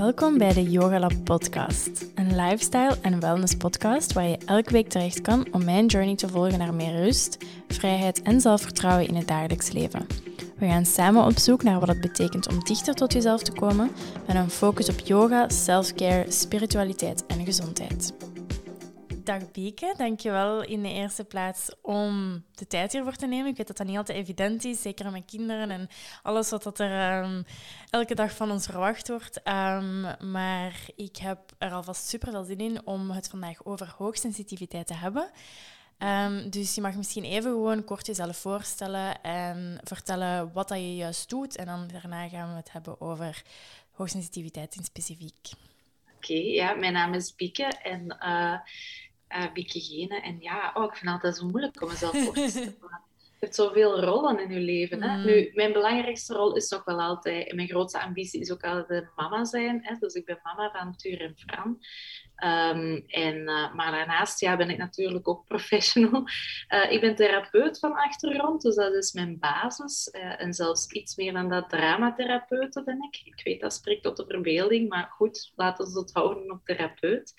Welkom bij de Yoga Lab podcast, een lifestyle en wellness podcast waar je elke week terecht kan om mijn journey te volgen naar meer rust, vrijheid en zelfvertrouwen in het dagelijks leven. We gaan samen op zoek naar wat het betekent om dichter tot jezelf te komen met een focus op yoga, self-care, spiritualiteit en gezondheid. Dag Bieke, dankjewel in de eerste plaats om de tijd hiervoor te nemen. Ik weet dat dat niet altijd evident is, zeker met kinderen en alles wat dat er um, elke dag van ons verwacht wordt. Um, maar ik heb er alvast super veel zin in om het vandaag over hoogsensitiviteit te hebben. Um, dus je mag misschien even gewoon kort jezelf voorstellen en vertellen wat dat je juist doet. En dan daarna gaan we het hebben over hoogsensitiviteit in specifiek. Oké, ja, mijn naam is Bieke en uh, uh, En ja, oh, ik vind het altijd zo moeilijk om mezelf voor te stellen. Je hebt zoveel rollen in je leven. Hè? Mm. Nu, mijn belangrijkste rol is toch wel altijd, en mijn grootste ambitie is ook altijd mama zijn. Hè? Dus ik ben mama van Tuur en Fran. Um, en, uh, maar daarnaast ja, ben ik natuurlijk ook professional. Uh, ik ben therapeut van achtergrond, dus dat is mijn basis. Uh, en zelfs iets meer dan dat dramatherapeuten ben ik. Ik weet dat spreekt tot de verbeelding, maar goed, laten we het houden op therapeut.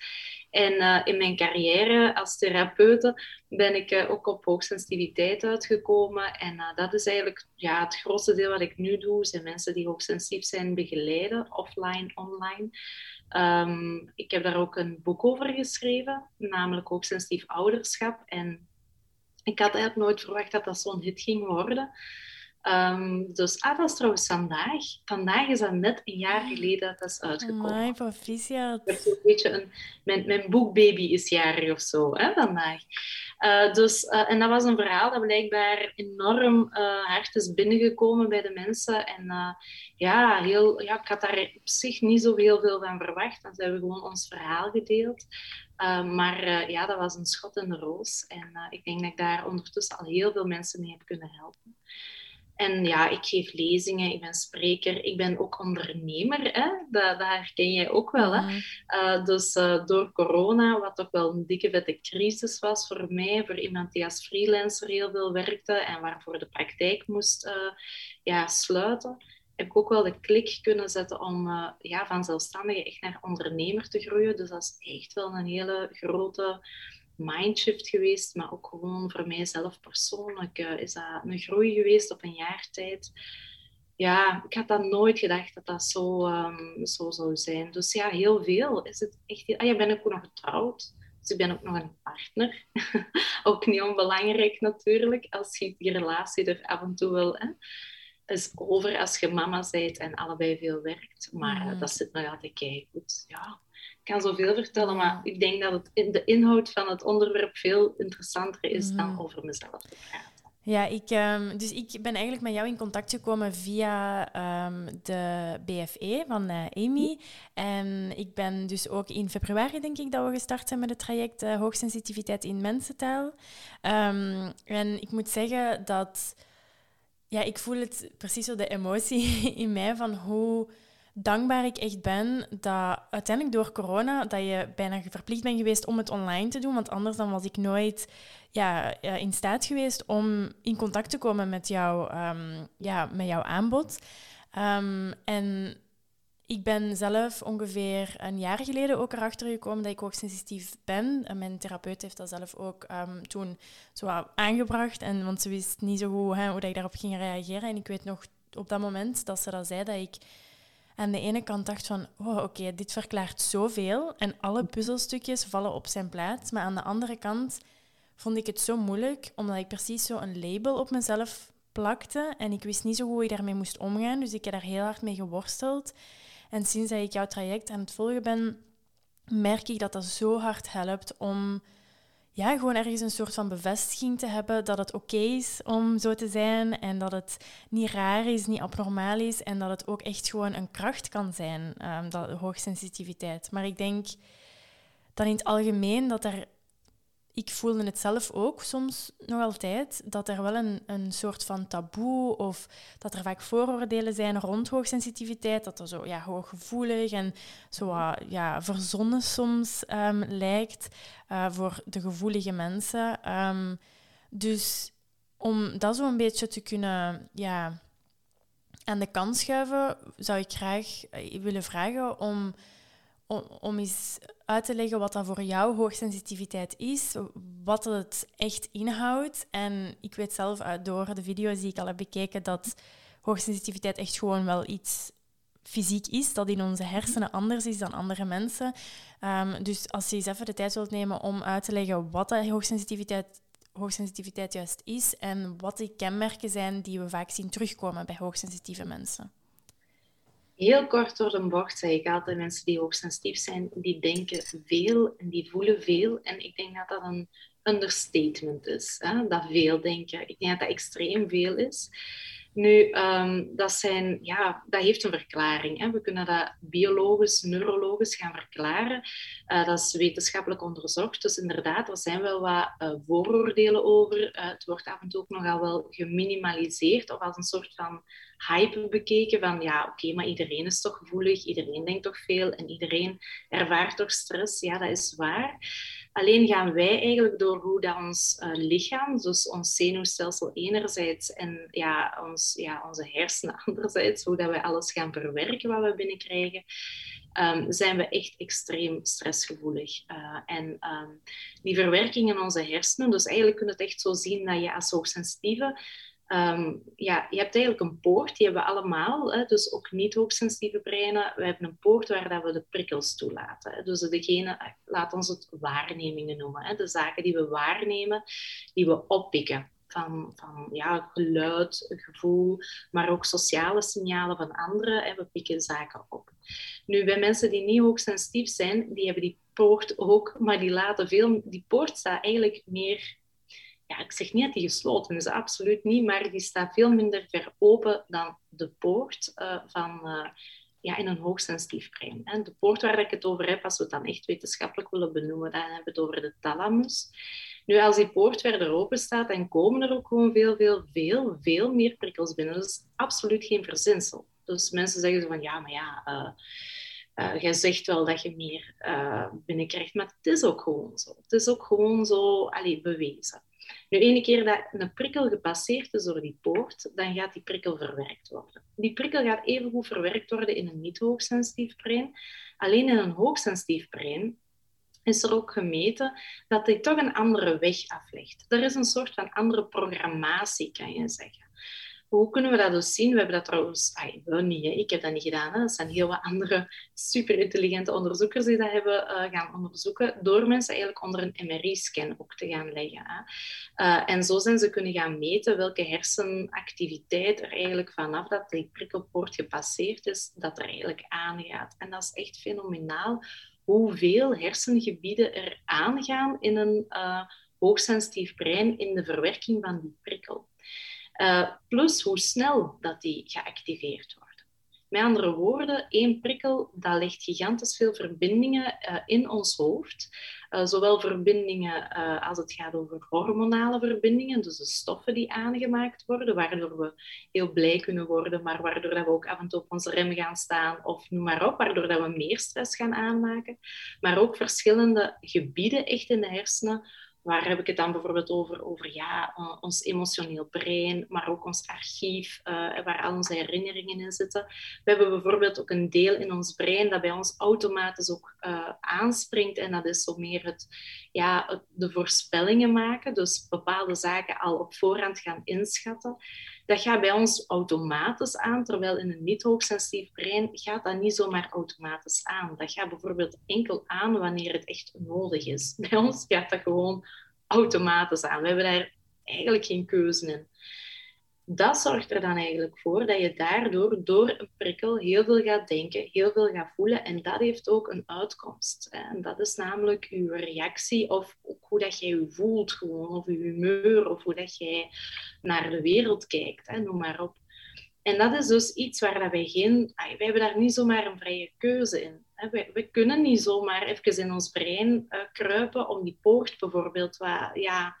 En in mijn carrière als therapeute ben ik ook op hoogsensitiviteit uitgekomen. En dat is eigenlijk ja, het grootste deel wat ik nu doe, zijn mensen die hoogsensitief zijn begeleiden, offline, online. Um, ik heb daar ook een boek over geschreven, namelijk hoogsensitief ouderschap. En ik had eigenlijk nooit verwacht dat dat zo'n hit ging worden. Um, dus ah, dat is trouwens vandaag. Vandaag is dat net een jaar geleden dat dat is uitgekomen. Mijn proficiat. Ik heb zo'n beetje een... Mijn, mijn boekbaby is jarig of zo, hè, vandaag. Uh, dus, uh, en dat was een verhaal dat blijkbaar enorm uh, hard is binnengekomen bij de mensen. En ja, heel, ja, ik had daar op zich niet zo heel veel van verwacht. Dan hebben we gewoon ons verhaal gedeeld. maar ja, dat was een schot in de roos. En ik denk dat ik daar ondertussen al heel veel mensen mee heb kunnen helpen. En ja, ik geef lezingen, ik ben spreker, ik ben ook ondernemer. Hè? Dat, dat herken jij ook wel. Hè? Mm. Uh, dus uh, door corona, wat toch wel een dikke vette crisis was voor mij, voor iemand die als freelancer heel veel werkte en waarvoor de praktijk moest uh, ja, sluiten, heb ik ook wel de klik kunnen zetten om ja, van zelfstandige echt naar ondernemer te groeien. Dus dat is echt wel een hele grote mindshift geweest, maar ook gewoon voor mijzelf persoonlijk uh, is dat een groei geweest op een jaar tijd. Ja, ik had dat nooit gedacht dat dat zo, um, zo zou zijn. Dus ja, heel veel. Is het echt heel... ah, je bent ook nog getrouwd. Dus ik ben ook nog een partner. ook niet onbelangrijk natuurlijk, als je die relatie er af en toe wel hè, is over als je mama bent en allebei veel werkt. Maar mm. dat zit nog altijd goed. Ja, kan zoveel vertellen, maar ik denk dat het in de inhoud van het onderwerp veel interessanter is dan mm. over mezelf. Ja, ik, um, dus ik ben eigenlijk met jou in contact gekomen via um, de BFE van uh, Amy. En ik ben dus ook in februari, denk ik, dat we gestart zijn met het traject uh, Hoogsensitiviteit in Mensentaal. Um, en ik moet zeggen dat... Ja, ik voel het precies zo de emotie in mij van hoe dankbaar ik echt ben dat uiteindelijk door corona dat je bijna verplicht bent geweest om het online te doen. Want anders dan was ik nooit ja, in staat geweest om in contact te komen met, jou, um, ja, met jouw aanbod. Um, en ik ben zelf ongeveer een jaar geleden ook erachter gekomen dat ik ook sensitief ben. En mijn therapeut heeft dat zelf ook um, toen zo aangebracht. En, want ze wist niet zo goed hè, hoe dat ik daarop ging reageren. En ik weet nog op dat moment dat ze dat zei, dat ik aan de ene kant dacht van, oh, oké, dit verklaart zoveel en alle puzzelstukjes vallen op zijn plaats. Maar aan de andere kant vond ik het zo moeilijk, omdat ik precies zo een label op mezelf plakte en ik wist niet zo hoe ik daarmee moest omgaan. Dus ik heb daar heel hard mee geworsteld. En sinds dat ik jouw traject aan het volgen ben, merk ik dat dat zo hard helpt om ja, gewoon ergens een soort van bevestiging te hebben dat het oké is om zo te zijn en dat het niet raar is, niet abnormaal is en dat het ook echt gewoon een kracht kan zijn, um, dat hoogsensitiviteit. Maar ik denk dan in het algemeen dat er ik voelde het zelf ook soms nog altijd, dat er wel een, een soort van taboe of dat er vaak vooroordelen zijn rond hoogsensitiviteit, dat er zo ja, hooggevoelig en zo ja, verzonnen soms um, lijkt uh, voor de gevoelige mensen. Um, dus om dat zo een beetje te kunnen ja, aan de kant schuiven, zou ik graag eh, willen vragen om, om, eens uit te leggen wat dan voor jou hoogsensitiviteit is, wat het echt inhoudt. En ik weet zelf door de video's die ik al heb bekeken dat hoogsensitiviteit echt gewoon wel iets fysiek is, dat in onze hersenen anders is dan andere mensen. Ehm, dus als je eens even de tijd wilt nemen om uit te leggen wat dat hoogsensitiviteit, hoogsensitiviteit juist is en wat die kenmerken zijn die we vaak zien terugkomen bij hoogsensitieve mensen. Heel kort door de bocht zeg ik altijd, mensen die hoogsensitief zijn, die denken veel en die voelen veel. En ik denk dat dat een understatement is, hè? dat veel denken. Ik denk dat dat extreem veel is. Nu, um, dat, zijn, ja, heeft een verklaring. Hè. We kunnen dat biologisch, neurologisch gaan verklaren. Uh, dat is wetenschappelijk onderzocht. Dus inderdaad, er zijn wel wat uh, vooroordelen over. Uh, het wordt af en toe ook nogal wel geminimaliseerd of als een soort van hype bekeken van ja, oké, maar iedereen is toch gevoelig, iedereen denkt toch veel en iedereen ervaart toch stress. Ja, dat is waar. Alleen gaan wij eigenlijk door hoe dat ons uh, lichaam, dus ons zenuwstelsel enerzijds en ja, ons, ja, onze hersenen anderzijds, hoe dat wij alles gaan verwerken wat we binnenkrijgen, um, zijn we echt extreem stressgevoelig. Uh, en um, die verwerking in onze hersenen, dus eigenlijk kun je het echt zo zien dat je als hoogsensitieve Um, ja, je hebt eigenlijk een poort, die hebben we allemaal, hè, dus ook niet hoogsensitieve breinen. We hebben een poort waar dat we de prikkels toelaten. Hè. Dus degene, laat ons het waarnemingen noemen. Hè. De zaken die we waarnemen, die we oppikken. Van, van ja, geluid, gevoel, maar ook sociale signalen van anderen. Hè. We pikken zaken op. Nu, bij mensen die niet hoogsensitief zijn, die hebben die poort ook, maar die laten veel... Die poort staat eigenlijk meer ja, ik zeg niet dat die gesloten is, absoluut niet, maar die staat veel minder ver open dan de poort uh, van, uh, ja, in een hoogsensitief brein. En de poort waar ik het over heb, als we het dan echt wetenschappelijk willen benoemen, dan hebben we het over de thalamus. Nu, als die poort verder open staat, dan komen er ook gewoon veel, veel, veel, veel meer prikkels binnen. Dat is absoluut geen verzinsel. Dus mensen zeggen zo van, ja, maar ja... Uh, jij zegt wel dat je meer binnenkrijgt, maar het is ook gewoon zo. Het is ook gewoon zo allee, bewezen. Nu, ene keer dat een prikkel gepasseerd is door die poort, dan gaat die prikkel verwerkt worden. Die prikkel gaat evengoed verwerkt worden in een niet-hoogsensitief brein. Alleen in een hoogsensitief brein is er ook gemeten dat hij toch een andere weg aflegt. Er is een soort van andere programmatie, kan je zeggen. Hoe kunnen we dat dus zien? We hebben dat trouwens, ay, ik heb dat niet gedaan. Hè. Dat zijn heel wat andere superintelligente onderzoekers die dat hebben uh, gaan onderzoeken, door mensen eigenlijk onder een MRI-scan ook te gaan leggen. Hè. Uh, en zo zijn ze kunnen gaan meten welke hersenactiviteit er eigenlijk vanaf dat die prikkelpoort gepasseerd is, dat er eigenlijk aangaat. En dat is echt fenomenaal hoeveel hersengebieden er aangaan in een uh, hoogsensitief brein in de verwerking van die prikkel. Uh, plus hoe snel dat die geactiveerd wordt. Met andere woorden, één prikkel dat legt gigantisch veel verbindingen uh, in ons hoofd. Uh, zowel verbindingen als het gaat over hormonale verbindingen, dus de stoffen die aangemaakt worden, waardoor we heel blij kunnen worden, maar waardoor dat we ook af en toe op onze rem gaan staan, of noem maar op, waardoor dat we meer stress gaan aanmaken. Maar ook verschillende gebieden echt in de hersenen, Waar heb ik het dan bijvoorbeeld over? Over ja, ons emotioneel brein, maar ook ons archief, uh, waar al onze herinneringen in zitten. We hebben bijvoorbeeld ook een deel in ons brein dat bij ons automatisch ook uh, aanspringt. En dat is zo meer het, ja, de voorspellingen maken. Dus bepaalde zaken al op voorhand gaan inschatten. Dat gaat bij ons automatisch aan, terwijl in een niet-hoogsensitief brein gaat dat niet zomaar automatisch aan. Dat gaat bijvoorbeeld enkel aan wanneer het echt nodig is. Bij ons gaat dat gewoon automatisch aan. We hebben daar eigenlijk geen keuze in dat zorgt er dan eigenlijk voor dat je daardoor door een prikkel heel veel gaat denken, heel veel gaat voelen. En dat heeft ook een uitkomst. En dat is namelijk je reactie of hoe dat jij je voelt gewoon, of je humeur, of hoe dat jij naar de wereld kijkt, hè, noem maar op. En dat is dus iets waar wij geen... Wij hebben daar niet zomaar een vrije keuze in. We, kunnen niet zomaar even in ons brein uh, kruipen om die poort bijvoorbeeld... Ja,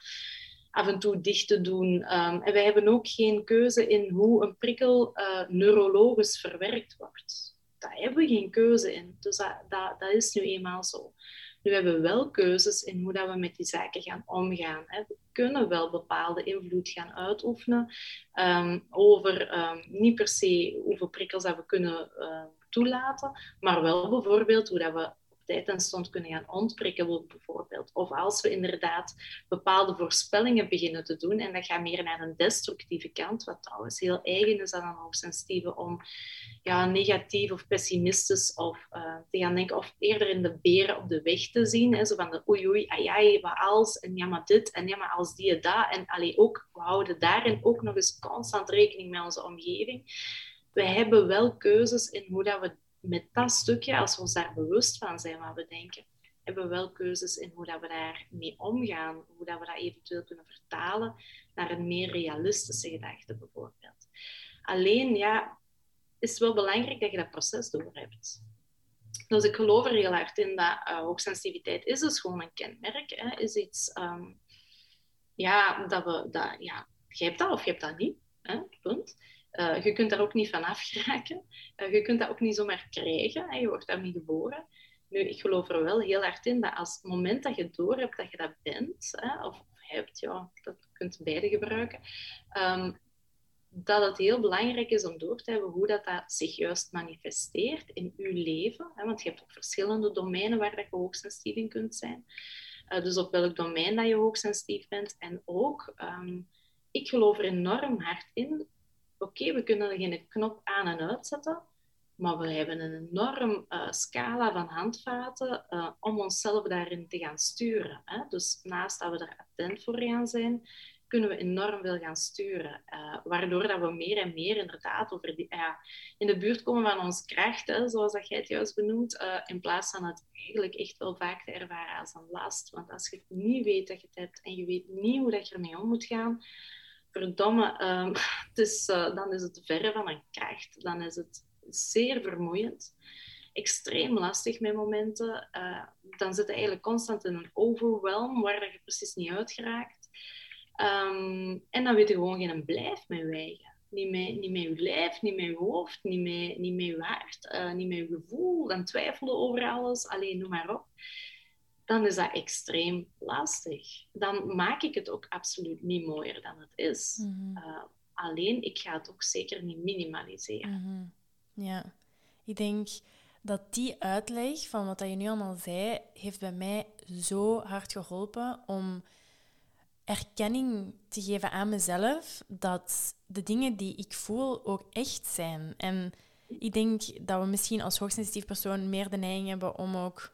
af en toe dicht te doen. Um, en wij hebben ook geen keuze in hoe een prikkel uh, neurologisch verwerkt wordt. Daar hebben we geen keuze in. Dus dat, dat, dat is nu eenmaal zo. Nu hebben we wel keuzes in hoe dat we met die zaken gaan omgaan. Hè. We kunnen wel bepaalde invloed gaan uitoefenen ehm, over ehm, niet per se hoeveel prikkels dat we kunnen uh, toelaten, maar wel bijvoorbeeld hoe dat we en stond kunnen gaan ontprikken, bijvoorbeeld. Of als we inderdaad bepaalde voorspellingen beginnen te doen, en dat gaat meer naar een destructieve kant, wat trouwens heel eigen is aan een hoogsensitieve, om ja, negatief of pessimistisch of uh, te gaan denken, of eerder in de beren op de weg te zien. Hè, zo van de oei oei, ai wat als, en ja maar dit, en ja maar als die dat. En allee, ook, we houden daarin ook nog eens constant rekening met onze omgeving. We hebben wel keuzes in hoe dat we met dat stukje, als we ons daar bewust van zijn wat we denken, hebben we wel keuzes in hoe dat we daarmee omgaan, hoe dat we dat eventueel kunnen vertalen naar een meer realistische gedachte bijvoorbeeld. Alleen, ja, is het wel belangrijk dat je dat proces door hebt. Dus ik geloof er heel hard in dat uh, hoogsensitiviteit is dus gewoon een kenmerk. Hè, is iets, um, ja, dat we, dat, ja, je hebt dat of je hebt dat niet. Hè, punt. Uh, je kunt daar ook niet van afgeraken. Uh, je kunt dat ook niet zomaar krijgen. Je wordt daarmee geboren. Nu, ik geloof er wel heel hard in dat als het moment dat je door hebt dat je dat bent, hè, of hebt, ja, dat kunt beide gebruiken, um, dat het heel belangrijk is om door te hebben hoe dat, dat zich juist manifesteert in je leven. Hè, want je hebt ook verschillende domeinen waar dat je hoogsensitief in kunt zijn. Uh, dus op welk domein dat je hoogsensitief bent. En ook, um, ik geloof er enorm hard in oké, we kunnen er geen knop aan en uitzetten, maar we hebben een enorm uh, scala van handvaten uh, om onszelf daarin te gaan sturen. Hè? Dus naast dat we er attent voor gaan zijn, kunnen we enorm veel gaan sturen. Uh, waardoor dat we meer en meer inderdaad over die, in de buurt komen van ons kracht, hè, zoals dat jij het juist benoemt, in plaats van het eigenlijk echt wel vaak te ervaren als een last. Want als je niet weet dat je het hebt en je weet niet hoe dat je ermee om moet gaan, verdomme, um, dus, uh, dan is het verre van een kracht. Dan is het zeer vermoeiend. Extreem lastig met momenten. Uh, dan zit je eigenlijk constant in een overwhelm waar je precies niet uit geraakt. Um, en dan weet je gewoon geen blijf met wijgen. Niet met, niet met je lijf, niet met je hoofd, niet met, niet met je uh, niet met je gevoel. Dan twijfelen over alles. Alleen noem maar op dan is dat extreem lastig. Dan maak ik het ook absoluut niet mooier dan het is. Mhm. Eh, alleen, ik ga het ook zeker niet minimaliseren. Mhm. Ja, ik denk dat die uitleg van wat je nu allemaal zei, heeft bij mij zo hard geholpen om erkenning te geven aan mezelf dat de dingen die ik voel ook echt zijn. En ik denk dat we misschien als hoogsensitief persoon meer de neiging hebben om ook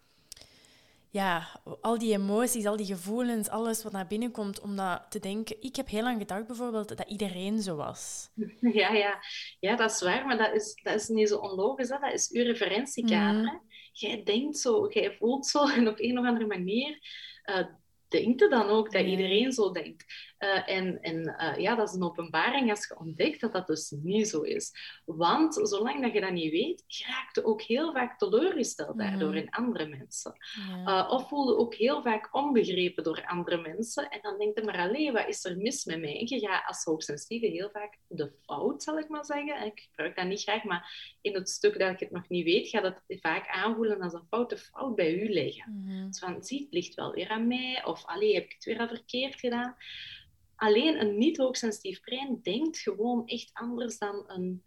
ja, al die emoties, al die gevoelens, alles wat naar binnen komt, om dat te denken. Ik heb heel lang gedacht bijvoorbeeld dat iedereen zo was. Ja, ja. ja dat is waar, maar dat is, dat is niet zo onlogisch. Hè? Dat is uw referentiekader. Mm. Jij denkt zo, jij voelt zo en op een of andere manier uh, denkt je dan ook dat iedereen zo denkt. Uh, en en uh, ja, dat is een openbaring als je ontdekt dat dat dus niet zo is. Want zolang dat je dat niet weet, raak je ook heel vaak teleurgesteld daardoor in andere mensen. Uh, of voel je ook heel vaak onbegrepen door andere mensen. En dan denk je maar, alleen, wat is er mis met mij? En je gaat als hoogsensitieve heel vaak de fout, zal ik maar zeggen. Ik gebruik dat niet graag, maar in het stuk dat ik het nog niet weet, gaat het vaak aanvoelen als een foute fout bij u liggen. Mm Dus van, zie, het ligt wel weer aan mij. Of, allee, heb ik het weer al verkeerd gedaan? Alleen een niet hoogsensitief brein denkt gewoon echt anders dan een,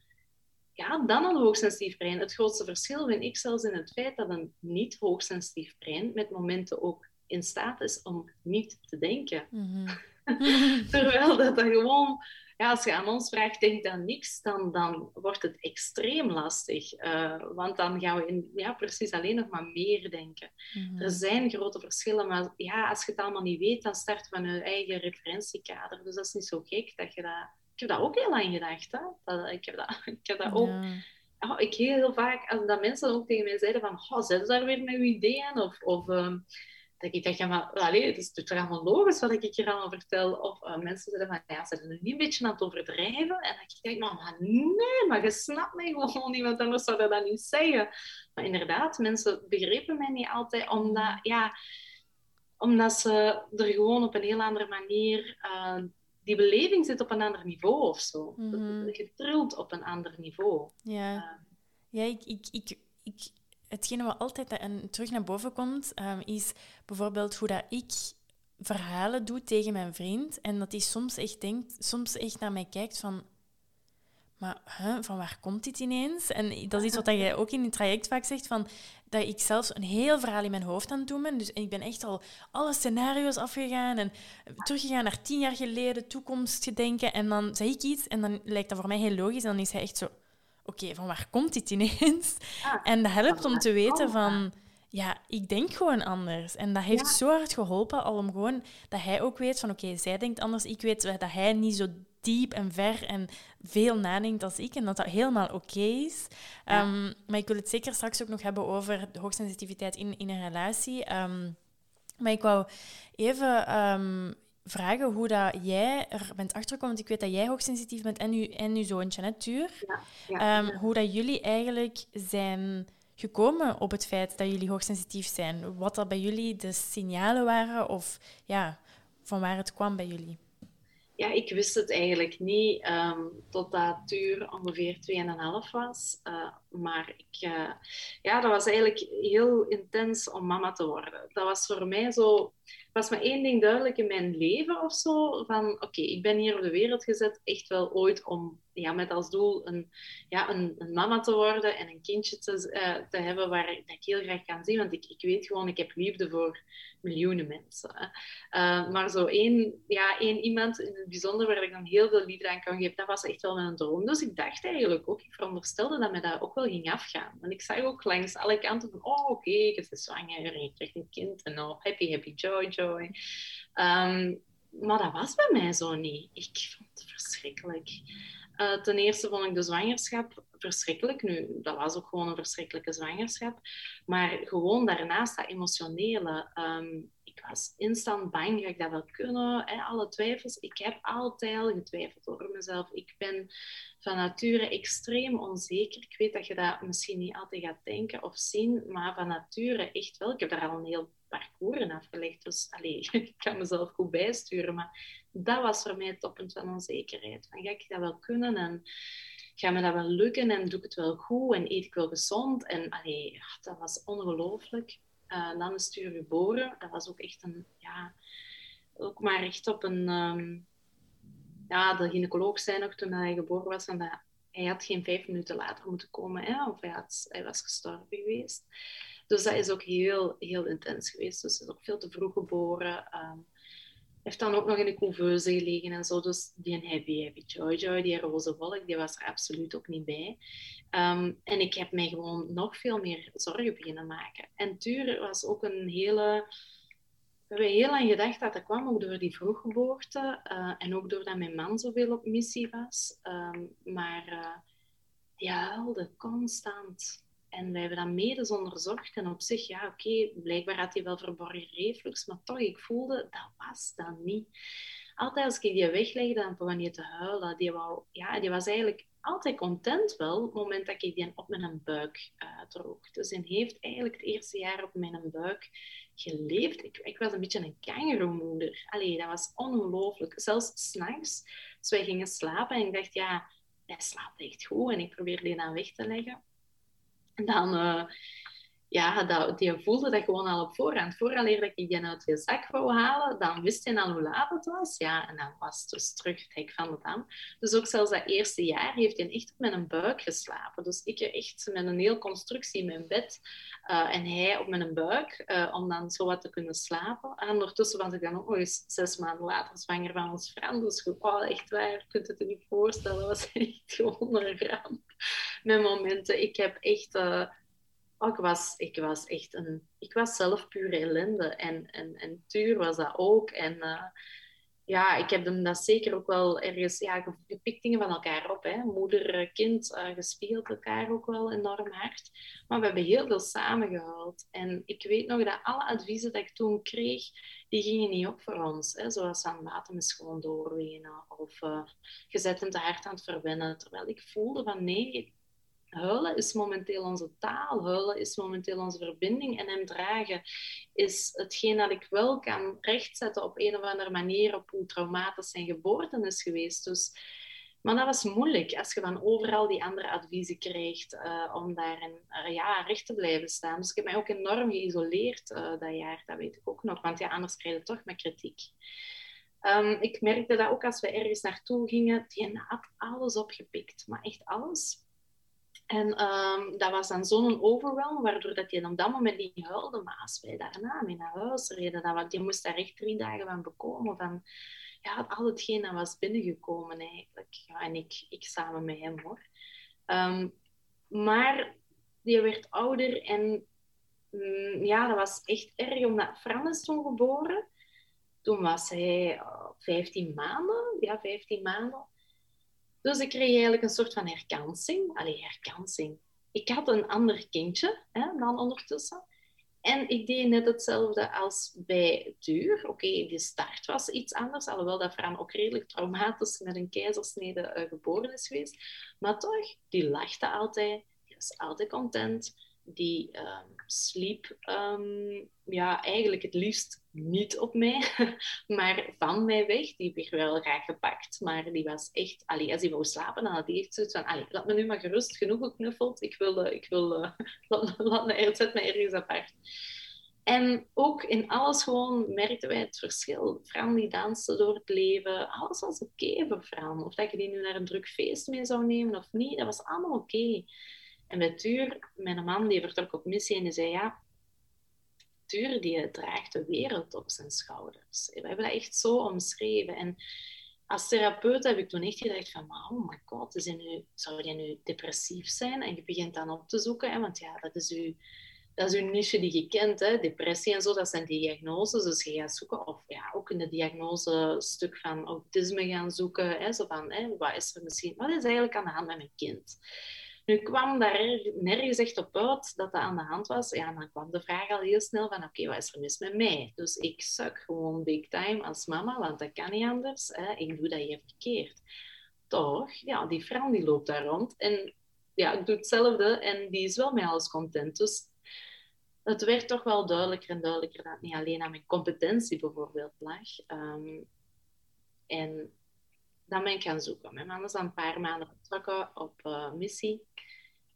ja, dan een hoogsensitief brein. Het grootste verschil vind ik zelfs in het feit dat een niet hoogsensitief brein met momenten ook in staat is om niet te denken. Mhm. Terwijl dat dan gewoon ja, als je aan ons vraagt, denk dan niks, dan, dan wordt het extreem lastig. Uh, want dan gaan we in, ja, precies alleen nog maar meer denken. Mhm. Er zijn grote verschillen, maar ja, als je het allemaal niet weet, dan start van je eigen referentiekader. Dus dat is niet zo gek dat je dat... Ik heb dat ook heel lang gedacht. Hè? Dat, ik, heb dat, ik heb dat ook... Oh, ik heel, heel vaak, als dat mensen ook tegen mij zeiden van, oh, zet daar weer met je ideeën? Of, of ehm, dat ik dacht, ja, maar allee, het is toch allemaal logisch wat ik hier allemaal vertel. Of uh, mensen zeiden van, ja, ze zijn er niet een beetje aan het overdrijven. En dacht ik, nou, maar nee, maar je snapt mij gewoon niet, want anders zou dat niet zeggen. Maar inderdaad, mensen begrepen mij niet altijd, omdat, ja, omdat ze er gewoon op een heel andere manier... Uh, die beleving zit op een ander niveau of zo. Mm Je trilt op een ander niveau. Ja, uh, ja ik, ik, ik, ik hetgene wat altijd en terug naar boven komt, ehm, is bijvoorbeeld hoe dat ik verhalen doe tegen mijn vriend. En dat hij soms echt denkt, soms echt naar mij kijkt van... Maar van waar komt dit ineens? En dat is iets wat jij ook in het traject vaak zegt, van, dat ik zelfs een heel verhaal in mijn hoofd aan het doen ben. Dus en ik ben echt al alle scenario's afgegaan en teruggegaan naar tien jaar geleden, toekomst denken. En dan zeg ik iets en dan lijkt dat voor mij heel logisch. En dan is hij echt zo, oké, van waar komt dit ineens? Ah, en dat helpt om te weten van ja, ik denk gewoon anders. En dat heeft zo hard geholpen, al om gewoon dat hij ook weet van oké, zij denkt anders. Ik weet dat hij niet zo diep en ver en veel nadenkt als ik en dat dat helemaal oké is. Ehm, maar ik wil het zeker straks ook nog hebben over de hoogsensitiviteit in, in een relatie. Ehm, maar ik wou even ehm, vragen hoe dat jij er bent achtergekomen, want ik weet dat jij hoogsensitief bent en, u, en uw zoontje, hè, Ja, hoe dat jullie eigenlijk zijn gekomen op het feit dat jullie hoogsensitief zijn? Wat dat bij jullie de signalen waren of ja, van waar het kwam bij jullie? Ja, ik wist het eigenlijk niet um, totdat Tuur ongeveer 2,5 was. Uh, maar ik, uh, ja, dat was eigenlijk heel intens om mama te worden. Dat was voor mij zo was maar één ding duidelijk in mijn leven of zo. Van oké, ik ben hier op de wereld gezet echt wel ooit om ja, met als doel een, ja, een, een mama te worden en een kindje te, uh, te hebben waar dat ik heel graag kan zien. Want ik, ik weet gewoon, ik heb liefde voor miljoenen mensen. Uh, maar zo één, ja, één iemand in het bijzonder waar ik dan heel veel liefde aan kan geven, dat was echt wel mijn droom. Dus ik dacht eigenlijk ook, ik veronderstelde dat mij dat ook wel ging afgaan. En ik zag ook langs alle kanten van, oh oké, okay, je bent zwanger en je krijgt een kind en oh, happy, happy, joy, joy. Um, maar dat was bij mij zo niet. Ik vond het verschrikkelijk. Uh, ten eerste vond ik de zwangerschap verschrikkelijk. Nu, dat was ook gewoon een verschrikkelijke zwangerschap. Maar gewoon daarnaast dat emotionele. Um, ik was instant bang, ga ik dat wel kunnen? Hè? Alle twijfels. Ik heb altijd al getwijfeld over mezelf. Ik ben van nature extreem onzeker. Ik weet dat je dat misschien niet altijd gaat denken of zien, maar van nature echt wel. Ik heb daar al een heel parcours afgelegd. Dus allez, ik kan mezelf goed bijsturen. Maar dat was voor mij het toppunt van onzekerheid. Van, ga ik dat wel kunnen en ga me dat wel lukken en doe ik het wel goed en eet ik wel gezond? En allez, dat was ongelooflijk. Uh, dan is Stuur geboren. Dat was ook echt een, ja, ook maar echt op een, ehm, ja, de gynaecoloog zei nog toen hij geboren was, van dat hij had geen vijf minuten later moeten komen, hè, of hij was gestorven geweest. Dus dat is ook heel, heel intens geweest. Dus hij is ook veel te vroeg geboren. Um, heeft dan ook nog in de couveuse gelegen en zo. Dus die happy, happy, joy, joy, die roze wolk, die was er absoluut ook niet bij. Um, en ik heb mij gewoon nog veel meer zorgen beginnen maken. En Tuur was ook een hele... We hebben heel lang gedacht dat dat kwam ook door die vroeggeboorte. Uh, en ook doordat mijn man zoveel op missie was. Um, maar uh, die huilde constant. En wij hebben dat medisch onderzocht. En op zich, ja, oké, blijkbaar had hij wel verborgen reflux. Maar toch, ik voelde, dat was dat niet. Altijd als ik die weglegde, dan begon hij te huilen. Die, wou, ja, die was eigenlijk altijd content wel, het moment dat ik die op mijn buik uh, Dus hij heeft eigenlijk het eerste jaar op mijn buik geleefd. Ik, ik was een beetje een kangeroemoeder. Allee, dat was ongelooflijk. Zelfs s'nachts, als wij gingen slapen en ik dacht, ja, hij slaapt echt goed. En ik probeerde die dan weg te leggen dan uh, ja, dat, die voelde dat gewoon al op voorhand. Vooraleer dat ik die uit je zak wou halen, dan wist hij al hoe laat het was. Ja, en dan was het dus terug het van de dam. Dus ook zelfs dat eerste jaar heeft hij echt met een buik geslapen. Dus ik echt met een heel constructie in mijn bed. Uh, en hij op mijn buik, uh, om dan zo wat te kunnen slapen. En ondertussen was ik dan ook nog eens zes maanden later zwanger van ons Fran. Dus oh, echt waar, je kunt het je niet voorstellen. Dat was echt gewoon een ramp. Met momenten. Ik heb echt... Uh, oh, ik, was, ik was echt een... Ik was zelf puur ellende. En, en, en Tuur was dat ook. En ja, ik heb hem dat zeker ook wel ergens... Ja, je pikt dingen van elkaar op. Hè. Moeder, kind, uh, elkaar ook wel enorm hard. Maar we hebben heel veel samengehaald. En ik weet nog dat alle adviezen dat ik toen kreeg, die gingen niet op voor ons. Hè. Zoals aan water is gewoon doorwenen. Of uh, hem te hard aan het verwennen. Terwijl ik voelde van nee, Huilen is momenteel onze taal, huilen is momenteel onze verbinding en hem dragen is hetgeen dat ik wel kan rechtzetten op een of andere manier op hoe traumatisch zijn geboorte is geweest. Dus Maar dat was moeilijk als je van overal die andere adviezen kreeg uh, om daarin uh, ja, recht te blijven staan. Dus ik heb mij ook enorm geïsoleerd uh, dat jaar, dat weet ik ook nog. Want ja, anders krijg je toch met kritiek. Um, ik merkte dat ook als we ergens naartoe gingen, die had alles opgepikt, maar echt alles. En um, dat was dan zo'n overwhelm, waardoor dat je op dat moment niet huilde. Maar als wij daarna mee naar huis reden, dat, je moest daar echt drie dagen van bekomen. Van, ja, al hetgeen dat was binnengekomen eigenlijk. Ja, en ik, ik samen met hem hoor. Um, maar die werd ouder en mm, ja, dat was echt erg, omdat Fran is toen geboren. Toen was hij uh, 15 maanden, ja, 15 maanden. Dus ik kreeg eigenlijk een soort van herkansing. Allee, herkansing. Ik had een ander kindje hè, dan ondertussen. En ik deed net hetzelfde als bij Duur. Oké, de start was iets anders, alhoewel dat Fran ook redelijk traumatisch met een keizersnede uh, geboren is geweest. Maar toch, die lachte altijd, die was altijd content die um, sliep um, ja, eigenlijk het liefst niet op mij, maar van mij weg. Die werd wel graag gepakt, maar die was echt... Allee, als hij wou slapen, dan had hij echt zoiets van... Allee, laat me nu maar gerust genoeg geknuffeld. Ik wil... Uh, ik wil uh, laat, me, zet me ergens apart. En ook in alles gewoon merkten wij het verschil. Fran die danste door het leven. Alles was oké voor Fran. Of dat je die nu naar een druk feest mee zou nemen of niet, dat was allemaal oké. En bij Tuur, mijn man, die vertrok op missie en die zei, ja, Tuur die draagt de wereld op zijn schouders. We hebben dat echt zo omschreven. En als therapeut heb ik toen echt gedacht van, oh my god, is nu, zou je nu depressief zijn? En je begint dan op te zoeken, hè, want ja, dat is uw, dat is uw niche die je kent. Hè. Depressie en zo, dat zijn diagnoses. Dus je gaat zoeken, of ja, ook in de diagnose stuk van autisme gaan zoeken. Hè, zo van, hè, wat is er misschien, wat is eigenlijk aan de hand met mijn kind? Nu kwam daar nergens echt op uit dat dat aan de hand was. Ja, dan kwam de vraag al heel snel van, oké, wat is er mis met mij? Dus ik suk gewoon big time als mama, want dat kan niet anders. Hè? Ik doe dat hier verkeerd. Toch, ja, die vrouw die loopt daar rond en ja, ik doe hetzelfde en die is wel met alles content. Dus het werd toch wel duidelijker en duidelijker dat niet alleen aan mijn competentie bijvoorbeeld lag. Um, en dan ben ik gaan zoeken. Mijn man is dan een paar maanden vertrokken op uh, missie.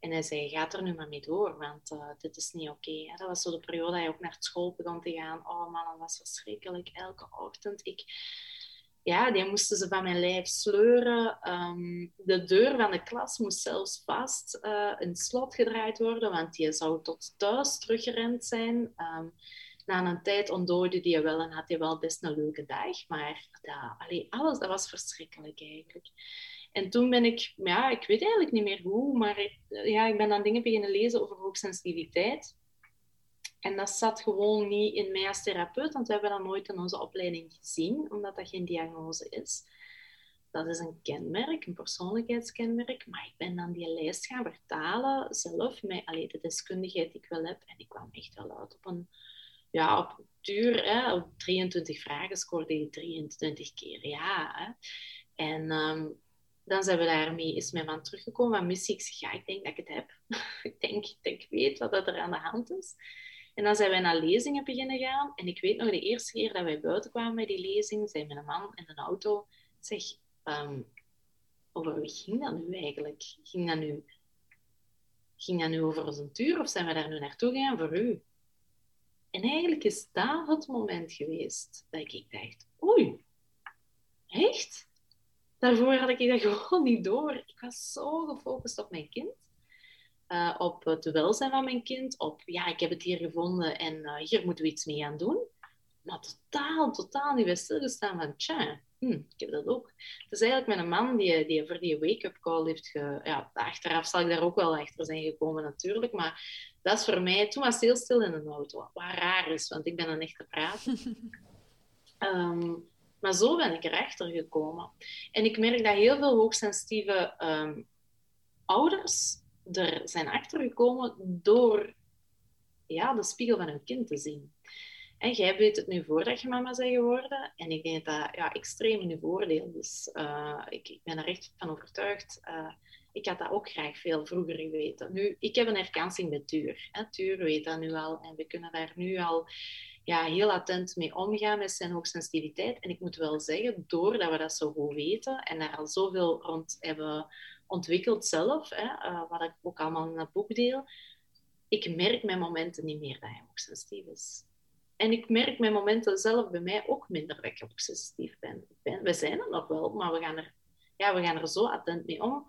En hij zei, gaat er nu maar mee door, want uh, dit is niet oké. Dat was zo de periode dat hij ook naar school begon te gaan. Oh man, dat was verschrikkelijk. Elke ochtend. Ik, ja, die moesten ze van mijn lijf sleuren. Um, de deur van de klas moest zelfs vast uh, in slot gedraaid worden, want die zou tot thuis teruggerend zijn. Um, na een tijd ontdooide die wel en had hij wel best een leuke dag. Maar dat, allee, alles dat was verschrikkelijk eigenlijk. En toen ben ik, ja, ik weet eigenlijk niet meer hoe, maar ik, ja, ik ben dan dingen beginnen lezen over hoogsensitiviteit. En dat zat gewoon niet in mij als therapeut, want we hebben dat nooit in onze opleiding gezien, omdat dat geen diagnose is. Dat is een kenmerk, een persoonlijkheidskenmerk. Maar ik ben dan die lijst gaan vertalen zelf met allee, de deskundigheid die ik wel heb. En ik kwam echt wel uit op een ja, op duur, hè, op 23 vragen scoorde je 23 keer ja. En um, dan zijn we daarmee, is mijn man teruggekomen van missie. Ik zeg, ja, ik denk dat ik het heb. ik, denk, ik denk, weet wat er aan de hand is. En dan zijn wij naar lezingen beginnen gaan. En ik weet nog, de eerste keer dat wij buiten kwamen bij die lezing, zei mijn man in een auto, zeg, um, over wie ging dat nu eigenlijk? Ging dat nu, ging dat nu over onze tuur of zijn we daar nu naartoe gegaan voor u? En eigenlijk is dat het moment geweest dat ik dacht, oei, echt? Daarvoor had ik dat gewoon niet door. Ik was zo gefocust op mijn kind. Uh, op het welzijn van mijn kind. Op, ja, ik heb het hier gevonden en uh, hier moeten we iets mee gaan doen. Maar totaal, totaal niet bij stilgestaan van, tja, hm, ik heb dat ook. Het is eigenlijk mijn man die, die voor die wake-up call heeft ge... Ja, achteraf zal ik daar ook wel achter zijn gekomen natuurlijk. Maar dat is voor mij... Toen was het heel stil in een auto. Wat raar is, want ik ben dan echt te praten. um, maar zo ben ik erachter gekomen. En ik merk dat heel veel hoogsensitieve um, ouders er zijn achtergekomen door ja, de spiegel van hun kind te zien. En jij weet het nu voordat je mama bent geworden. En ik denk dat ja, extreem in je voordeel is. Uh, ik, ben er echt van overtuigd. Uh, ik had dat ook graag veel vroeger geweten. Nu, ik heb een herkansing met Tuur. Hè. Tuur weet dat nu al. En we kunnen daar nu al ja, heel attent mee omgaan met zijn hoogsensitiviteit. En ik moet wel zeggen, doordat we dat zo goed weten en daar al zoveel rond hebben ontwikkeld zelf, hè, uh, wat ik ook allemaal in het boek deel, ik merk mijn momenten niet meer dat hij hoogsensitief is. En ik merk mijn momenten zelf bij mij ook minder dat ik hoogsensitief ben. We zijn er nog wel, maar we gaan er, ja, we gaan er zo attent mee om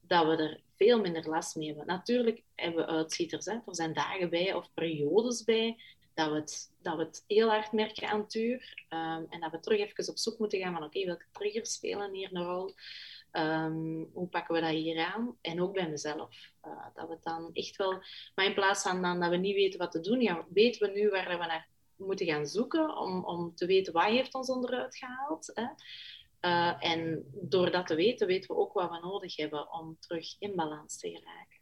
dat we er veel minder last mee hebben. Natuurlijk hebben we uitschieters. Hè. Er zijn dagen bij of periodes bij dat we het, dat we het heel hard merken aan het uur. Ehm, en dat we terug even op zoek moeten gaan van oké, welke triggers spelen hier een rol? Um, hoe pakken we dat hier aan? En ook bij mezelf. Uh, dat we dan echt wel... Maar in plaats van dan dat we niet weten wat te doen, ja, weten we nu waar we naar moeten gaan zoeken om, om te weten wat heeft ons onderuit gehaald. Hè? Uh, en door dat te weten, weten we ook wat we nodig hebben om terug in balans te geraken.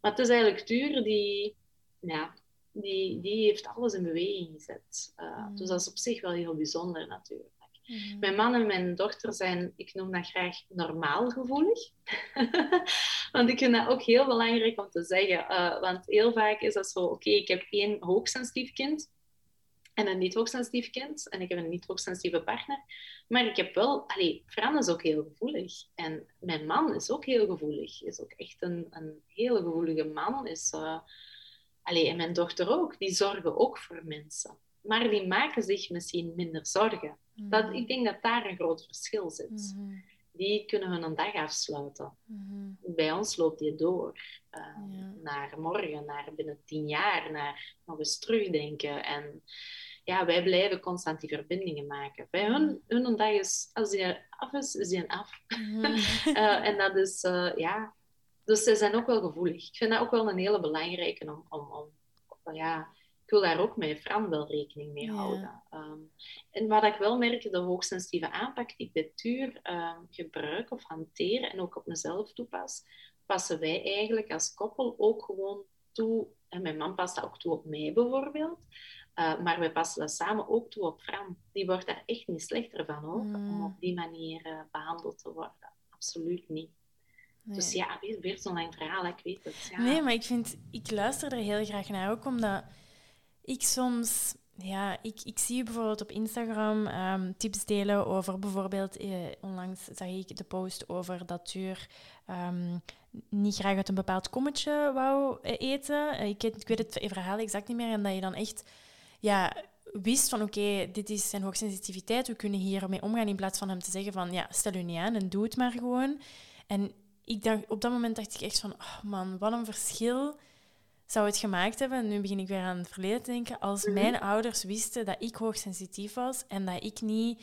Maar het is eigenlijk Tuur die, ja, die, die heeft alles in beweging gezet. Uh, Dus dat is op zich wel heel bijzonder natuurlijk. Mm. Mijn man en mijn dochter zijn, ik noem dat graag normaal gevoelig. want ik vind dat ook heel belangrijk om te zeggen. Uh, want heel vaak is dat zo, oké, ik heb één hoogsensitief kind en een niet hoogsensitief kind. En ik heb een niet hoogsensitieve partner. Maar ik heb wel... Allee, Fran is ook heel gevoelig. En mijn man is ook heel gevoelig. Is ook echt een, een hele gevoelige man. Is, uh, allee, en mijn dochter ook. Die zorgen ook voor mensen. Maar die maken zich misschien minder zorgen. Dat, mm. ik denk dat daar een groot verschil zit. Mm-hmm. Die kunnen hun een dag afsluiten. Mm-hmm. Bij ons loopt die door. Uh, Naar morgen, naar binnen tien jaar, naar nog eens terugdenken. En ja, wij blijven constant die verbindingen maken. Bij hun, hun dag is, als die af is, is die af. Mm. uh, en dat is, uh, ja... Dus ze zijn ook wel gevoelig. Ik vind dat ook wel een hele belangrijke om, om, om ja, ik wil daar ook met Fran wel rekening mee houden. Um, en wat ik wel merk, de hoogsensitieve aanpak die ik bij Tuur um, gebruik of hanteer en ook op mezelf toepas, passen wij eigenlijk als koppel ook gewoon toe. En mijn man past dat ook toe op mij bijvoorbeeld. Uh, maar wij passen dat samen ook toe op Fran. Die wordt daar echt niet slechter van hoor, om mm. op die manier uh, behandeld te worden. Absoluut niet. Dus ja, weer, weer zo'n lang verhaal, ik weet het. Ja. Nee, maar ik, vind, ik luister er heel graag naar, ook omdat ik soms... Ja, ik, ik zie bijvoorbeeld op Instagram um, tips delen over bijvoorbeeld... Eh, onlangs zag ik de post over dat Tuur um, niet graag uit een bepaald kommetje wou eten. Ik, ik weet het verhaal exact niet meer. En dat je dan echt ja, wist van oké, dit is zijn hoogsensitiviteit, we kunnen hiermee omgaan in plaats van hem te zeggen van ja, stel u niet aan en doe het maar gewoon. En ik dacht, op dat moment dacht ik echt van, oh man, wat een verschil zou het gemaakt hebben. En nu begin ik weer aan het verleden te denken. Als mhm. mijn ouders wisten dat ik hoogsensitief was en dat ik niet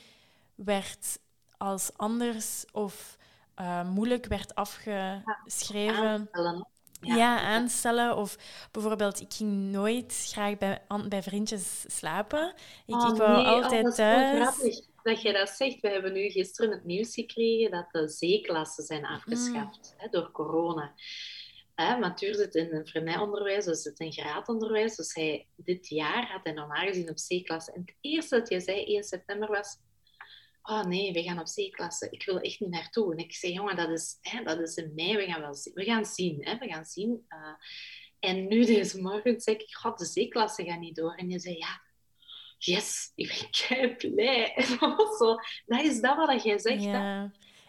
werd als anders of uh, moeilijk werd afgeschreven. Ja. aanstellen. Of bijvoorbeeld, ik ging nooit graag bij, bij vriendjes slapen. Ik, oh, ik wou nee, altijd oh, thuis. grappig dat je dat zegt. We hebben nu gisteren het nieuws gekregen dat de zeeklassen zijn afgeschaft mm. hè, door corona. Hè, Matuur zit in een vrijonderwijs, dus zit in graadonderwijs. Dus hij, dit jaar had hij normaal gezien op C-klasse. En het eerste dat je zei, 1 september, was oh nee, we gaan op C-klasse. Ik wil echt niet naartoe. En ik zei, jongen, dat is, hè, dat is in mei. We gaan, wel zien. We gaan zien. Hè, we gaan zien. Uh, en nu deze morgen zei ik, god, de C-klasse gaat niet door. En je zei, ja, yes, ik ben kei blij. Dat, dat is dat wat jij zegt.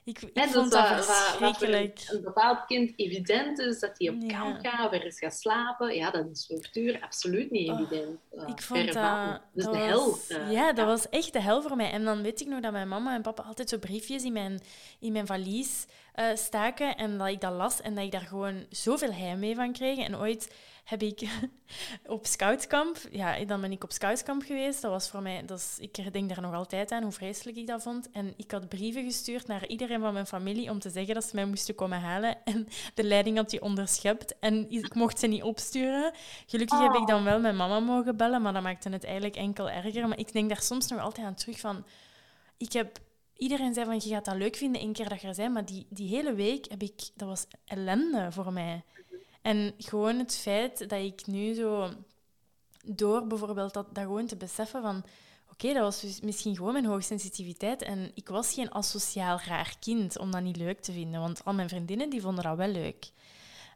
Ik, ik vond dus dat verschrikkelijk. een bepaald kind evident is dat hij op kamp gaat of ergens gaat slapen. Ja, dat is voor Tuur absoluut niet oh, evident. Uh, ik vond dat... Dus dat de hel. Uh, ja, dat was echt de hel voor mij. En dan weet ik nog dat mijn mama en papa altijd zo briefjes in mijn, in mijn valies uh, staken. En dat ik dat las en dat ik daar gewoon zoveel heimwee van kreeg. En ooit heb ik op scoutskamp, ja, dan ben ik op scoutskamp geweest. Dat was voor mij, dat is, ik denk daar nog altijd aan hoe vreselijk ik dat vond. En ik had brieven gestuurd naar iedereen van mijn familie om te zeggen dat ze mij moesten komen halen. En de leiding had die onderschept en ik mocht ze niet opsturen. Gelukkig heb ik dan wel mijn mama mogen bellen, maar dat maakte het eigenlijk enkel erger. Maar ik denk daar soms nog altijd aan terug van, ik heb iedereen zei van je gaat dat leuk vinden één keer dat je er bent, maar die, die hele week heb ik, dat was ellende voor mij. En gewoon het feit dat ik nu zo door bijvoorbeeld dat, dat gewoon te beseffen van oké, dat was dus misschien gewoon mijn hoogsensitiviteit en ik was geen asociaal raar kind om dat niet leuk te vinden, want al mijn vriendinnen die vonden dat wel leuk.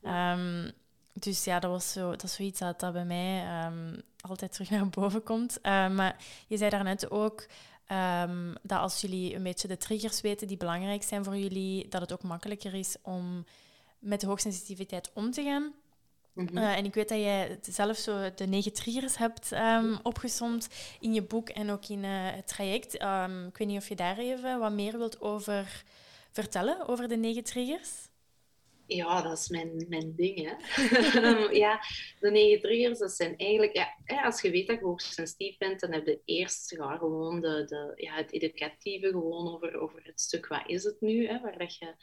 Ehm, dus ja, dat was zo, dat is zoiets dat, dat bij mij um, altijd terug naar boven komt. Uh, maar je zei daarnet ook um, dat als jullie een beetje de triggers weten die belangrijk zijn voor jullie, dat het ook makkelijker is om met de hoogsensitiviteit om te gaan. Mhm. Eh, en ik weet dat jij zelf zo de negen triggers hebt um, opgesomd in je boek en ook in uh, het traject. Um, ik weet niet of je daar even wat meer wilt over vertellen, over de negen triggers. Ja, dat is mijn, mijn ding. Hè. ja, de negen triggers, dat zijn eigenlijk... Ja, als je weet dat je hoogsensitief bent, dan heb je eerst ja, gewoon de, de, ja, het educatieve gewoon over, over het stuk wat is het nu, hè, waar dat je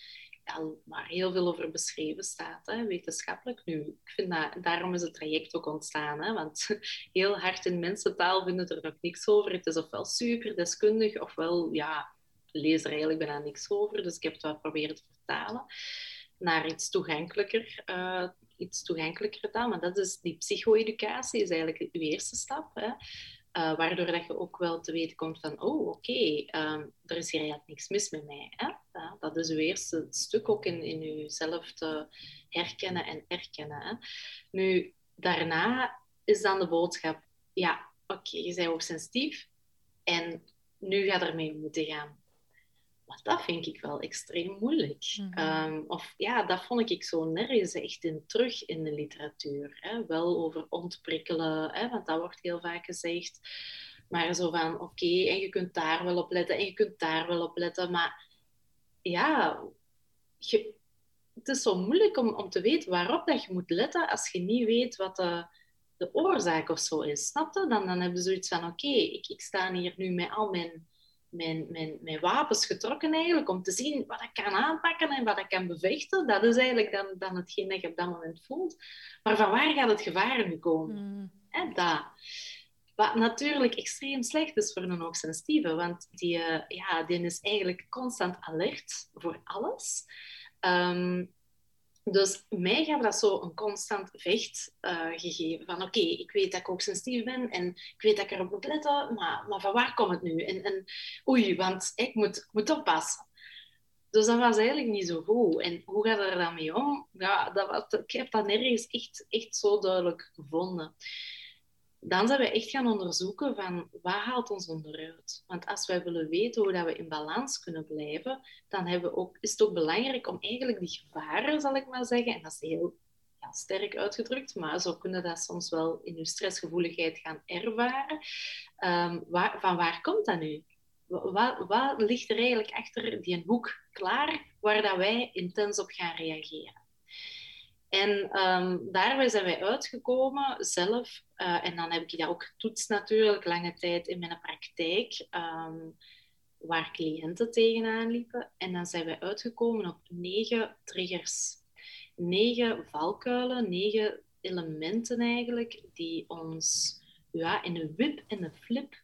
al maar heel veel over beschreven staat, hè, wetenschappelijk nu. Ik vind dat, daarom is het traject ook ontstaan, hè, want heel hard in mensentaal vinden er nog niks over. Het is ofwel super deskundig, ofwel, ja, lees er eigenlijk bijna niks over. Dus ik heb het wel proberen te vertalen naar iets toegankelijker, uh, iets toegankelijker dan. Maar dat is die psycho-educatie, is eigenlijk de eerste stap. Hè. Uh, waardoor dat je ook wel te weten komt van, oh, oké, ehm, er is hier eigenlijk niks mis met mij. Hè? Ja, dat is het eerste stuk ook in, in jezelf te herkennen en erkennen. Hè? Nu, daarna is dan de boodschap, ja, oké, je bent ook sensitief en nu ga ermee moeten gaan. Maar dat vind ik wel extreem moeilijk. Mhm. Ehm, of ja, dat vond ik zo nergens echt in terug in de literatuur. Hè? Wel over ontprikkelen, hè? want dat wordt heel vaak gezegd. Maar zo van, oké, en je kunt daar wel op letten en je kunt daar wel op letten. Maar ja, je, het is zo moeilijk om, om te weten waarop dat je moet letten als je niet weet wat de, de oorzaak of zo is. Snap je? Dan, dan hebben ze zoiets van, oké, ik, ik sta hier nu met al mijn mijn, mijn, mijn wapens getrokken eigenlijk om te zien wat ik kan aanpakken en wat ik kan bevechten. Dat is eigenlijk dan, dan hetgeen dat je op dat moment voelt. Maar van waar gaat het gevaar nu komen? Mm. dat. Wat natuurlijk extreem slecht is voor een hoogsensitieve, want die, uh, ja, die is eigenlijk constant alert voor alles. Um, dus mij gaf dat zo een constant vecht uh, gegeven. Van oké, ik weet dat ik ook sensitief ben en ik weet dat ik erop moet letten, maar, maar van waar komt het nu? En, en oei, want ik moet, ik moet oppassen. Dus dat was eigenlijk niet zo goed. En hoe gaat er dan mee om? Ja, dat was, ik heb dat nergens echt, echt zo duidelijk gevonden dan zijn we echt gaan onderzoeken van wat haalt ons onderuit. Want als wij willen weten hoe dat we in balans kunnen blijven, dan hebben we ook, is het ook belangrijk om eigenlijk die gevaren, zal ik maar zeggen, en dat is heel sterk uitgedrukt, maar zo kunnen dat soms wel in je stressgevoeligheid gaan ervaren. Um, waar, van waar komt dat nu? Wat, wat ligt er eigenlijk achter die hoek klaar waar dat wij intens op gaan reageren? En daarbij zijn wij uitgekomen zelf. Uh, en dan heb ik dat ook getoetst natuurlijk, lange tijd in mijn praktijk, um, waar cliënten tegenaan liepen. En dan zijn wij uitgekomen op negen triggers. Negen valkuilen, negen elementen eigenlijk, die ons ja, in de wip en de flip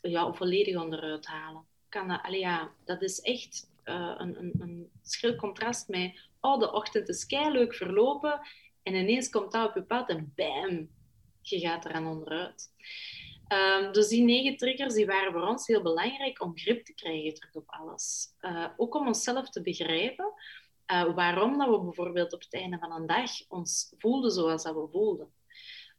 ja, volledig onderuit halen. Kan dat, dat is echt uh, een, een, een schril contrast met oh, de ochtend is leuk verlopen. En ineens komt dat op je pad en bam, je gaat eraan onderuit. Um, dus die negen triggers die waren voor ons heel belangrijk om grip te krijgen terug op alles. Uh, ook om onszelf te begrijpen uh, waarom dat we bijvoorbeeld op het einde van een dag ons voelden zoals dat we voelden.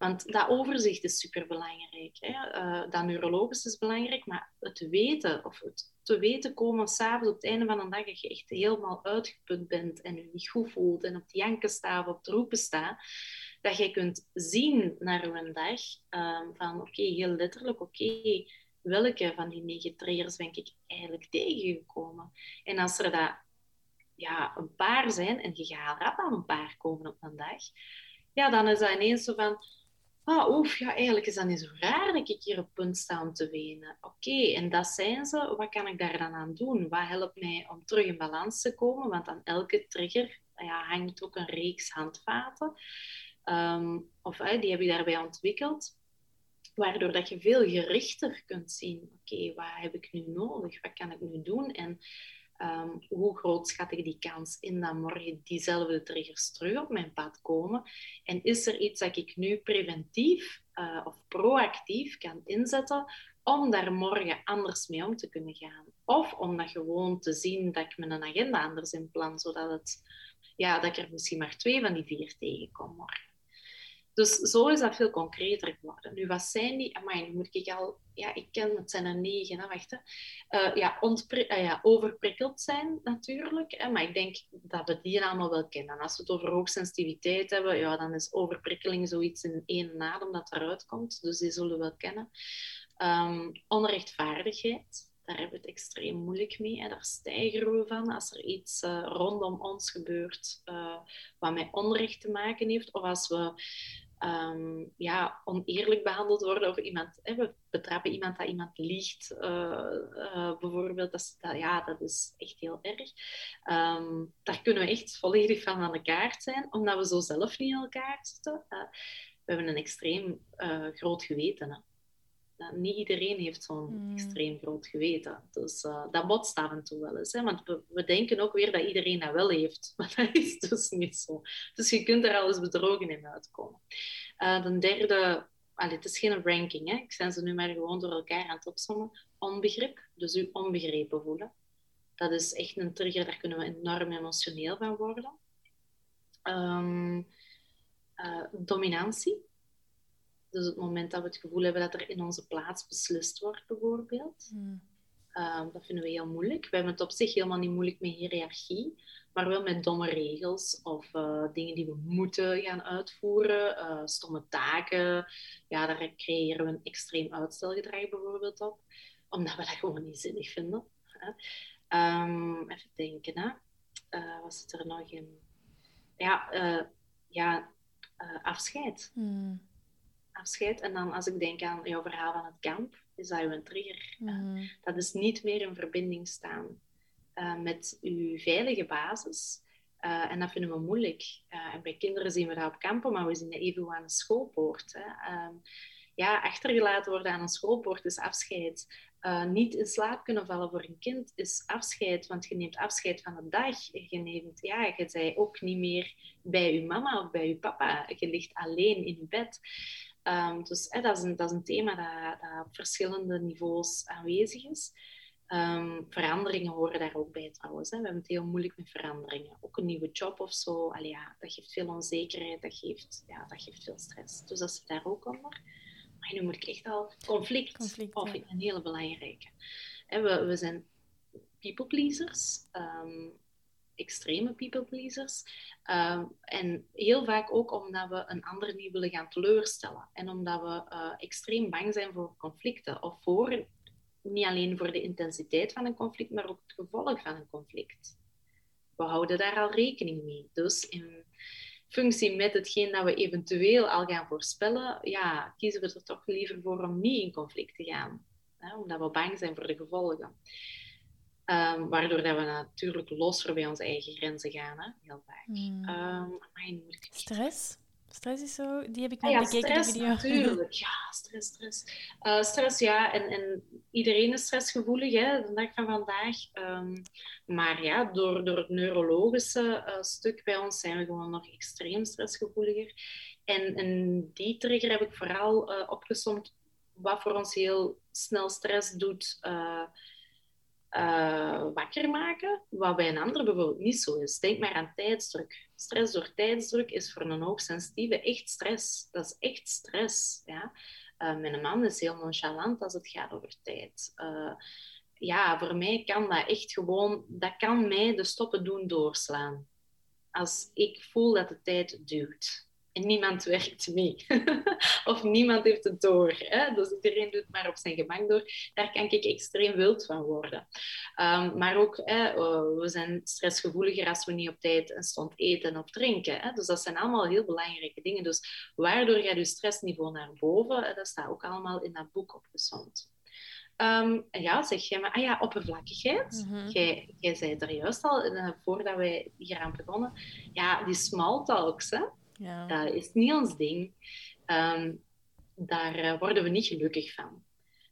Want dat overzicht is superbelangrijk. Hè? Uh, dat neurologisch is belangrijk, maar het weten of het te weten komen s'avonds op het einde van een dag dat je echt helemaal uitgeput bent en je niet goed voelt en op de janken staat of op de roepen staat, dat je kunt zien naar een dag um, van oké, heel letterlijk, oké, welke van die negen triggers ben ik eigenlijk tegengekomen? En als er dat, ja, een paar zijn en je gaat rap aan een paar komen op een dag, ja, dan is dat ineens zo van ah, oef, ja, eigenlijk is dat niet zo raar dat ik hier op punt sta om te wenen. Oké, en dat zijn ze. Wat kan ik daar dan aan doen? Wat helpt mij om terug in balans te komen? Want aan elke trigger ja, hangt ook een reeks handvaten. Ehm, of die heb je daarbij ontwikkeld. Waardoor dat je veel gerichter kunt zien. Oké, wat heb ik nu nodig? Wat kan ik nu doen? En Um, hoe groot schat ik die kans in dat morgen diezelfde triggers terug op mijn pad komen? En is er iets dat ik nu preventief uh, of proactief kan inzetten om daar morgen anders mee om te kunnen gaan? Of om dat gewoon te zien dat ik mijn agenda anders in plan, zodat het, ja, dat ik er misschien maar twee van die vier tegenkom morgen. Dus zo is dat veel concreter geworden. Nu, wat zijn die? Amai, nu moet ik al... Ja, ik ken, het zijn er negen, hè, wacht. Hè. Uh, ja, uh, ja, overprikkeld zijn natuurlijk. Hè, maar ik denk dat we die allemaal wel kennen. Als we het over hoogsensitiviteit hebben, ja, dan is overprikkeling zoiets in één adem dat eruit komt. Dus die zullen we wel kennen. Um, onrechtvaardigheid daar hebben we het extreem moeilijk mee. Hè. Daar stijgen we van als er iets uh, rondom ons gebeurt uh, wat met onrecht te maken heeft. Of als we um, ja, oneerlijk behandeld worden of iemand, hè, we betrappen iemand dat iemand liegt, uh, bijvoorbeeld. Dat, dat, ja, dat is echt heel erg. Um, daar kunnen we echt volledig van aan de kaart zijn, omdat we zo zelf niet in elkaar zitten. we hebben een extreem groot geweten. Niet iedereen heeft zo'n hmm. extreem groot geweten. Dus uh, dat botst af en toe wel eens. Hè? Want we, we, denken ook weer dat iedereen dat wel heeft. Maar dat is dus niet zo. Dus je kunt er al eens bedrogen in uitkomen. Uh, de derde, allee, het is geen ranking. Hè? Ik zijn ze nu maar gewoon door elkaar aan het opzommen. Onbegrip, dus u onbegrepen voelen. Dat is echt een trigger, daar kunnen we enorm emotioneel van worden. Um, uh, dominantie dus het moment dat we het gevoel hebben dat er in onze plaats beslist wordt, bijvoorbeeld. Hmm. Ehm, dat vinden we heel moeilijk. We hebben het op zich helemaal niet moeilijk met hiërarchie, maar wel met domme regels of uh, dingen die we moeten gaan uitvoeren, uh, stomme taken. Ja, daar creëren we een extreem uitstelgedrag bijvoorbeeld op, omdat we dat gewoon niet zinnig vinden. Um, even denken, hè. Uh, wat zit er nog in? Ja, ja afscheid. Hmm afscheid. En dan als ik denk aan jouw verhaal van het kamp, is dat een trigger. Mhm. dat is niet meer in verbinding staan uh, met uw veilige basis. Uh, en dat vinden we moeilijk. Uh, en bij kinderen zien we dat op kampen, maar we zien dat even aan de schoolpoort. Hè. Ehm, ja, achtergelaten worden aan een schoolpoort is afscheid. niet in slaap kunnen vallen voor een kind is afscheid, want je neemt afscheid van de dag. Je neemt, ja, je bent ook niet meer bij je mama of bij je papa. Je ligt alleen in je bed. Um, dus dat, is een, dat, is een, thema dat, dat, op verschillende niveaus aanwezig is. Um, veranderingen horen daar ook bij trouwens. Hè. We hebben het heel moeilijk met veranderingen. Ook een nieuwe job of zo, allee, ja, dat geeft veel onzekerheid, dat geeft, ja, dat geeft veel stress. Dus dat zit daar ook onder. Maar nu moet ik echt al conflict, conflict of ja. een hele belangrijke. We, we zijn people pleasers. Um, extreme people pleasers. Ehm, en heel vaak ook omdat we een ander niet willen gaan teleurstellen. En omdat we uh, extreem bang zijn voor conflicten. Of voor, niet alleen voor de intensiteit van een conflict, maar ook het gevolg van een conflict. We houden daar al rekening mee. Dus in functie met hetgeen dat we eventueel al gaan voorspellen, ja, kiezen we er toch liever voor om niet in conflict te gaan. Hè, omdat we bang zijn voor de gevolgen. Um, waardoor dat we natuurlijk losser bij onze eigen grenzen gaan, hè? heel vaak. Mm. Um, stress? Stress is zo, die heb ik nog ah, ja, bekeken, stress, video. natuurlijk. Ja, stress, stress. Uh, stress, ja, en, en iedereen is stressgevoelig, hè, de dag van vandaag. Um, maar ja, door, door het neurologische uh, stuk bij ons zijn we gewoon nog extreem stressgevoeliger. En, en die trigger heb ik vooral uh, opgesomd, wat voor ons heel snel stress doet uh, wakker maken, wat bij een ander bijvoorbeeld niet zo is. Denk maar aan tijdsdruk. Stress door tijdsdruk is voor een hoogsensitieve echt stress. Dat is echt stress. Ja? Uh, mijn man is heel nonchalant als het gaat over tijd. Uh, ja, voor mij kan dat echt gewoon, dat kan mij de stoppen doen doorslaan. Als ik voel dat de tijd duurt en niemand werkt mee. of niemand heeft het door. Hè? Dus iedereen doet maar op zijn gemak door. Daar kan ik extreem wild van worden. Um, maar ook, hè, oh, we zijn stressgevoeliger als we niet op tijd een stond eten of drinken. Hè? Dus dat zijn allemaal heel belangrijke dingen. Dus waardoor gaat je stressniveau naar boven? Dat staat ook allemaal in dat boek opgezond. Um, ja, zeg jij maar, ah ja, oppervlakkigheid. Mm jij, jij zei er juist al, uh, voordat wij hier aan begonnen, ja, die small talks, hè. Ja. Dat is niet ons ding. Um, daar uh, worden we niet gelukkig van.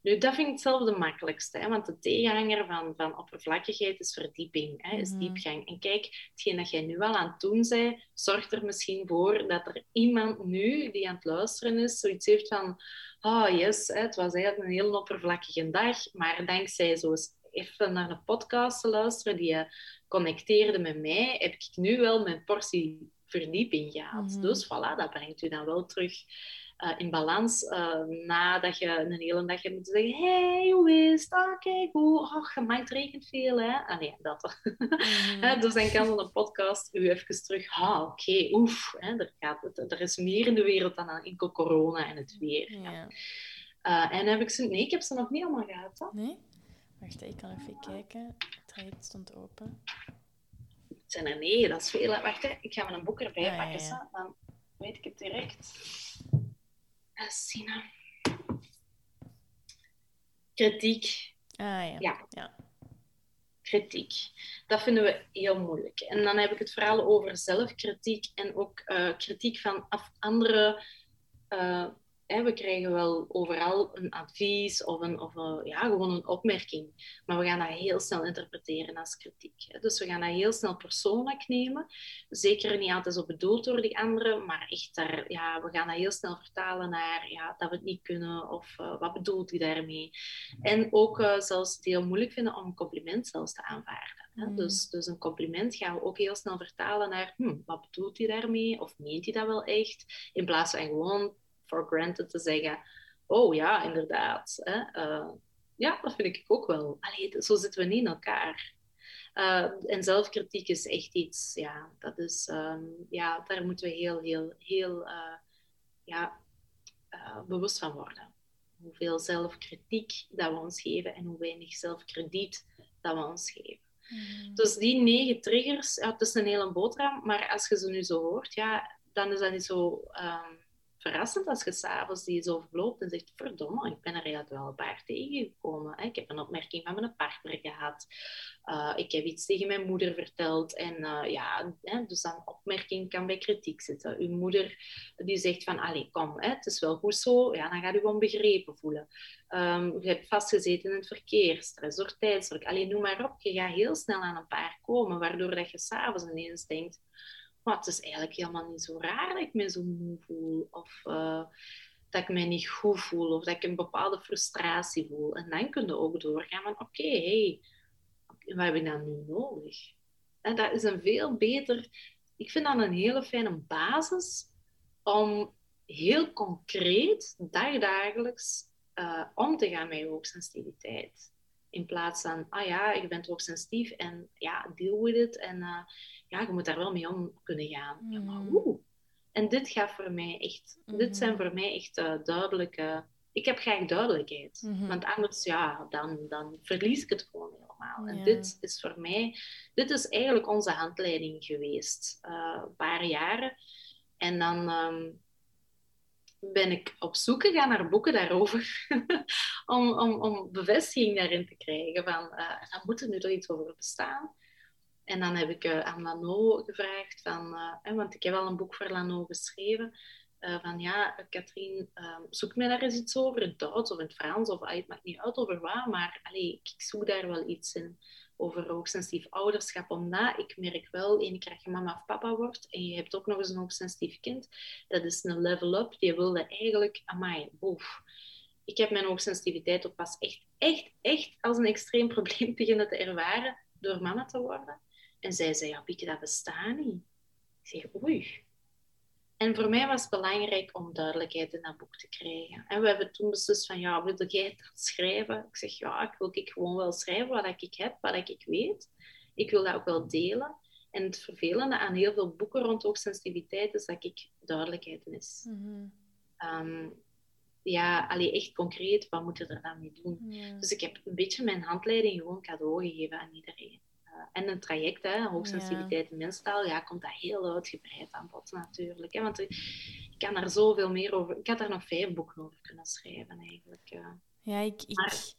Nu, dat vind ik zelf de makkelijkste, hè, want de tegenhanger van, van oppervlakkigheid is verdieping, hè, is mhm. diepgang. En kijk, hetgeen dat jij nu al aan het doen bent, zorgt er misschien voor dat er iemand nu die aan het luisteren is, zoiets heeft van, oh yes, hè, het was eigenlijk een heel oppervlakkige dag, maar dankzij zo even naar een podcast te luisteren die je connecteerde met mij, heb ik nu wel mijn portie verdieping gaat. Mhm. Dus voilà, dat brengt u dan wel terug eh, in balans. eh, nadat je een hele dag hebt moeten zeggen: hey, hoe is het? Ah, kijk, hoe? Gemaakt het regent veel, hè? Ah nee, dat. Hè, dus dan kan een podcast u even terug, ah, oké, oef, hè, er, gaat, het- er is meer in de wereld dan enkel corona en het weer. Ja. Eh, en heb ik ze, nee, ik heb ze nog niet allemaal gehad. Hè. Nee? Wacht, ik kan even kijken. Het traject stond open. Zijn er nee, dat is veel. Wacht, hè, ik ga mijn boek erbij Ja, ja, pakken, ja. dan weet ik het direct. Uh, Sina. Kritiek. Ah ja. Ja. kritiek. Dat vinden we heel moeilijk. En dan heb ik het vooral over zelfkritiek en ook eh, kritiek van af andere. eh, hè, we krijgen wel overal een advies of, een, of een, ja, gewoon een opmerking. Maar we gaan dat heel snel interpreteren als kritiek. Hè. Dus we gaan dat heel snel persoonlijk nemen. Zeker niet altijd zo bedoeld door die anderen, maar echt daar, ja, we gaan dat heel snel vertalen naar ja, dat we het niet kunnen of eh, wat bedoelt hij daarmee. En ook eh, zelfs het heel moeilijk vinden om een compliment zelfs te aanvaarden. Hè? Mm. Dus, dus een compliment gaan we ook heel snel vertalen naar hm, wat bedoelt hij daarmee? Of meent hij dat wel echt? In plaats van gewoon for granted te zeggen, oh ja, inderdaad. Hè? Eh, ja, dat vind ik ook wel. Allee, zo zitten we niet in elkaar. Eh, en zelfkritiek is echt iets, ja, dat is, ehm, ja, daar moeten we heel, heel, heel eh, ja, bewust van worden. Hoeveel zelfkritiek dat we ons geven en hoe weinig zelfkrediet dat we ons geven. Mhm. Dus die negen triggers, ja, het is een hele boterham, maar als je ze nu zo hoort, ja, dan is dat niet zo ehm, verrassend als je s'avonds die zo verloopt en zegt, verdomme, ik ben er eigenlijk wel een paar tegengekomen. Ik heb een opmerking van mijn partner gehad. Uh, ik heb iets tegen mijn moeder verteld. En uh, ja, dus dan opmerking kan bij kritiek zitten. Uw moeder die zegt van, allee, kom, het is wel goed zo. Ja, dan gaat u onbegrepen voelen. Um, je hebt vastgezeten in het verkeer, stress door tijdsdruk. Allee, noem maar op. Je gaat heel snel aan een paar komen, waardoor dat je s'avonds ineens denkt, maar het is eigenlijk helemaal niet zo raar dat ik me zo moe voel. Of uh, dat ik me niet goed voel. Of dat ik een bepaalde frustratie voel. En dan kun je ook doorgaan van, oké, hey, wat heb ik dan nu nodig? En dat is een veel beter... Ik vind dat een hele fijne basis om heel concreet, dagdagelijks, uh, om te gaan met je hoogsensitiviteit. In plaats van, ah ja, je bent hoogsensitief en ja, deal with it. En uh, ja, je moet daar wel mee om kunnen gaan. Mm. Ja, maar hoe? En dit gaat voor mij echt, mm dit zijn voor mij echt uh, duidelijke. Ik heb graag duidelijkheid. Mhm. Mm -hmm. Want anders, ja, dan, dan verlies ik het gewoon helemaal. En dit is voor mij, dit is eigenlijk onze handleiding geweest. uh, een paar jaren. En dan um, ben ik op zoek gegaan naar boeken daarover. om, om, om bevestiging daarin te krijgen. Van, uh, dan moet er nu toch iets over bestaan. En dan heb ik uh, aan Lano gevraagd, van, uh, want ik heb al een boek voor Lano geschreven, uh, van ja, Katrien, zoek mij daar eens iets over, in het Duits of in het Frans, of het maakt niet uit over wat, maar allee, ik zoek daar wel iets in over hoogsensitief ouderschap, omdat ik merk wel, één keer je mama of papa wordt en je hebt ook nog eens een hoogsensitief kind, dat is een level up, die wilde eigenlijk, amai, boef. Ik heb mijn hoogsensitiviteit ook pas echt, echt, echt als een extreem probleem beginnen te ervaren door mama te worden. En zij zei, ja, Bieke, dat bestaat niet. Ik zeg, oei. En voor mij was het belangrijk om duidelijkheid in dat boek te krijgen. En we hebben toen beslist van, ja, wil jij dat schrijven? Ik zeg, ja, ik wil ik gewoon wel schrijven wat ik heb, wat ik weet. Ik wil dat ook wel delen. En het vervelende aan heel veel boeken rond hoogsensitiviteit is dat ik duidelijkheid mis. Mm -hmm. um, ja, allee, echt concreet, wat moet je er dan mee doen? Ja. Dus ik heb een beetje mijn handleiding gewoon cadeau gegeven aan iedereen. Uh, en een traject, hè, hoogsensitiviteit en mensentaal, ja, komt dat heel uitgebreid aan bod natuurlijk. Hè, want ik kan daar zoveel meer over... Ik had daar nog vijf boeken over kunnen schrijven, eigenlijk. Uh. Ja, ik, ik, Maar-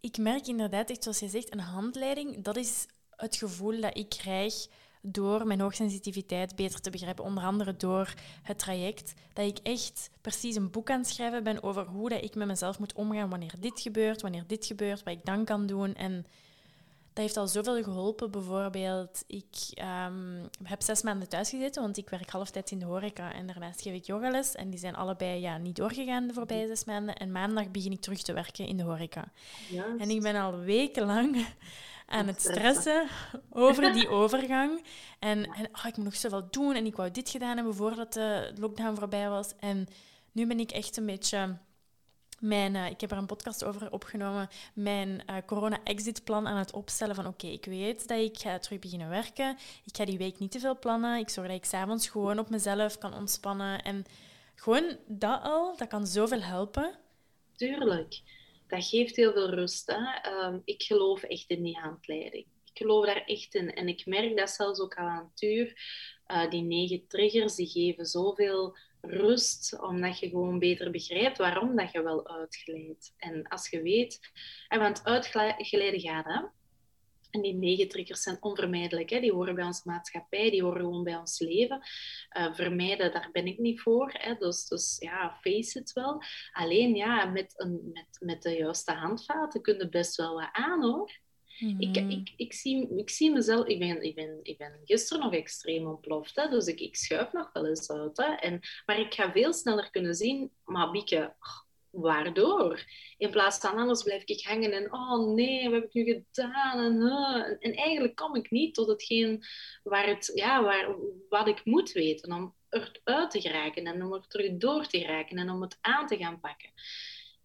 ik merk inderdaad, echt zoals je zegt, een handleiding, dat is het gevoel dat ik krijg door mijn hoogsensitiviteit beter te begrijpen, onder andere door het traject, dat ik echt precies een boek aan het schrijven ben over hoe dat ik met mezelf moet omgaan wanneer dit gebeurt, wanneer dit gebeurt, wat ik dan kan doen. En dat heeft al zoveel geholpen. Bijvoorbeeld, ik ehm, heb zes maanden thuis gezeten, want ik werk halftijds in de horeca en daarnaast geef ik yogales. En die zijn allebei ja, niet doorgegaan de voorbije zes maanden. En maandag begin ik terug te werken in de horeca. Juist. En ik ben al wekenlang aan het stressen over die overgang. En, en oh, ik moet nog zoveel doen en ik wou dit gedaan hebben voordat de lockdown voorbij was. En nu ben ik echt een beetje mijn, uh, ik heb er een podcast over opgenomen, mijn uh, corona-exit-plan aan het opstellen van oké, ik weet dat ik ga terug beginnen werken. Ik ga die week niet te veel plannen. Ik zorg dat ik s'avonds gewoon op mezelf kan ontspannen. En gewoon dat al, dat kan zoveel helpen. Tuurlijk. Dat geeft heel veel rust. Hè? Um, ik geloof echt in die handleiding. Ik geloof daar echt in. En ik merk dat zelfs ook al aan het uur. Uh, die negen triggers, die geven zoveel rust, omdat je gewoon beter begrijpt waarom dat je wel uitglijdt. En als je weet, en want uitglijden gaat, hè? En die negentriggers zijn onvermijdelijk. Hè? Die horen bij onze maatschappij, die horen gewoon bij ons leven. Uh, vermijden, daar ben ik niet voor. Hè? Dus, dus ja, face it wel. Alleen ja, met, een, met, met de juiste handvaten kun je best wel wat aan hoor. Ik, mhm. ik, ik, zie, ik zie mezelf, ik ben, ik, ben, ik ben gisteren nog extreem ontploft, hè, dus ik, ik schuif nog wel eens uit. Hè, en, maar ik ga veel sneller kunnen zien, maar Bieke, waardoor? In plaats van anders blijf ik hangen en oh nee, wat heb ik nu gedaan? En, uh, en eigenlijk kom ik niet tot hetgeen waar het, ja, waar, wat ik moet weten om eruit te geraken en om er terug door te geraken en om het aan te gaan pakken.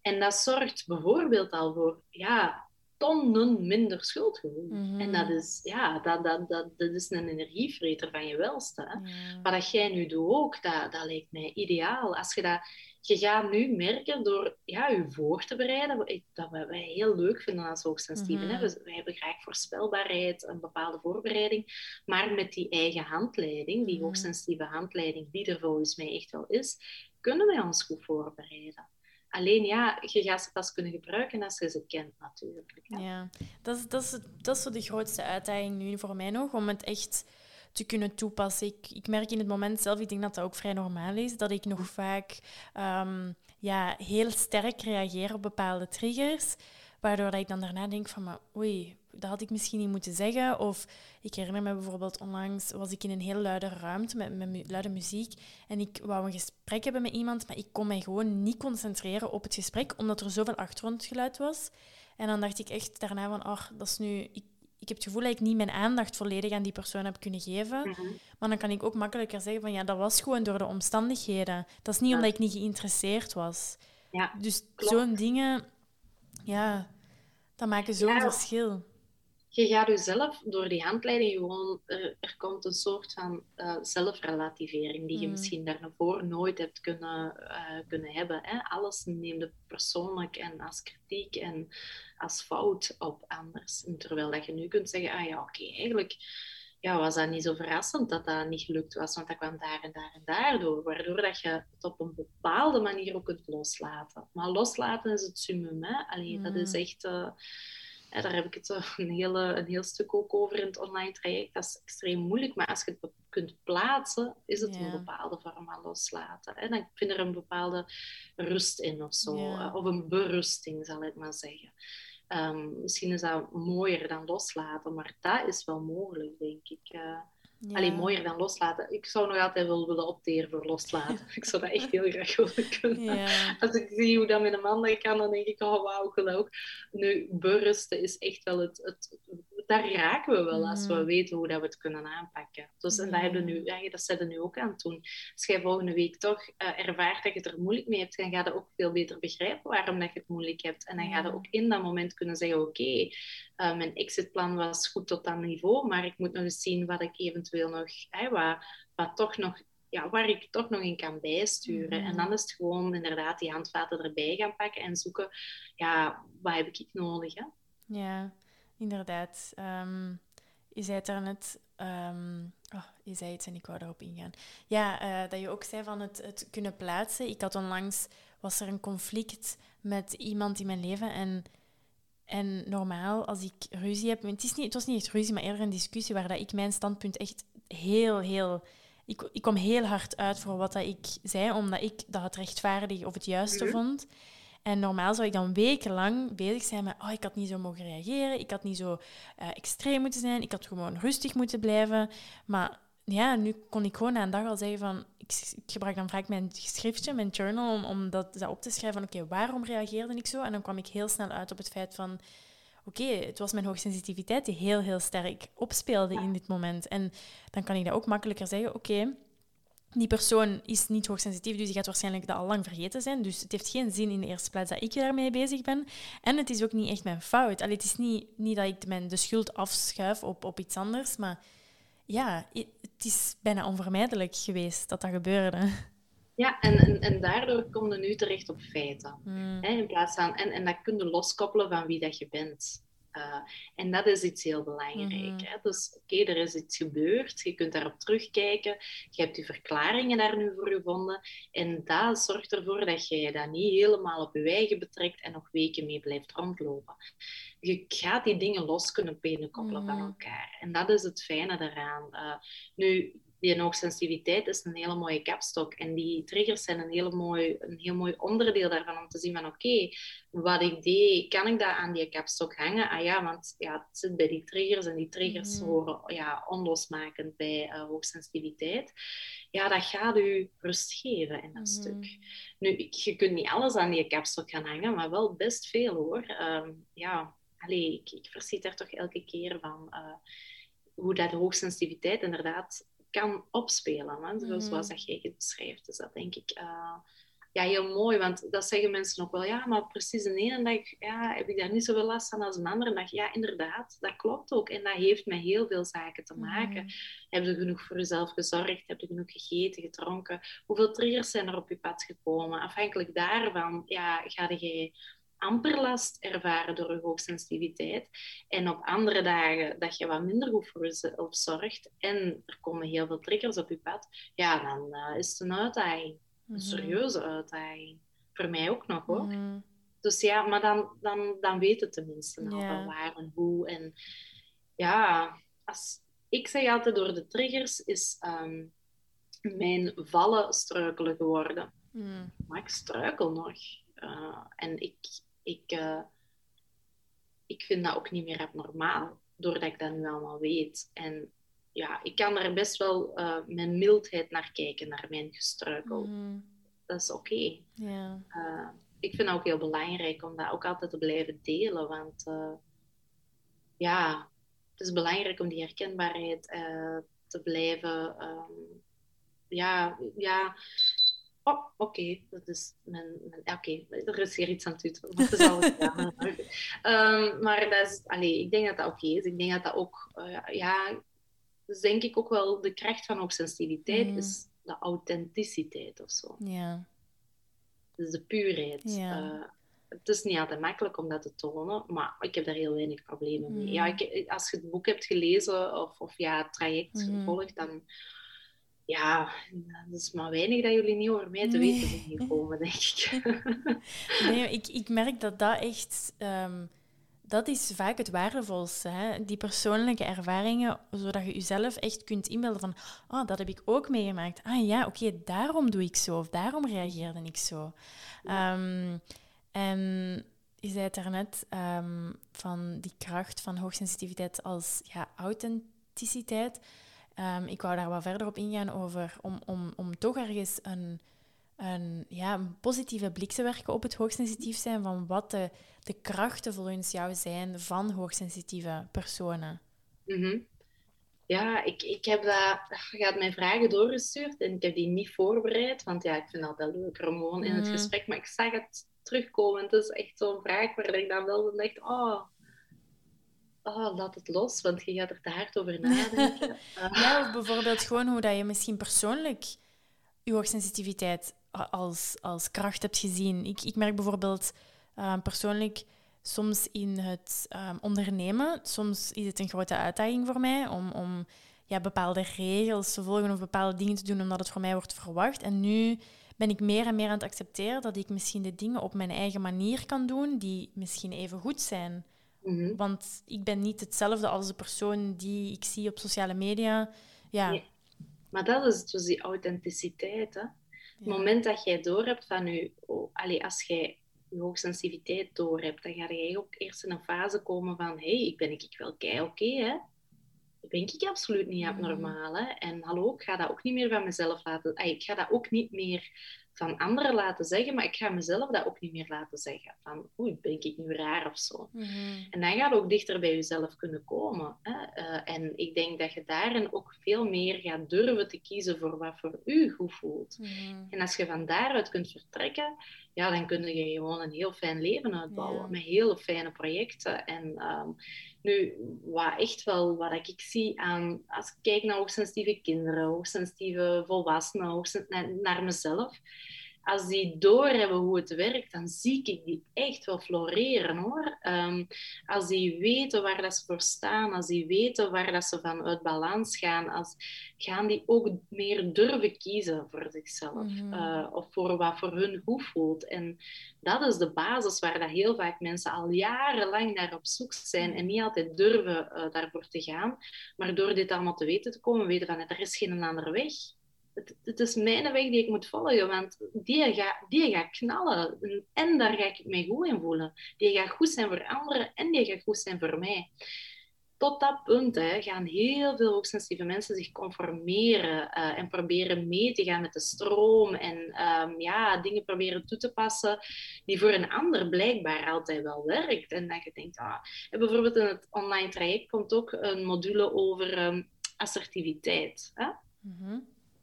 En dat zorgt bijvoorbeeld al voor ja, tonnen minder schuldgevoel. Mm En dat is, ja, dat, dat, dat, dat is een energievreter van je welste. Hè? Maar dat jij nu doet ook, dat, dat lijkt mij ideaal. Als je dat... Je gaat nu merken door ja, je voor te bereiden, dat we, wij heel leuk vinden als hoogsensitieve. Mm -hmm. Wij hebben graag voorspelbaarheid, een bepaalde voorbereiding. Maar met die eigen handleiding, die mm hoogsensitieve handleiding, die er volgens mij echt wel is, kunnen wij ons goed voorbereiden. Alleen ja, je gaat ze pas kunnen gebruiken als je ze kent natuurlijk. Ja, dat, is, dat, is, dat is zo de grootste uitdaging nu voor mij nog, om het echt te kunnen toepassen. Ik, ik merk in het moment zelf, ik denk dat dat ook vrij normaal is, dat ik nog vaak um, ja, heel sterk reageer op bepaalde triggers, waardoor ik dan daarna denk van, maar oei, dat had ik misschien niet moeten zeggen. Of ik herinner me bijvoorbeeld onlangs was ik in een heel luide ruimte met, met luide muziek en ik wou een gesprek hebben met iemand, maar ik kon mij gewoon niet concentreren op het gesprek omdat er zoveel achtergrondgeluid was. En dan dacht ik echt daarna van, oh, dat is nu... Ik, ik heb het gevoel dat ik niet mijn aandacht volledig aan die persoon heb kunnen geven. Mhm. Maar dan kan ik ook makkelijker zeggen van ja, dat was gewoon door de omstandigheden. Dat is niet omdat ik niet geïnteresseerd was. Ja, dus zo'n dingen, ja, dat maken zo'n ja, verschil je gaat jezelf door die handleiding gewoon, er, er komt een soort van uh, zelfrelativering die je mm. misschien daarvoor nooit hebt kunnen, uh, kunnen hebben. Hè? Alles neemde persoonlijk en als kritiek en als fout op anders. En terwijl dat je nu kunt zeggen, ah ja, oké, eigenlijk ja, was dat niet zo verrassend dat dat niet gelukt was, want dat kwam daar en daar en daardoor. Waardoor dat je het op een bepaalde manier ook kunt loslaten. Maar loslaten is het summum, hè? Allee, dat is mm. echt... Uh, ja, daar heb ik het eh, een, hele, een heel stuk ook over in het online traject. Dat is extreem moeilijk, maar als je het kunt plaatsen, is het een bepaalde vorm van loslaten. Hè? Dan vind je er een bepaalde rust in of zo. Eh, of een berusting, zal ik maar zeggen. Um, misschien is dat mooier dan loslaten, maar dat is wel mogelijk, denk ik. Uh, ja. Alleen mooier dan loslaten. Ik zou nog altijd wel willen opteren voor loslaten. ik zou dat echt heel graag willen kunnen. Als ik zie hoe dat met een man kan, dan denk ik, oh wauw, geloof. Nu, berusten is echt wel het, het, daar raken we wel als we mm. weten hoe dat we het kunnen aanpakken. Dus en dat, hebben nu, ja, dat zetten nu ook aan het doen. Als jij volgende week toch uh, ervaart dat je het er moeilijk mee hebt, dan ga je ook veel beter begrijpen waarom dat je het moeilijk hebt. En dan ga je ook in dat moment kunnen zeggen, oké, okay, uh, mijn exitplan was goed tot dat niveau, maar ik moet nog eens zien wat ik eventueel nog, hè, wat, wat toch nog ja, waar ik toch nog in kan bijsturen. En mm. dan is het gewoon inderdaad die handvaten erbij gaan pakken en zoeken, ja, wat heb ik nodig? Hè? Ja, inderdaad. Um, je zei het daarnet... Um, oh, je zei iets en ik wou daarop ingaan. Ja, uh, dat je ook zei van het, het kunnen plaatsen. Ik had onlangs... Was er een conflict met iemand in mijn leven en... En normaal, als ik ruzie heb... Het, is niet, het was niet echt ruzie, maar eerder een discussie waar dat ik mijn standpunt echt heel, heel... Ik, ik kwam heel hard uit voor wat dat ik zei, omdat ik dat het rechtvaardig of het juiste mhm. vond. En normaal zou ik dan wekenlang bezig zijn met, oh, ik had niet zo mogen reageren, ik had niet zo uh, extreem moeten zijn, ik had gewoon rustig moeten blijven. Maar ja, nu kon ik gewoon na een dag al zeggen van, ik, ik gebruik dan vaak mijn schriftje, mijn journal, om, om dat, dat op te schrijven van, oké, waarom reageerde ik zo? En dan kwam ik heel snel uit op het feit van, oké, het was mijn hoogsensitiviteit die heel, heel sterk opspeelde in dit moment. En dan kan ik dat ook makkelijker zeggen, oké, die persoon is niet hoogsensitief, dus die gaat waarschijnlijk dat al lang vergeten zijn. Dus het heeft geen zin in de eerste plaats dat ik daarmee bezig ben. En het is ook niet echt mijn fout. Allee, het is niet, niet dat ik mijn, de schuld afschuif op, op iets anders, maar ja, het is bijna onvermijdelijk geweest dat dat gebeurde. Ja, en, en, en daardoor kom je nu terecht op feiten. Hmm. Hè, in plaats van, en, en dat kun je loskoppelen van wie dat je bent. Uh, en dat is iets heel belangrijk. Mhm. Hè? Dus oké, er is iets gebeurd, je kunt daarop terugkijken, je hebt je verklaringen daar nu voor gevonden en dat zorgt ervoor dat je dat niet helemaal op je eigen betrekt en nog weken mee blijft rondlopen. Je gaat die dingen los kunnen penen koppelen van Mhm. elkaar. En dat is het fijne daaraan. Uh, nu, die hoogsensitiviteit is een hele mooie kapstok. En die triggers zijn een, hele mooi, een heel mooi onderdeel daarvan om te zien van oké, wat ik deed, kan ik dat aan die kapstok hangen? Ah ja, want ja, het zit bij die triggers en die triggers Mhm. horen ja, onlosmakend bij uh, hoogsensitiviteit. Ja, dat gaat u rust geven in dat Mhm. stuk. Nu, je kunt niet alles aan die kapstok gaan hangen, maar wel best veel hoor. Um, ja, allee, ik, ik verschiet daar toch elke keer van uh, hoe dat hoogsensitiviteit inderdaad kan opspelen. Hè? Zoals, Mhm. dat jij het beschrijft. Dus dat denk ik uh, ja, heel mooi. Want dat zeggen mensen ook wel. Ja, maar precies de ene dag ja, heb ik daar niet zoveel last van als een andere dag. Ja, inderdaad. Dat klopt ook. En dat heeft met heel veel zaken te maken. Mhm. Heb je genoeg voor jezelf gezorgd? Heb je genoeg gegeten, gedronken? Hoeveel triggers zijn er op je pad gekomen? Afhankelijk daarvan ja, ga je amper last ervaren door je hoogsensitiviteit. En op andere dagen dat je wat minder goed voor jezelf zorgt en er komen heel veel triggers op je pad, ja, dan uh, is het een uitdaging. Een Mhm. serieuze uitdaging. Voor mij ook nog hoor. Mhm. Dus ja, maar dan, dan, dan weet het tenminste al waar en hoe. En ja, als, ik zeg altijd door de triggers is ehm, mijn vallen struikelen geworden. Mhm. Maar ik struikel nog. Uh, en ik, ik, uh, ik vind dat ook niet meer abnormaal, doordat ik dat nu allemaal weet. En ja, ik kan er best wel uh, met mildheid naar kijken, naar mijn gestruikel. Mhm. Dat is oké. Okay. Uh, ik vind het ook heel belangrijk om dat ook altijd te blijven delen, want ja, het is belangrijk om die herkenbaarheid te blijven. Um, ja, ja, Oh, oké, okay. dat is mijn. mijn Oké, okay. er is hier iets aan het uiten. Dat is al um, maar dat is, allee, ik denk dat dat oké okay is. Ik denk dat dat ook, uh, ja, dus denk ik ook wel de kracht van hoogsensitiviteit Mm. is de authenticiteit of zo. Ja. Dus de puurheid. Ja. Uh, het is niet altijd makkelijk om dat te tonen, maar ik heb daar heel weinig problemen mee. Mm. Ja, ik, als je het boek hebt gelezen of, of ja, het traject Mhm. gevolgd, dan ja, dat is maar weinig dat jullie niet over mij te Nee. weten zijn gekomen, denk ik. Nee, ik, ik merk dat dat echt... ehm, dat is vaak het waardevolste. Hè? Die persoonlijke ervaringen, zodat je jezelf echt kunt inbeelden van... Oh, dat heb ik ook meegemaakt. Ah ja, oké, daarom doe ik zo. Of daarom reageerde ik zo. Ehm, en je zei het daarnet um, van die kracht van hoogsensitiviteit als ja, authenticiteit. Um, ik wou daar wat verder op ingaan over om, om, om toch ergens een, een, ja, een positieve blik te werken op het hoogsensitief zijn van wat de, de krachten volgens jou zijn van hoogsensitieve personen. Mm -hmm. Ja, ik, ik heb dat... Je had mij vragen doorgestuurd en ik heb die niet voorbereid, want ja, ik vind dat wel leuker om gewoon in het Mhm. gesprek, maar ik zag het terugkomen. Het is echt zo'n vraag waar ik dan wel dacht, oh, oh, laat het los, want je gaat er te hard over nadenken. Ja, of bijvoorbeeld gewoon hoe dat je misschien persoonlijk je hoogsensitiviteit als, als kracht hebt gezien. Ik, ik merk bijvoorbeeld uh, persoonlijk soms in het um, ondernemen, soms is het een grote uitdaging voor mij om, om ja, bepaalde regels te volgen of bepaalde dingen te doen omdat het voor mij wordt verwacht. En nu ben ik meer en meer aan het accepteren dat ik misschien de dingen op mijn eigen manier kan doen die misschien even goed zijn. Mm -hmm. Want ik ben niet hetzelfde als de persoon die ik zie op sociale media. Ja. Nee. Maar dat is dus die authenticiteit. Hè? Ja. Het moment dat jij doorhebt van je... Oh, allez, als jij je hoogsensitiviteit doorhebt, dan ga je ook eerst in een fase komen van hé, hey, ik ben ik wel kei oké, okay, hè? Dat ben ik absoluut niet abnormaal, hè? En hallo, ik ga dat ook niet meer van mezelf laten... Ay, ik ga dat ook niet meer van anderen laten zeggen, maar ik ga mezelf dat ook niet meer laten zeggen. Van, oei, ben ik nu raar of zo. Mhm. En dan gaat ook dichter bij jezelf kunnen komen. Hè? Eh, en ik denk dat je daarin ook veel meer gaat durven te kiezen voor wat voor u goed voelt. Mhm. En als je van daaruit kunt vertrekken, ja, dan kun je gewoon een heel fijn leven uitbouwen. Ja. Met hele fijne projecten. En ehm, nu, wat echt wel, wat ik zie aan, als ik kijk naar hoogsensitieve kinderen, hoogsensitieve volwassenen, hoogsen- naar, naar mezelf. Als die doorhebben hoe het werkt, dan zie ik die echt wel floreren hoor. Ehm, als die weten waar dat ze voor staan, als die weten waar dat ze van uit balans gaan, als, gaan die ook meer durven kiezen voor zichzelf. Mhm. eh, of voor wat voor hun goed voelt. En dat is de basis waar dat heel vaak mensen al jarenlang naar op zoek zijn en niet altijd durven eh, daarvoor te gaan. Maar door dit allemaal te weten te komen, weten van er is geen andere weg. Het, is mijn weg die ik moet volgen, want die gaat die gaat knallen. En daar ga ik mij goed in voelen. Die gaat goed zijn voor anderen en die gaat goed zijn voor mij. Tot dat punt hè, gaan heel veel hoogsensitieve mensen zich conformeren eh, en proberen mee te gaan met de stroom en ehm, ja, dingen proberen toe te passen die voor een ander blijkbaar altijd wel werkt. En dat je denkt, ah, bijvoorbeeld in het online traject komt ook een module over ehm, assertiviteit. Hè? Mhm.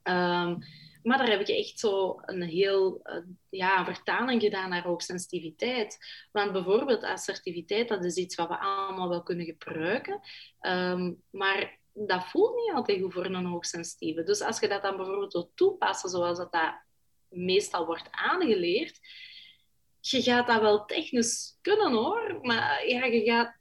Ehm, maar daar heb ik echt zo een heel eh, ja, vertaling gedaan naar hoogsensitiviteit. Want bijvoorbeeld assertiviteit, dat is iets wat we allemaal wel kunnen gebruiken. Ehm, maar dat voelt niet altijd goed voor een hoogsensitieve. Dus als je dat dan bijvoorbeeld wilt toepassen zoals dat, dat meestal wordt aangeleerd, je gaat dat wel technisch kunnen hoor, maar ja, je gaat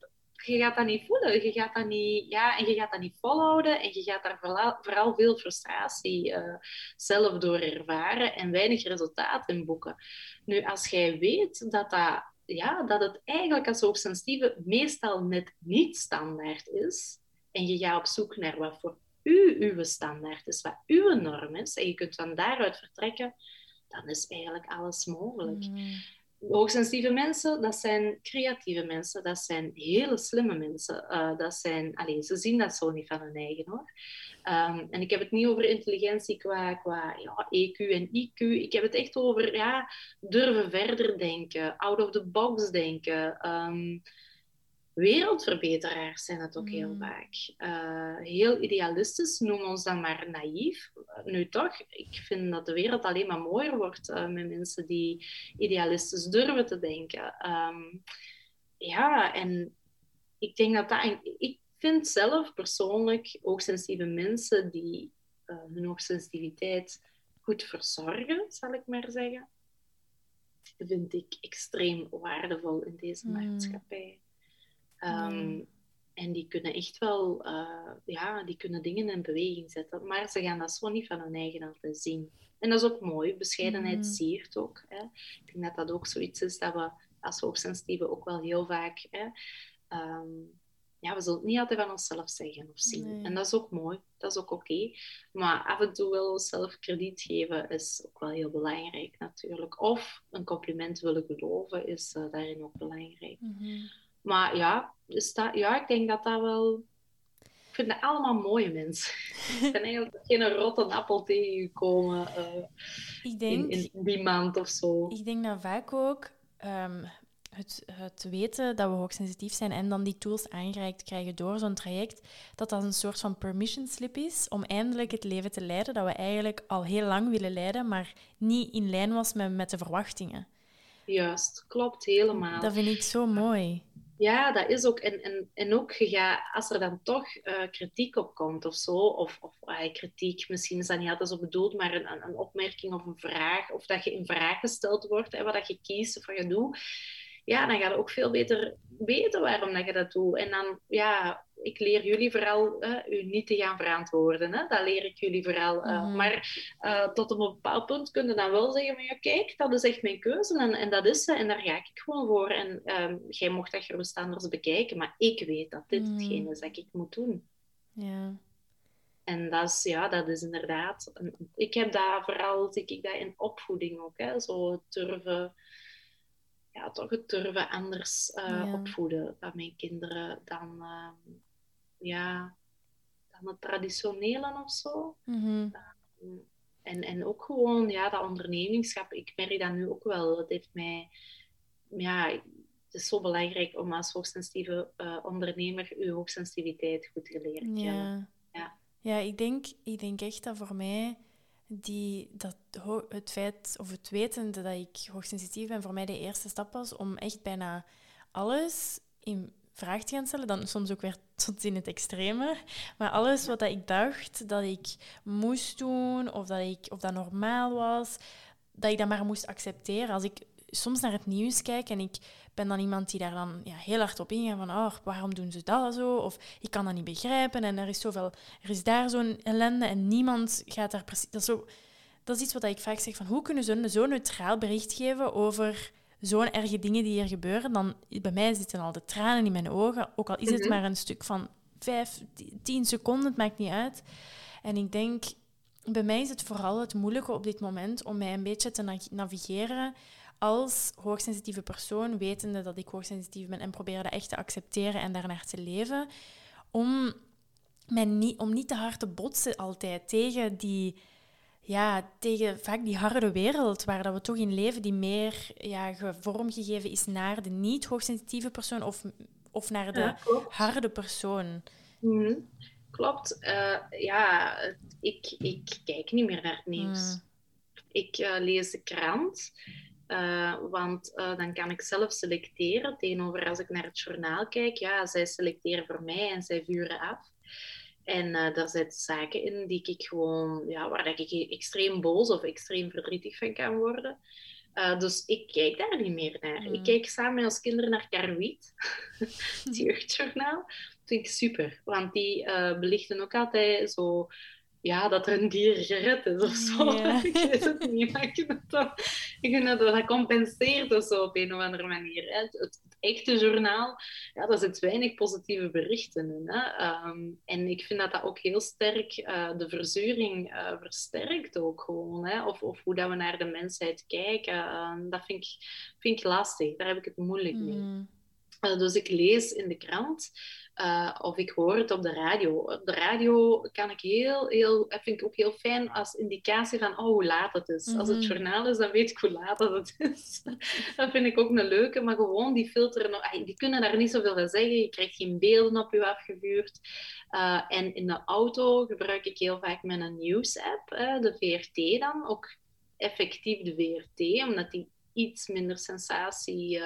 je gaat dat niet voelen. Je gaat dat niet, ja, en je gaat dat niet volhouden. En je gaat daar vooral, veel frustratie eh, zelf door ervaren en weinig resultaat in boeken. Nu, als jij weet dat, dat, ja, dat het eigenlijk als hoogsensitieve meestal net niet standaard is, en je gaat op zoek naar wat voor u uw standaard is, wat uw norm is, en je kunt van daaruit vertrekken, dan is eigenlijk alles mogelijk Mhm. Hoogsensitieve mensen, dat zijn creatieve mensen, dat zijn hele slimme mensen. Uh, dat zijn, allez, ze zien dat zo niet van hun eigen hoor. Um, en ik heb het niet over intelligentie qua, qua ja, EQ en IQ. Ik heb het echt over ja, durven verder denken, out of the box denken. Um, wereldverbeteraars zijn het ook heel Mm. vaak. Uh, heel idealistisch, noem ons dan maar naïef. nu toch, ik vind dat de wereld alleen maar mooier wordt uh, met mensen die idealistisch durven te denken. Um, ja, en ik denk dat dat... Ik vind zelf persoonlijk hoogsensitieve mensen die uh, hun hoogsensitiviteit goed verzorgen, zal ik maar zeggen, vind ik extreem waardevol in deze Mm. maatschappij. Um, Mm. En die kunnen echt wel, uh, ja, die kunnen dingen in beweging zetten. Maar ze gaan dat zo niet van hun eigen altijd zien. En dat is ook mooi. Bescheidenheid Mm. siert ook. Hè. Ik denk dat dat ook zoiets is dat we als hoogsensitieve ook wel heel vaak... Hè, um, ja, we zullen het niet altijd van onszelf zeggen of zien. Nee. En dat is ook mooi. Dat is ook oké. Okay. Maar af en toe wel onszelf krediet geven is ook wel heel belangrijk natuurlijk. Of een compliment willen geloven is uh, daarin ook belangrijk. Mm -hmm. Maar ja, dus dat, ja, ik denk dat dat wel... Ik vind dat allemaal mooie mensen. ik ben eigenlijk geen rotte appel tegengekomen uh, ik denk, in, in, die maand of zo. Ik denk dat vaak ook um, het, het weten dat we hoogsensitief zijn en dan die tools aangereikt krijgen door zo'n traject, dat dat een soort van permission slip is om eindelijk het leven te leiden dat we eigenlijk al heel lang willen leiden, maar niet in lijn was met, met de verwachtingen. Juist, klopt helemaal. Dat vind ik zo mooi. Ja, dat is ook. En, en, en ook, als er dan toch uh, kritiek op komt of zo, of, of kritiek, misschien is dat niet altijd zo bedoeld, maar een, een opmerking of een vraag, of dat je in vraag gesteld wordt, hè, wat dat je kiest of wat je doet, ja, dan ga je ook veel beter weten waarom dat je dat doet. En dan, ja, ik leer jullie vooral uh, u niet te gaan verantwoorden. Hè? Dat leer ik jullie vooral. Uh, mm. Maar uh, tot op een bepaald punt kun je dan wel zeggen: van, ja, kijk, dat is echt mijn keuze en, en dat is ze en daar ga ik gewoon voor. En um, jij mocht dat gerust anders bekijken, maar ik weet dat dit mm. hetgeen is dat ik moet doen. Ja. En dat is, ja, dat is inderdaad. Ik heb daar vooral, zie ik dat in opvoeding ook, hè? zo durven ja, toch het durven anders uh, ja. opvoeden van mijn kinderen dan, uh, ja, dan het traditionele of zo. Mm -hmm. um, en, en ook gewoon ja, dat ondernemingschap. Ik merk dat nu ook wel. Het heeft mij... Ja, het is zo belangrijk om als hoogsensitieve uh, ondernemer je hoogsensitiviteit goed te leren kennen. Ja, ja ik, denk, ik denk echt dat voor mij die, dat, het feit of het weten dat ik hoogsensitief ben, voor mij de eerste stap was om echt bijna alles in vraag te gaan stellen. Dan soms ook weer tot in het extreme. Maar alles wat ik dacht dat ik moest doen, of dat, ik, of dat normaal was, dat ik dat maar moest accepteren. Als ik soms naar het nieuws kijk en ik ben dan iemand die daar dan ja, heel hard op ingaat van oh, waarom doen ze dat zo? Of ik kan dat niet begrijpen en er is zoveel, er is daar zo'n ellende en niemand gaat daar precies... Dat is, zo, dat is iets wat ik vaak zeg van hoe kunnen ze zo neutraal bericht geven over zo'n erge dingen die hier gebeuren, dan bij mij zitten al de tranen in mijn ogen. Ook al is het mhm. maar een stuk van vijf, tien seconden, het maakt niet uit. En ik denk, bij mij is het vooral het moeilijke op dit moment om mij een beetje te navigeren als hoogsensitieve persoon, wetende dat ik hoogsensitief ben en proberen dat echt te accepteren en daarnaar te leven, om, mij niet, om niet te hard te botsen altijd tegen die ja, tegen vaak die harde wereld waar dat we toch in leven, die meer ja, vormgegeven is naar de niet-hoogsensitieve persoon of, of naar de harde persoon. Mhm. Klopt. Uh, ja, ik, ik kijk niet meer naar het nieuws. Mm. Ik uh, lees de krant. Uh, want dan kan ik zelf selecteren tegenover als ik naar het journaal kijk. Ja, zij selecteren voor mij en zij vuren af. En uh, daar zitten zaken in die ik gewoon, ja, waar ik extreem boos of extreem verdrietig van kan worden. Uh, dus ik kijk daar niet meer naar. Ik mm. kijk samen met ons kinderen naar Karwiet, het jeugdjournaal. Dat vind ik super, want die uh, belichten ook altijd zo ja, dat er een dier gered is of zo. ik weet het niet, maar ik vind dat, ik vind dat, dat compenseert of zo op een of andere manier. Hè. Het, het, echte journaal, ja, daar zit weinig positieve berichten in. Hè. Ehm, en ik vind dat dat ook heel sterk uh, de verzuring uh, versterkt ook gewoon. Hè. Of, of hoe dat we naar de mensheid kijken. Uh, dat vind ik, vind ik lastig. Daar heb ik het moeilijk mee. Mm. Eh, dus ik lees in de krant uh, of ik hoor het op de radio. Op de radio kan ik heel, heel, vind ik ook heel fijn als indicatie van oh, hoe laat het is. Als het mhm. journaal is, dan weet ik hoe laat het is. dat vind ik ook een leuke, maar gewoon die filteren, die kunnen daar niet zoveel van zeggen. Je krijgt geen beelden op je afgevuurd. Uh, en in de auto gebruik ik heel vaak mijn nieuwsapp, de VRT dan, ook effectief de VRT, omdat die iets minder sensatie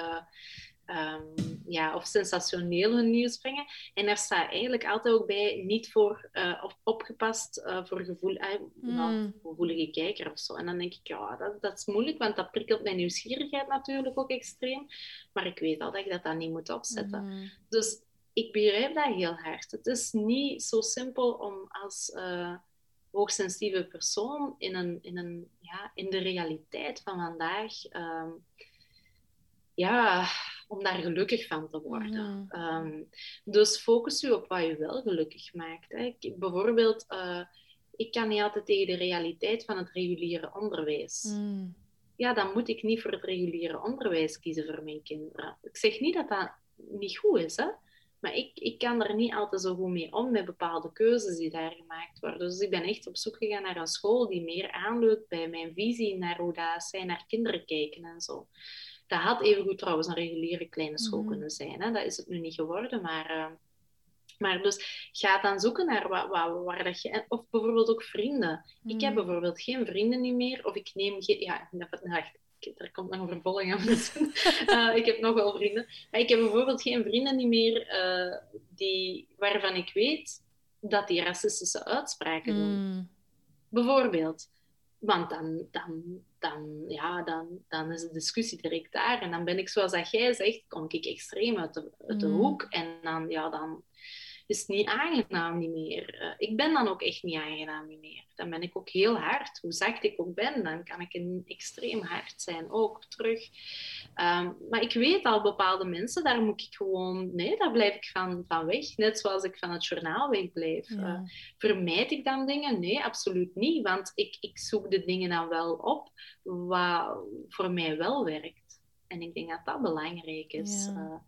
um, ja, of sensationeel hun nieuws brengen. En er staat eigenlijk altijd ook bij niet voor uh, opgepast uh, voor gevoel, uh, gevoelige kijker of zo. En dan denk ik, ja, dat, dat is moeilijk, want dat prikkelt mijn nieuwsgierigheid natuurlijk ook extreem. Maar ik weet al dat ik dat dan niet moet opzetten. Hmm. Dus ik begrijp dat heel hard. Het is niet zo simpel om als hoogsensitieve persoon in, een, in, een, ja, in de realiteit van vandaag ehm, ja, om daar gelukkig van te worden. Ehm, dus focus u op wat je wel gelukkig maakt. Hè. Ik, bijvoorbeeld, uh, ik kan niet altijd tegen de realiteit van het reguliere onderwijs. Mm. Ja, dan moet ik niet voor het reguliere onderwijs kiezen voor mijn kinderen. Ik zeg niet dat dat niet goed is, hè. Maar ik, ik kan er niet altijd zo goed mee om met bepaalde keuzes die daar gemaakt worden. Dus ik ben echt op zoek gegaan naar een school die meer aanleunt bij mijn visie naar hoe dat zij naar kinderen kijken en zo. Dat had evengoed trouwens een reguliere kleine school mhm. kunnen zijn. Hè? Dat is het nu niet geworden, maar... Uh, maar dus ga dan zoeken naar wat, wat, waar dat je... Of bijvoorbeeld ook vrienden. Ik heb mhm. bijvoorbeeld geen vrienden niet meer. Of ik neem geen... Ja, wacht, er komt nog een vervolging aan. uh, ik heb nog wel vrienden. Maar ik heb bijvoorbeeld geen vrienden niet meer uh, die, waarvan ik weet dat die racistische uitspraken doen. Mhm. Bijvoorbeeld. Want dan, dan, dan, ja, dan, dan is de discussie direct daar. En dan ben ik, zoals dat jij zegt, kom ik extreem uit de, uit de mm. hoek. En dan, ja, dan is niet aangenaam niet meer. Uh, ik ben dan ook echt niet aangenaam niet meer. Dan ben ik ook heel hard. Hoe zacht ik ook ben, dan kan ik een extreem hard zijn, ook terug. Um, maar ik weet al bepaalde mensen, daar moet ik gewoon, nee, daar blijf ik van, van weg. Net zoals ik van het journaal wegblijf. Ja. Uh, vermijd ik dan dingen? Nee, absoluut niet. Want ik, ik zoek de dingen dan wel op wat voor mij wel werkt. En ik denk dat dat belangrijk is. Ja.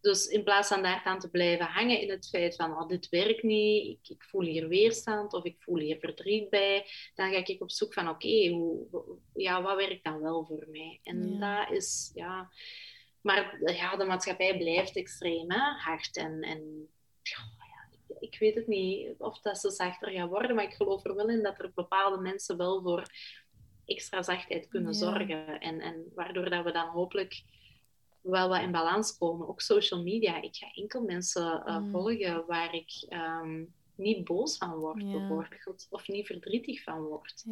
Dus in plaats van daar aan te blijven hangen in het feit van oh, dit werkt niet, ik, ik, voel hier weerstand of ik voel hier verdriet bij, dan ga ik op zoek van oké, hoe ja, wat werkt dan wel voor mij? En dat is, ja... Maar ja, de maatschappij blijft extreem hè? hard en, en ja, ik weet het niet of dat ze zachter gaan worden, maar ik geloof er wel in dat er bepaalde mensen wel voor extra zachtheid kunnen zorgen. En, en waardoor dat we dan hopelijk wel wat in balans komen. Ook social media. Ik ga enkel mensen uh, volgen waar ik ehm, niet boos van word, bijvoorbeeld. Of niet verdrietig van word.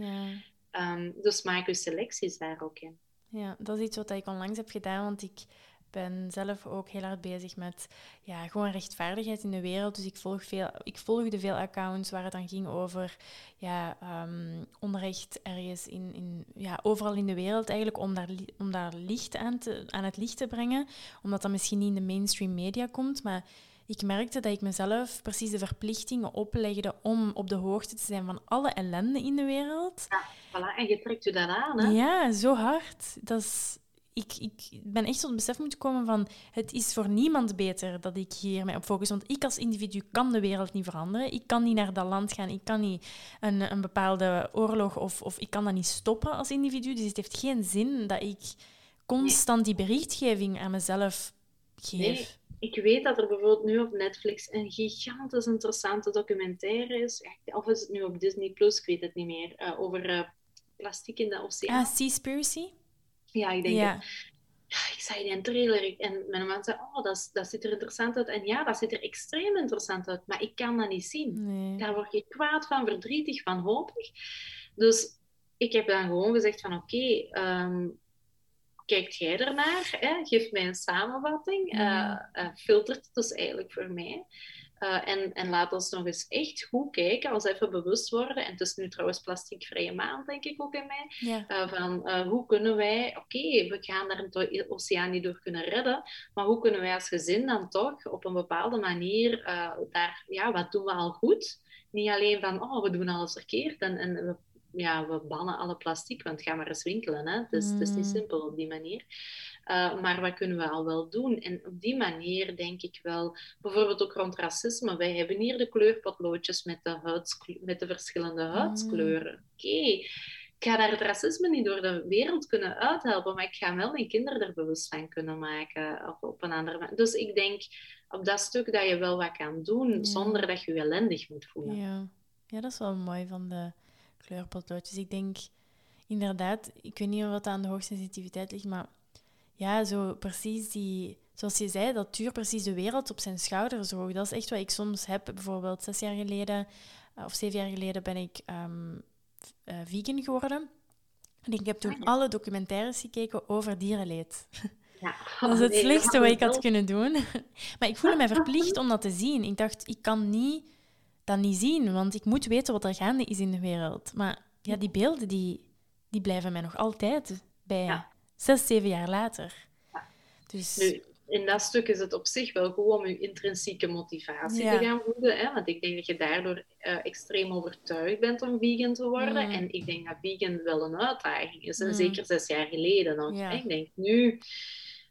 Um, dus maak je selecties daar ook in. Ja, dat is iets wat ik onlangs heb gedaan, want ik ben zelf ook heel hard bezig met ja, gewoon rechtvaardigheid in de wereld. Dus ik, volg veel, ik volgde veel accounts waar het dan ging over ja, um, onrecht ergens in, in, ja, overal in de wereld eigenlijk, om daar, om daar licht aan, te, aan het licht te brengen. Omdat dat misschien niet in de mainstream media komt, maar ik merkte dat ik mezelf precies de verplichtingen oplegde om op de hoogte te zijn van alle ellende in de wereld. Ja, voilà. En je trekt je dat aan, hè? Ja, zo hard. Dat is ik, ik ben echt tot het besef moeten komen van het is voor niemand beter dat ik hier mij op focus. Want ik als individu kan de wereld niet veranderen. Ik kan niet naar dat land gaan. Ik kan niet een, een bepaalde oorlog of, of ik kan dat niet stoppen als individu. Dus het heeft geen zin dat ik constant die berichtgeving aan mezelf geef. Nee. Ik weet dat er bijvoorbeeld nu op Netflix een gigantisch interessante documentaire is. Of is het nu op Disney Plus? Ik weet het niet meer. Uh, over uh, plastic in de oceaan. Ah, Seaspiracy? Ja, ik denk ja. ik zei die een trailer en mijn man zei, oh, dat, dat ziet er interessant uit. En ja, dat ziet er extreem interessant uit, maar ik kan dat niet zien. Nee. Daar word je kwaad van, verdrietig, van hopig. Dus ik heb dan gewoon gezegd van, oké, okay, um, kijkt jij ernaar? Hè? Geef mij een samenvatting. Uh, uh, filtert het dus eigenlijk voor mij. Uh, en, en laat ons nog eens echt goed kijken, als even bewust worden. En het is nu trouwens plasticvrije maand, denk ik ook in mij. Ja. Uh, van uh, hoe kunnen wij, oké, okay, we gaan daar de oceaan niet door kunnen redden, maar hoe kunnen wij als gezin dan toch op een bepaalde manier daar, ja, wat doen we al goed? Niet alleen van, oh, we doen alles verkeerd en, en we, ja, we bannen alle plastic, want ga maar eens winkelen. Hè? Dus het is niet mm. simpel op die manier. Uh, maar wat kunnen we al wel doen? En op die manier denk ik wel, bijvoorbeeld ook rond racisme. Wij hebben hier de kleurpotloodjes met de, met de verschillende mm. huidskleuren. Oké, ik ga daar het racisme niet door de wereld kunnen uithelpen, maar ik ga wel mijn kinderen er bewust van kunnen maken. Of op een andere manier. Dus ik denk op dat stuk dat je wel wat kan doen, zonder dat je je ellendig moet voelen. Ja. ja, dat is wel mooi van de kleurpotloodjes. Ik denk inderdaad, ik weet niet wat aan de hoogsensitiviteit ligt, maar ja, zo precies die, zoals je zei, dat tuur precies de wereld op zijn schouders droeg. Dat is echt wat ik soms heb. Bijvoorbeeld zes jaar geleden eh, of zeven jaar geleden ben ik um, uh, vegan geworden. En ik heb toen ah, alle documentaires gekeken over dierenleed. Ja. dat is het slechtste wat ik had kunnen doen. maar ik voelde mij verplicht om dat te zien. Ik dacht, ik kan niet, dat niet zien, want ik moet weten wat er gaande is in de wereld. Maar ja, die beelden die, die blijven mij nog altijd bij. Ja zes, zeven jaar later. Dus... Nu, in dat stuk is het op zich wel goed om je intrinsieke motivatie te gaan voeden. Hè? Want ik denk dat je daardoor uh, extreem overtuigd bent om vegan te worden. En ik denk dat vegan wel een uitdaging is. En zeker zes jaar geleden nog. Ja. Ik denk nu...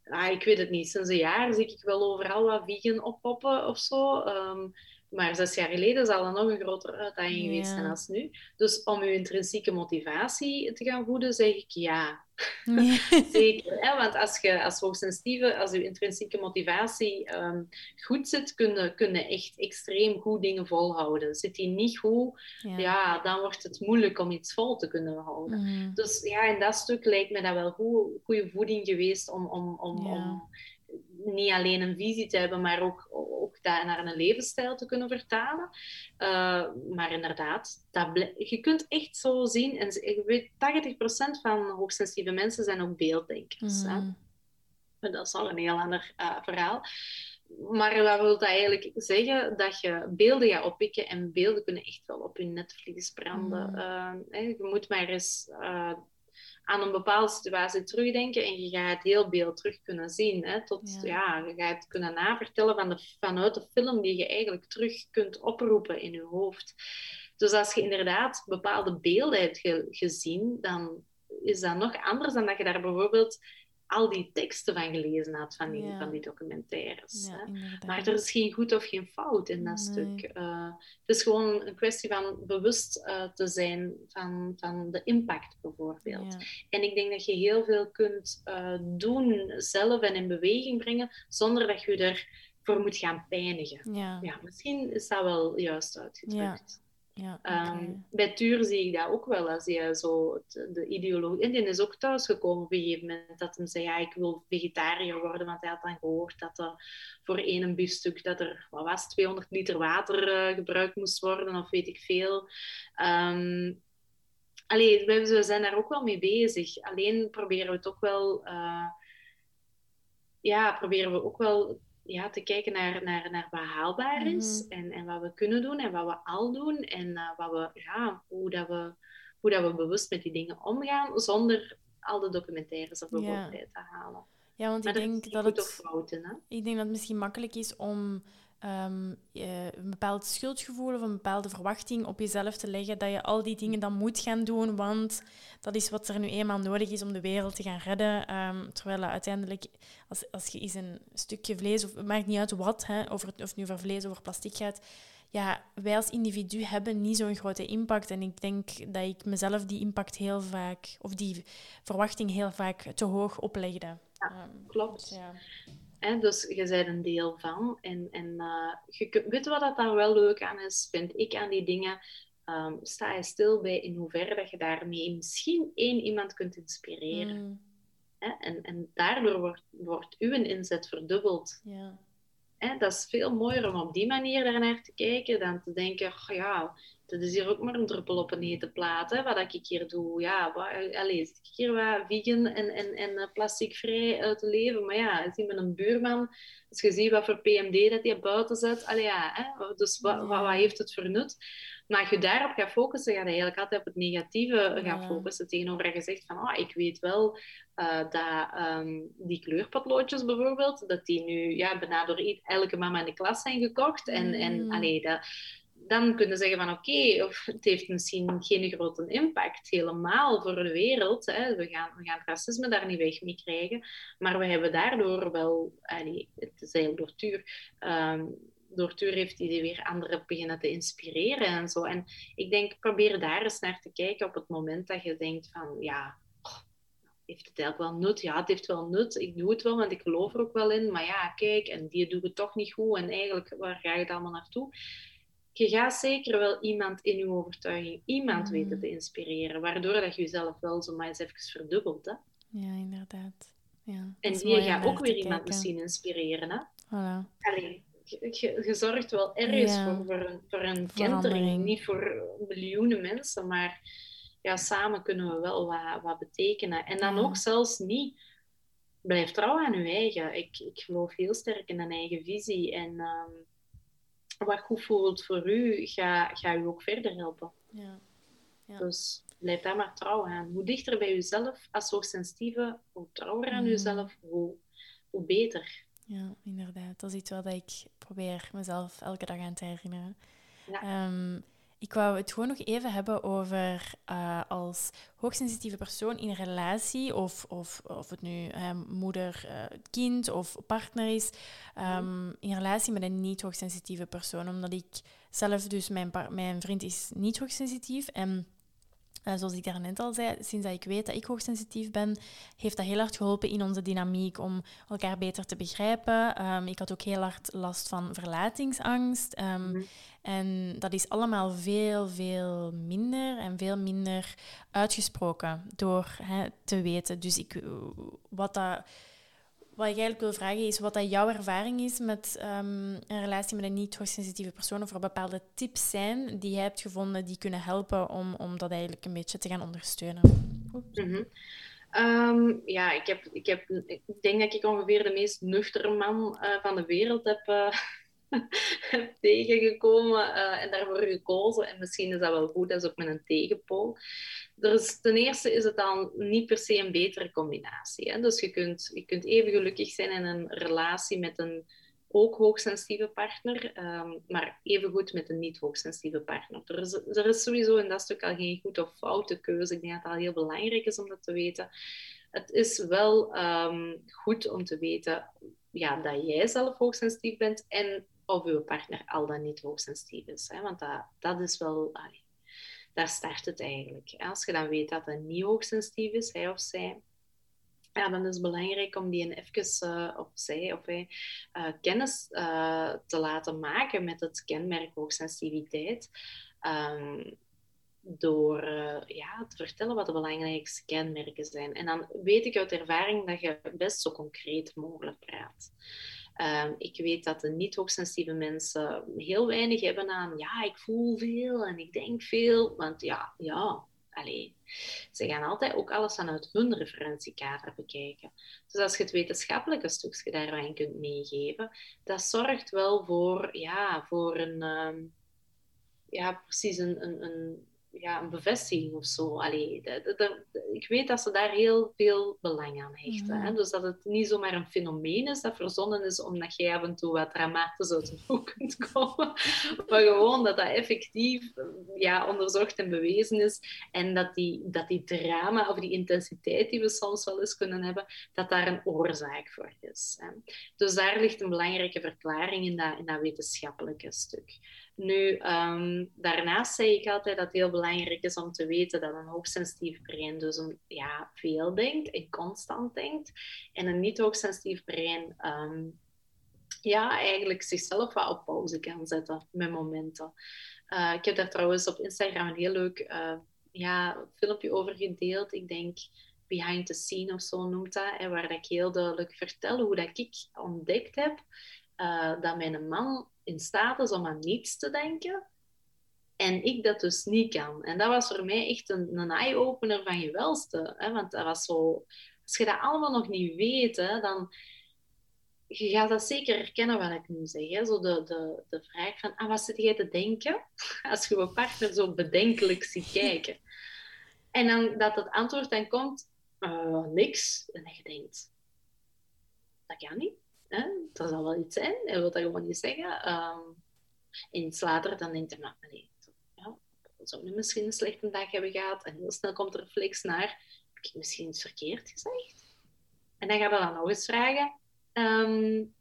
Ah, ik weet het niet. Sinds een jaar zie ik wel overal wat vegan oppoppen of zo. Um, maar zes jaar geleden zal dat nog een grotere uitdaging geweest zijn als nu. Dus om je intrinsieke motivatie te gaan voeden, zeg ik ja. Zeker. Hè? Want als je als hoogsensitieve, als je intrinsieke motivatie um, goed zit, kun je, echt extreem goed dingen volhouden. Zit die niet goed, ja. dan wordt het moeilijk om iets vol te kunnen houden. Mhm. Dus ja, in dat stuk lijkt me dat wel goede voeding geweest om, om, om, om niet alleen een visie te hebben, maar ook, ook dat naar een levensstijl te kunnen vertalen. Uh, maar inderdaad, dat je kunt echt zo zien, en ik weet, 80% van hoogsensitieve mensen zijn ook beelddenkers. Mm. Dat is al een heel ander uh, verhaal. Maar wat wil dat eigenlijk zeggen? Dat je beelden gaat oppikken en beelden kunnen echt wel op je netvlies branden. Mm. Uh, je moet maar eens aan een bepaalde situatie terugdenken en je gaat het heel beeld terug kunnen zien. Hè, tot, ja. je gaat het kunnen navertellen van de, vanuit de film die je eigenlijk terug kunt oproepen in je hoofd. Dus als je inderdaad bepaalde beelden hebt gezien, dan is dat nog anders dan dat je daar bijvoorbeeld al die teksten van gelezen had van die, van die documentaires. maar er is geen goed of geen fout in dat stuk. Uh, het is gewoon een kwestie van bewust uh, te zijn van, van de impact bijvoorbeeld. En ik denk dat je heel veel kunt uh, doen zelf en in beweging brengen zonder dat je ervoor moet gaan pijnigen. Ja. misschien is dat wel juist uitgedrukt. Ja, ehm, bij Tuur zie ik dat ook wel. Als je zo de ideologie... En die is ook thuisgekomen op een gegeven moment. Dat hij zei, ja, ik wil vegetariër worden. Want hij had dan gehoord dat er voor één biefstuk... dat er, wat was 200 liter water uh, gebruikt moest worden. Of weet ik veel. Um, we zijn daar ook wel mee bezig. Alleen proberen we toch wel... Uh, ja, proberen we ook wel ja, te kijken naar, naar, naar wat haalbaar is mhm. en, en wat we kunnen doen en wat we al doen en uh, wat we, ja, hoe, dat we, hoe dat we bewust met die dingen omgaan zonder al de documentaires er bijvoorbeeld bij te halen. Ja, want ik denk dat het, fouten, hè? ik denk dat het misschien makkelijk is om um, een bepaald schuldgevoel of een bepaalde verwachting op jezelf te leggen dat je al die dingen dan moet gaan doen, want dat is wat er nu eenmaal nodig is om de wereld te gaan redden. Um, terwijl uiteindelijk, als, als je eens een stukje vlees, of het maakt niet uit wat, hè, of, het, of nu over vlees of over plastic gaat, ja, wij als individu hebben niet zo'n grote impact. En ik denk dat ik mezelf die impact heel vaak, of die verwachting heel vaak te hoog oplegde. Ja, um, klopt. Dus ja. Hè, dus je bent een deel van. En, en uh, je, weet wat dat daar wel leuk aan is, vind ik aan die dingen? Um, sta je stil bij in hoeverre dat je daarmee misschien één iemand kunt inspireren. Mm. Hè? En, en daardoor wordt, wordt uw inzet verdubbeld. Ja. Hè? Dat is veel mooier om op die manier daarnaar te kijken dan te denken, oh ja, dat is hier ook maar een druppel op een hete plaat, hè, wat ik hier doe. Ja, wat, allez, ik hier wat vegan en, en, en eh, plasticvrij uit te leven. Maar ja, zie met een buurman, als je ziet wat voor PMD dat hij buiten zet, allee, ja, hè, dus wat, wat, wat, heeft het voor nut? Maar als je daarop gaat focussen, ga je eigenlijk altijd op het negatieve gaan focussen. Tegenover je zegt van, oh, ik weet wel uh, dat um, die kleurpotloodjes bijvoorbeeld, dat die nu ja, bijna door elke mama in de klas zijn gekocht. En, en mm. allee, dat dan kunnen zeggen van oké, het heeft misschien geen grote impact helemaal voor de wereld. Hè. We, gaan, we gaan racisme daar niet weg mee krijgen. Maar we hebben daardoor wel, het is eigenlijk door Tuur, um, door heeft hij weer anderen beginnen te inspireren en zo. En ik denk, probeer daar eens naar te kijken op het moment dat je denkt van ja, heeft het eigenlijk wel nut? Ja, het heeft wel nut. Ik doe het wel, want ik geloof er ook wel in. Maar ja, kijk, en die doet het toch niet goed. En eigenlijk, waar ga je het allemaal naartoe? Je gaat zeker wel iemand in je overtuiging, iemand mm. weten te inspireren, waardoor dat je jezelf wel zo maar eens even verdubbelt. Hè? Ja, inderdaad. Ja, en die gaat ook weer iemand misschien inspireren. Hè? Voilà. Allee, je, zorgt wel ergens voor, voor een, voor een kentering, niet voor miljoenen mensen, maar ja, samen kunnen we wel wat, wat betekenen. En dan ook zelfs niet, blijf trouw aan je eigen. Ik, ik geloof heel sterk in een eigen visie en... Ehm, wat goed voelt voor u, ga, ga u ook verder helpen. Ja. ja. Dus blijf daar maar trouw aan. Hoe dichter bij jezelf als hoogsensitieve, hoe trouwer aan jezelf, mm. hoe, hoe beter. Ja, inderdaad. Dat is iets wat ik probeer mezelf elke dag aan te herinneren. Ja. Ehm, ik wou het gewoon nog even hebben over uh, als hoogsensitieve persoon in een relatie, of, of, of het nu moeder, uh, kind of partner is, um, in relatie met een niet hoogsensitieve persoon. Omdat ik zelf, dus mijn, mijn vriend is niet hoogsensitief en uh, zoals ik daarnet al zei, sinds dat ik weet dat ik hoogsensitief ben, heeft dat heel hard geholpen in onze dynamiek om elkaar beter te begrijpen. Um, ik had ook heel hard last van verlatingsangst. Um, En dat is allemaal veel, veel minder en veel minder uitgesproken door te weten. Dus ik, wat dat wat ik eigenlijk wil vragen is wat dat jouw ervaring is met ehm, een relatie met een niet-hoogsensitieve persoon. Of er bepaalde tips zijn die jij hebt gevonden die kunnen helpen om, om dat eigenlijk een beetje te gaan ondersteunen. Mhm. Ehm, ja, ik, heb, ik, heb, denk dat ik ongeveer de meest nuchtere man uh, van de wereld heb, uh, tegengekomen uh, en daarvoor gekozen. En misschien is dat wel goed, dat is ook met een tegenpool. Dus ten eerste is het dan niet per se een betere combinatie. Hè? Dus je kunt, je kunt even gelukkig zijn in een relatie met een ook hoogsensitieve partner, um, maar evengoed met een niet hoogsensitieve partner. Er is, er is sowieso in dat stuk al geen goed of foute keuze. Ik denk dat het al heel belangrijk is om dat te weten. het is wel ehm, goed om te weten ja, dat jij zelf hoogsensitief bent en of uw partner al dan niet hoogsensitief is. Hè? Want dat, dat is wel... daar start het eigenlijk. Als je dan weet dat hij niet hoogsensitief is, hij of zij, ja, dan is het belangrijk om die even, uh, of zij of hij, uh, kennis uh, te laten maken met het kenmerk hoogsensitiviteit. Um, door ja, te vertellen wat de belangrijkste kenmerken zijn. En dan weet ik uit ervaring dat je best zo concreet mogelijk praat. Um, ik weet dat de niet-hoogsensitieve mensen heel weinig hebben aan, ja, ik voel veel en ik denk veel. Want ja, ja, Allee, ze gaan altijd ook alles vanuit hun referentiekader bekijken. Dus als je het wetenschappelijke stukje daarin kunt meegeven, dat zorgt wel voor, ja, voor een, um, ja, precies een, een, een ja, een bevestiging of zo. Allee, de, de, ik weet dat ze daar heel veel belang aan hechten. Hè? Mhm. Dus dat het niet zomaar een fenomeen is dat verzonnen is omdat jij af en toe wat dramatisch uit de hoek kunt komen. Maar gewoon dat dat effectief ja, onderzocht en bewezen is. En dat die, dat die drama of die intensiteit die we soms wel eens kunnen hebben, dat daar een oorzaak voor is. Hè? Dus daar ligt een belangrijke verklaring in dat, in dat wetenschappelijke stuk. Nu, um, daarnaast zeg ik altijd dat het heel belangrijk is om te weten dat een hoogsensitief brein dus een, ja, veel denkt en constant denkt. En een niet hoogsensitief brein um, ja, eigenlijk zichzelf wat op pauze kan zetten met momenten. Uh, ik heb daar trouwens op Instagram een heel leuk uh, ja, filmpje over gedeeld. Ik denk behind the scene of zo noemt dat. Hè, waar ik heel duidelijk vertel hoe dat ik ontdekt heb uh, dat mijn man in staat is om aan niets te denken. En ik dat dus niet kan. En dat was voor mij echt een, een eye-opener van je welste. Hè? Want dat was zo... Als je dat allemaal nog niet weet, hè, dan... Je dat zeker herkennen wat ik nu zeg. Hè? Zo de, de, de vraag van, ah, wat zit jij te denken? Als je je partner zo bedenkelijk ziet kijken. En dan dat het antwoord dan komt, uh, niks. En je denkt, dat kan niet. Hè? Er zal wel iets zijn, hij wil dat gewoon niet zeggen. Um, en iets later dan denkt hij, nou, nee, ja, zou nu misschien een slechte dag hebben gehad. En heel snel komt er reflex naar, heb ik misschien iets verkeerd gezegd? En dan gaan we dan nog eens vragen, um,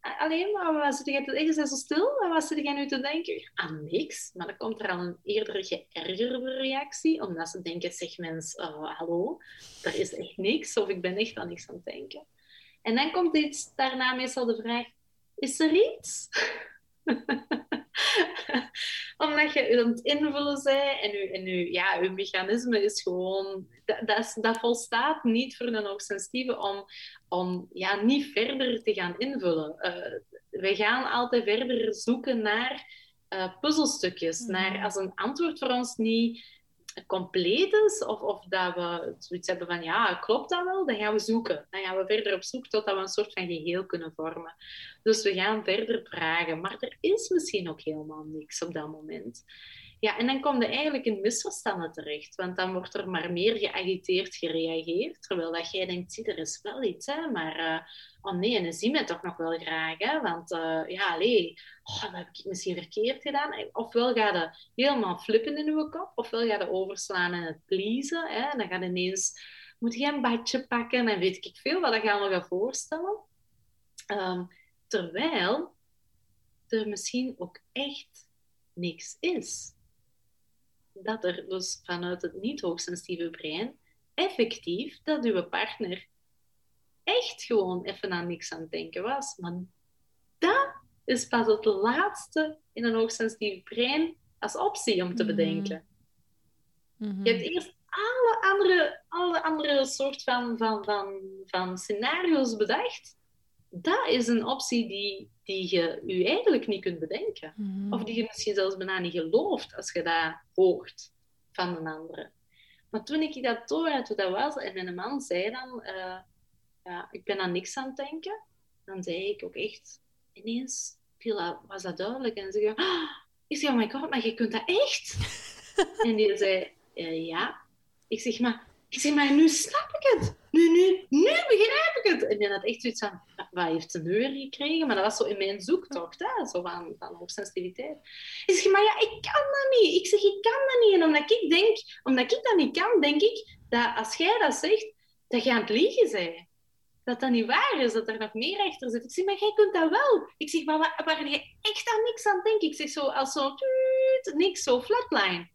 alleen maar wat zit jij te denken? Zijn zo stil? En wat zit jij te denken? Aan niks. Maar dan komt er al een eerder geërgerde reactie, omdat ze denken, zeg mens, uh, hallo, er is echt niks, of ik ben echt aan niks aan het denken. En dan komt iets daarna meestal de vraag: is er iets? Omdat je aan het invullen bent en je, en je, ja, je mechanisme is gewoon... Dat, dat, dat volstaat niet voor een hoogsensitieve om, om ja, niet verder te gaan invullen. Uh, wij gaan altijd verder zoeken naar uh, puzzelstukjes. Mm. Naar als een antwoord voor ons niet compleet is, of, of dat we zoiets hebben van ja, klopt dat wel? Dan gaan we zoeken. Dan gaan we verder op zoek totdat we een soort van geheel kunnen vormen. Dus we gaan verder vragen. Maar er is misschien ook helemaal niks op dat moment. Ja, en dan kom je eigenlijk in misverstanden terecht, want dan wordt er maar meer geagiteerd gereageerd, terwijl dat jij denkt, zie, er is wel iets, hè, maar uh, oh nee, en dan zie me toch nog wel graag, hè, want uh, ja, allee, oh, dat heb ik misschien verkeerd gedaan. Ofwel ga je helemaal flippen in je kop, ofwel ga je overslaan en het pleasen, hè, en dan ga je ineens, moet je een badje pakken en weet ik veel wat je allemaal gaat voorstellen. Um, terwijl er misschien ook echt niks is dat er dus vanuit het niet hoogsensitieve brein effectief dat uw partner echt gewoon even aan niks aan het denken was. Maar dat is pas het laatste in een hoogsensitief brein als optie om te mhm. bedenken. Mm Je hebt eerst alle andere, alle andere soort van, van, van, van scenario's bedacht. Dat is een optie die, die je je eigenlijk niet kunt bedenken. Mhm. Of die je misschien zelfs bijna niet gelooft als je dat hoort van een andere. Maar toen ik dat door had hoe dat was, en mijn man zei dan, uh, ja, ik ben aan niks aan het denken, dan zei ik ook echt, ineens viel was dat duidelijk. En ze zei, oh, ik zei, oh my god, maar je kunt dat echt? en die zei, uh, ja. Ik zeg, maar ik zeg, maar nu snap ik het. Nu, nu, nu begrijp ik het. En dan had echt zoiets van, wat heeft ze nu gekregen? Maar dat was zo in mijn zoektocht, hè? zo van, van hoogsensitiviteit. Ik zeg, maar ja, ik kan dat niet. Ik zeg, ik kan dat niet. En omdat ik denk, omdat ik dat niet kan, denk ik dat als jij dat zegt, dat je aan het liegen bent. Dat dat niet waar is, dat er nog meer achter zit. Ik zeg, maar jij kunt dat wel. Ik zeg, maar waar, waar je echt aan niks aan denkt? Ik zeg zo, als zo, niks, zo flatline.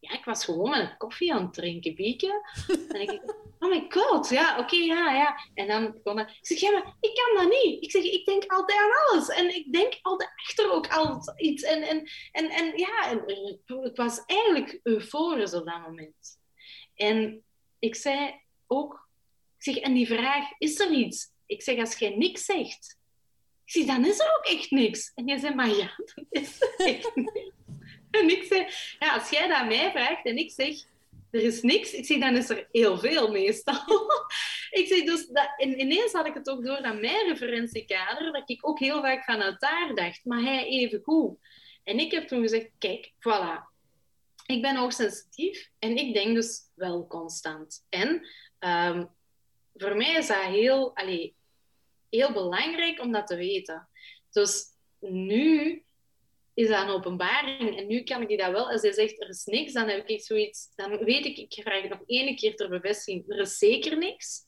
Ja, ik was gewoon met een koffie aan het drinken, Bieke. En ik oh my god, ja, oké, ja, ja. En dan ik zeg, ja, maar ik kan dat niet. Ik zeg, ik denk altijd aan alles. En ik denk altijd achter ook altijd iets. En, en, en, en ja, en, ik was eigenlijk euforisch op dat moment. En ik zei ook, ik zeg, en die vraag, is er iets? Ik zeg, als jij niks zegt, ik zeg, dan is er ook echt niks. En jij zei, maar ja, dan is echt niks. En ik zei, ja, als jij dat mij vraagt en ik zeg, er is niks, ik zeg, dan is er heel veel meestal. ik zeg, dus dat, en ineens had ik het ook door aan mijn referentiekader, dat ik ook heel vaak vanuit daar dacht, maar hij even goed. En ik heb toen gezegd, kijk, voilà, ik ben hoogsensitief en ik denk dus wel constant. En um, voor mij is dat heel, allee, heel belangrijk om dat te weten. Dus nu is dat een openbaring. En nu kan ik die dat wel. Als hij zegt, er is niks, dan heb ik zoiets... Dan weet ik, ik vraag nog één keer ter bevestiging, er is zeker niks.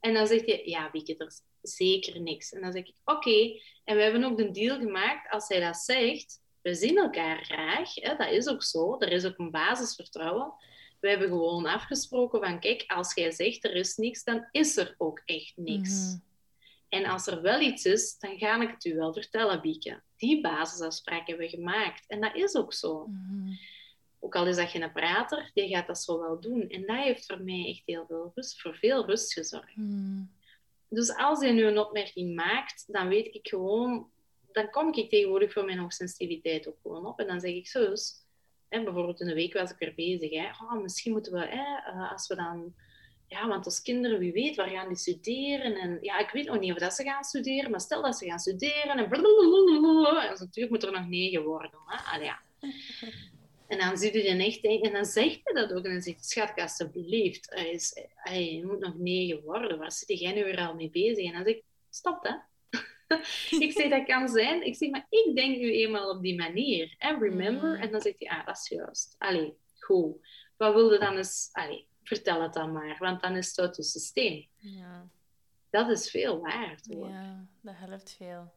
En dan zegt hij, ja, Wieke, er is zeker niks. En dan zeg ik, oké. En we hebben ook de deal gemaakt, als hij dat zegt, we zien elkaar graag. Hè? Dat is ook zo. Er is ook een basisvertrouwen. We hebben gewoon afgesproken van, kijk, als jij zegt er is niks, dan is er ook echt niks. Mhm. En als er wel iets is, dan ga ik het u wel vertellen, Bieke. Die basisafspraak hebben we gemaakt. En dat is ook zo. Mhm. Ook al is dat geen prater, die gaat dat zo wel doen. En dat heeft voor mij echt heel veel rust, voor veel rust gezorgd. Mhm. Dus als hij nu een opmerking maakt, dan weet ik gewoon... Dan kom ik tegenwoordig voor mijn hoogsensitiviteit ook gewoon op. En dan zeg ik zo, dus, hè, bijvoorbeeld in de week was ik er bezig. Hè, oh, misschien moeten we, hè, eh, als we dan ja, want als kinderen, wie weet, waar gaan die studeren? En ja, ik weet nog niet of dat ze gaan studeren, maar stel dat ze gaan studeren en blablabla. En natuurlijk moet er nog negen worden. Hè? Allee, ja. En dan zie je echt en dan zegt hij dat ook. En dan zegt schat, alsjeblieft, hij, is, hij moet nog negen worden. Waar zit jij nu weer al mee bezig? En dan zeg ik, stop hè. ik zeg, dat kan zijn. Ik zeg, maar ik denk nu eenmaal op die manier. Remember? Mm. En dan zegt hij, ah, dat is juist. Allee, goed. Wat wilde dan eens... Allee, vertel het dan maar, want dan is het uit het systeem. Ja. Dat is veel waard. Hoor. Ja, dat helpt veel.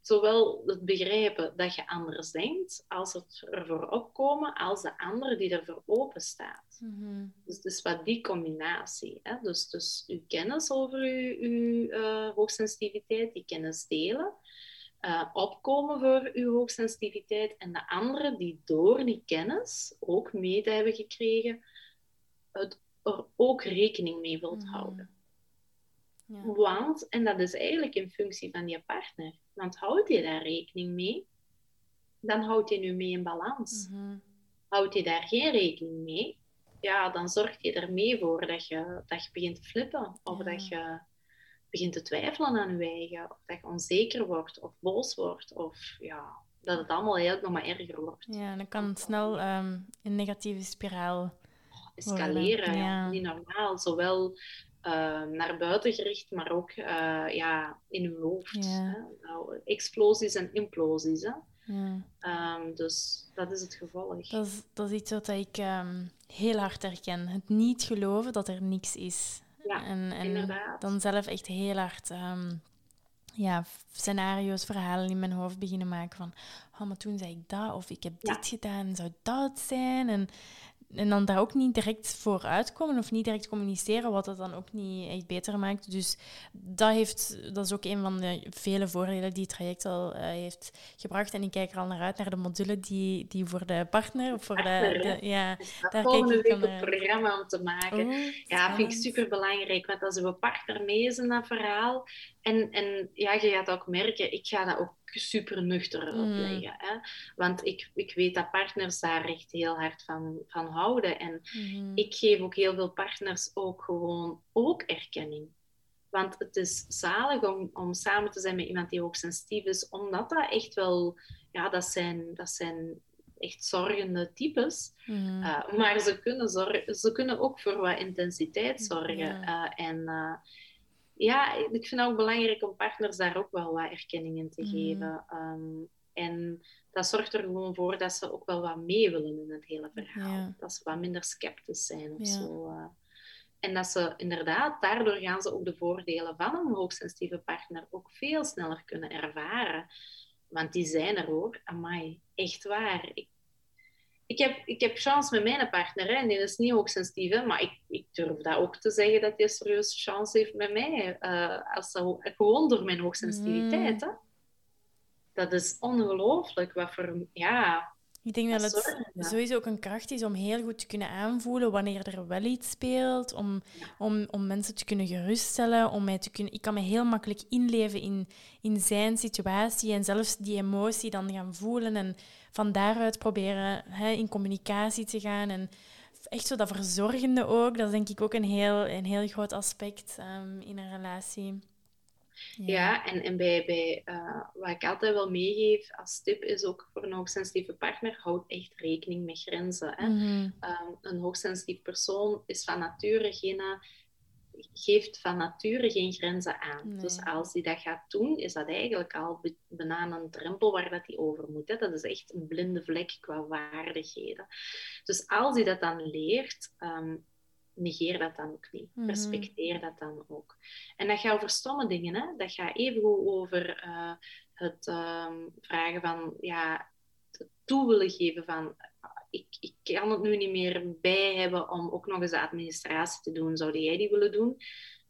Zowel het begrijpen dat je anders denkt, als het ervoor opkomen, als de andere die ervoor open staat. Mm Dus, dus wat die combinatie. Hè? Dus, dus uw kennis over uw, uw uh, hoogsensitiviteit, die kennis delen. Uh, opkomen voor uw hoogsensitiviteit en de anderen die door die kennis ook mee hebben gekregen het er ook rekening mee wilt mm. houden. Ja. Want, en dat is eigenlijk in functie van je partner, want houd je daar rekening mee, dan houdt je nu mee in balans. Mm Houd je daar geen rekening mee, ja, dan zorg je er mee voor dat je, dat je begint te flippen. Of dat je begint te twijfelen aan je eigen. Of dat je onzeker wordt of boos wordt. Of ja, dat het allemaal heel nog maar erger wordt. Ja, dan kan het snel um, een negatieve spiraal escaleren. Ja. Niet normaal. Zowel uh, naar buiten gericht, maar ook uh, ja, in uw hoofd. Ja. Nou, explosies en implosies. Hè? Ja. Um, dus dat is het gevolg. Dat is, dat is iets wat ik um, heel hard herken. Het niet geloven dat er niks is. Ja, en, en inderdaad. dan zelf echt heel hard um, ja, scenario's, verhalen in mijn hoofd beginnen maken van oh, maar toen zei ik dat, of ik heb dit gedaan, zou dat zijn? En en dan daar ook niet direct voor uitkomen of niet direct communiceren, wat het dan ook niet echt beter maakt. Dus dat, heeft, dat is ook een van de vele voordelen die het traject al uh, heeft gebracht. En ik kijk er al naar uit, naar de module die, die voor de partner... Of voor de, de, ja, dus daar volgende week een programma om te maken. Oh, ja, vind ik super belangrijk, want als we partner mee is in dat verhaal... En, en ja, je gaat ook merken, ik ga dat ook super nuchter mm. opleggen. Hè? Want ik, ik weet dat partners daar echt heel hard van, van houden. En mm-hmm. ik geef ook heel veel partners ook gewoon ook erkenning. Want het is zalig om, om samen te zijn met iemand die ook sensitief is, omdat dat echt wel, ja, dat zijn, dat zijn echt zorgende types. Mm-hmm. Uh, maar ze kunnen, zorgen, ze kunnen ook voor wat intensiteit zorgen. Uh, en uh, ja, ik vind het ook belangrijk om partners daar ook wel wat erkenning in te mm. geven. Ehm, en dat zorgt er gewoon voor dat ze ook wel wat mee willen in het hele verhaal. Dat ze wat minder sceptisch zijn of zo. Uh. En dat ze inderdaad, daardoor gaan ze ook de voordelen van een hoogsensitieve partner ook veel sneller kunnen ervaren. Want die zijn er hoor. Amai, echt waar. Ik, ik, heb, ik heb chance met mijn partner hè, en die is niet hoogsensitief. Maar ik, ik durf dat ook te zeggen dat hij serieus chance heeft met mij. Uh, als ze, gewoon door mijn hoogsensitiviteit. Mm. Hè. Dat is ongelooflijk. Wat voor... Ja, ik denk dat het sowieso ook een kracht is om heel goed te kunnen aanvoelen wanneer er wel iets speelt, om, om, om mensen te kunnen geruststellen, om mij te kunnen... Ik kan me heel makkelijk inleven in, in zijn situatie en zelfs die emotie dan gaan voelen en van daaruit proberen hè, in communicatie te gaan en echt zo dat verzorgende ook, dat is denk ik ook een heel, een heel groot aspect um, in een relatie. Ja, en, en bij, bij uh, wat ik altijd wel meegeef als tip is ook voor een hoogsensitieve partner, houd echt rekening met grenzen. Hè? Mm een hoogsensitief persoon is van nature geen, geeft van nature geen grenzen aan. Dus als hij dat gaat doen, is dat eigenlijk al bijna een drempel waar dat hij over moet. Hè? Dat is echt een blinde vlek qua vaardigheden. Dus als hij dat dan leert, ehm, negeer dat dan ook niet. Mhm. Respecteer dat dan ook. En dat gaat over stomme dingen. Hè? Dat gaat even over uh, het ehm, vragen van, ja, toe willen geven van, ik, ik kan het nu niet meer bij hebben om ook nog eens de administratie te doen. Zou jij die willen doen?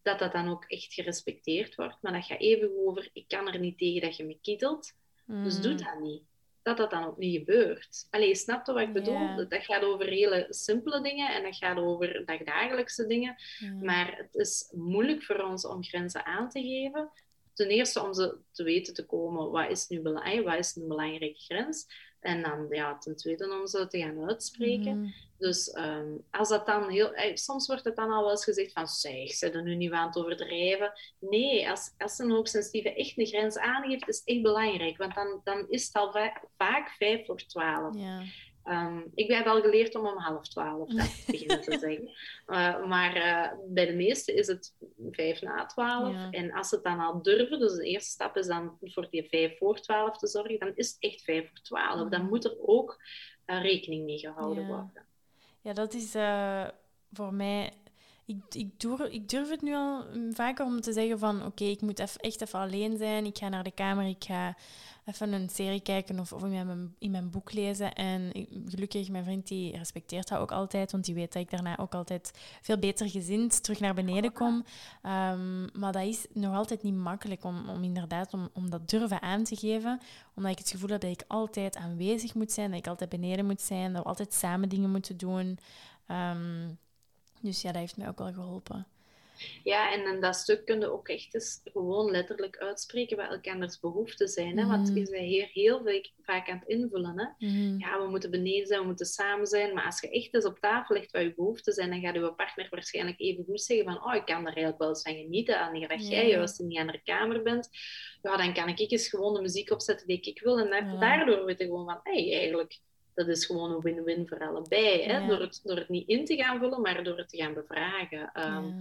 Dat dat dan ook echt gerespecteerd wordt. Maar dat gaat even over, ik kan er niet tegen dat je me kietelt. Dus doe mhm. dat niet dat dat dan ook niet gebeurt. Allee, snap je wat ik bedoel? Dat gaat over hele simpele dingen en dat gaat over dagdagelijkse dingen. Maar het is moeilijk voor ons om grenzen aan te geven. Ten eerste om ze te weten te komen, wat is nu belangrijk, wat is een belangrijke grens? En dan ja, ten tweede om ze te gaan uitspreken. Mhm. Dus ehm, als dat dan heel... Eh, soms wordt het dan al wel eens gezegd van... Zeg, ze er nu niet aan het overdrijven. Nee, als, als een hoogsensitieve echt een grens aangeeft, is het echt belangrijk. Want dan, dan is het al vaak vijf voor twaalf. Ja. Um, ik heb al geleerd om om half twaalf te beginnen te zeggen. Uh, maar uh, bij de meesten is het vijf na twaalf. En als ze het dan al durven, dus de eerste stap is dan voor die vijf voor twaalf te zorgen, dan is het echt vijf voor twaalf. Dan moet er ook uh, rekening mee gehouden ja. worden. Ja, dat is voor mij ik, ik, durf, ik durf het nu al vaker om te zeggen van oké, ik moet echt even alleen zijn. Ik ga naar de kamer, ik ga even een serie kijken of, of in, mijn, mijn boek lezen. En gelukkig, mijn vriend die respecteert dat ook altijd, want die weet dat ik daarna ook altijd veel beter gezind terug naar beneden kom. Ehm, maar dat is nog altijd niet makkelijk om, om inderdaad om, om dat durven aan te geven, omdat ik het gevoel heb dat ik altijd aanwezig moet zijn, dat ik altijd beneden moet zijn, dat we altijd samen dingen moeten doen. Um, dus ja, dat heeft mij ook wel geholpen. Ja, en in dat stuk kun je ook echt eens gewoon letterlijk uitspreken wat elkanders behoeften zijn. Hè? Want mhm. je bent hier heel veel, vaak aan het invullen. Hè? Mhm. Ja, we moeten beneden zijn, we moeten samen zijn. Maar als je echt eens op tafel legt wat je behoeften zijn, dan gaat je partner waarschijnlijk even goed zeggen van oh, ik kan er eigenlijk wel eens van genieten. Wanneer dat jij juist in die andere kamer bent, ja, dan kan ik eens gewoon de muziek opzetten die ik wil. En daardoor weet je gewoon van, hey, eigenlijk dat is gewoon een win-win voor allebei. Hè? Door, het, door het niet in te gaan vullen, maar door het te gaan bevragen. Um,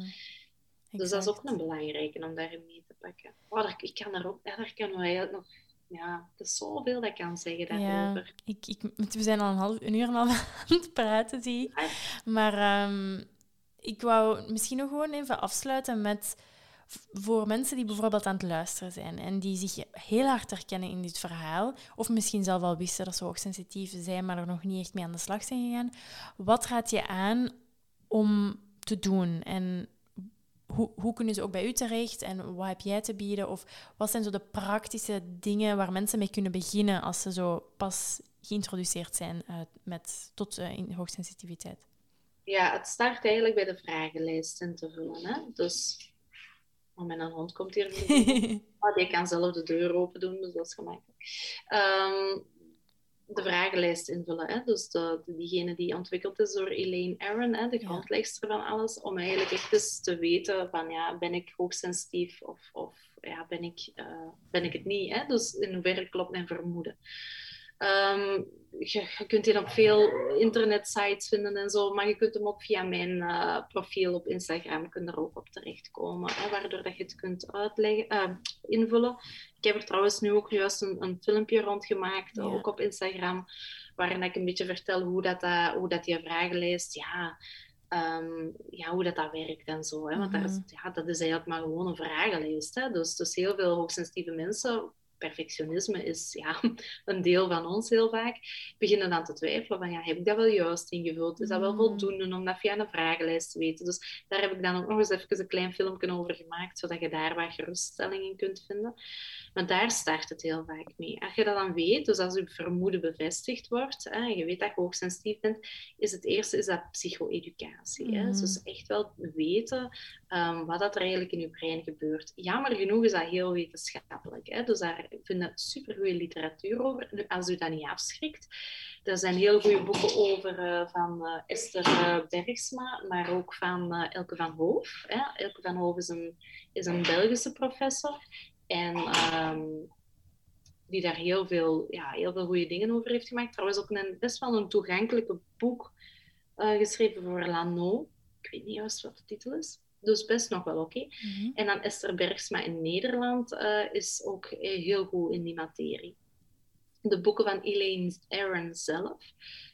dus dat is ook een belangrijke om daarin mee te pakken. Oh, ik kan daar ook, daar kunnen we eigenlijk nog ja, er is zoveel dat ik kan zeggen daarover. Ja, ik, ik, we zijn al een half een uur al aan het praten, zie Maar um, ik wou misschien nog gewoon even afsluiten met voor mensen die bijvoorbeeld aan het luisteren zijn en die zich heel hard herkennen in dit verhaal, of misschien zelf al wisten dat ze hoogsensitief zijn, maar er nog niet echt mee aan de slag zijn gegaan, wat raad je aan om te doen? En hoe, hoe kunnen ze ook bij u terecht en wat heb jij te bieden? Of wat zijn zo de praktische dingen waar mensen mee kunnen beginnen als ze zo pas geïntroduceerd zijn uh, met, tot uh, in hoogsensitiviteit? Ja, het start eigenlijk bij de vragenlijst in te vullen. Hè? Dus Oh, mijn hond komt hier. oh, die kan zelf de deur open doen, dus dat is gemakkelijk. Um, de vragenlijst invullen. Hè? Dus de, diegene die ontwikkeld is door Elaine Aaron, hè, de grondlegster van alles, om eigenlijk echt eens te weten van, ja, ben ik hoogsensitief of, of ja, ben, ik, uh, ben ik het niet? Hè? Dus in hoeverre klopt mijn vermoeden. Um, je, kunt die op veel internetsites vinden en zo, maar je kunt hem ook via mijn uh, profiel op Instagram kun er ook op terechtkomen, hè, waardoor dat je het kunt uitleggen, uh, invullen. Ik heb er trouwens nu ook juist een, een filmpje rondgemaakt, ja. ook op Instagram, waarin ik een beetje vertel hoe dat, uh, hoe dat die vragenlijst, ja, ehm, ja, hoe dat, dat werkt en zo. Hè? Want daar is, Mhm. ja, dat is eigenlijk maar gewoon een vragenlijst. Hè? Dus, dus heel veel hoogsensitieve mensen, perfectionisme is ja, een deel van ons heel vaak, beginnen dan te twijfelen van ja, heb ik dat wel juist ingevuld? Is dat wel Mhm. voldoende om dat via een vragenlijst te weten? Dus daar heb ik dan ook nog eens even een klein filmpje over gemaakt, zodat je daar wat geruststelling in kunt vinden. Want daar start het heel vaak mee. Als je dat dan weet, dus als je vermoeden bevestigd wordt, hè, en je weet dat je hoogsensitief bent, is het eerste is dat psycho-educatie. hè. Mhm. Dus echt wel weten ehm, wat dat er eigenlijk in je brein gebeurt. Jammer genoeg is dat heel wetenschappelijk. Hè? Dus daar vinden supergoeie literatuur over. Nu, als u dat niet afschrikt, er zijn heel goede boeken over eh, van eh, Esther eh, Bergsma, maar ook van Elke van Hoof. Hè? Elke van Hoof is een, is een Belgische professor. En ehm, die daar heel veel, ja, heel veel goede dingen over heeft gemaakt. Trouwens ook een, best wel een toegankelijke boek geschreven voor Lano. Ik weet niet juist wat de titel is. Dus best nog wel oké. Mhm. En dan Esther Bergsma in Nederland eh, is ook eh, heel goed in die materie. De boeken van Elaine Aron zelf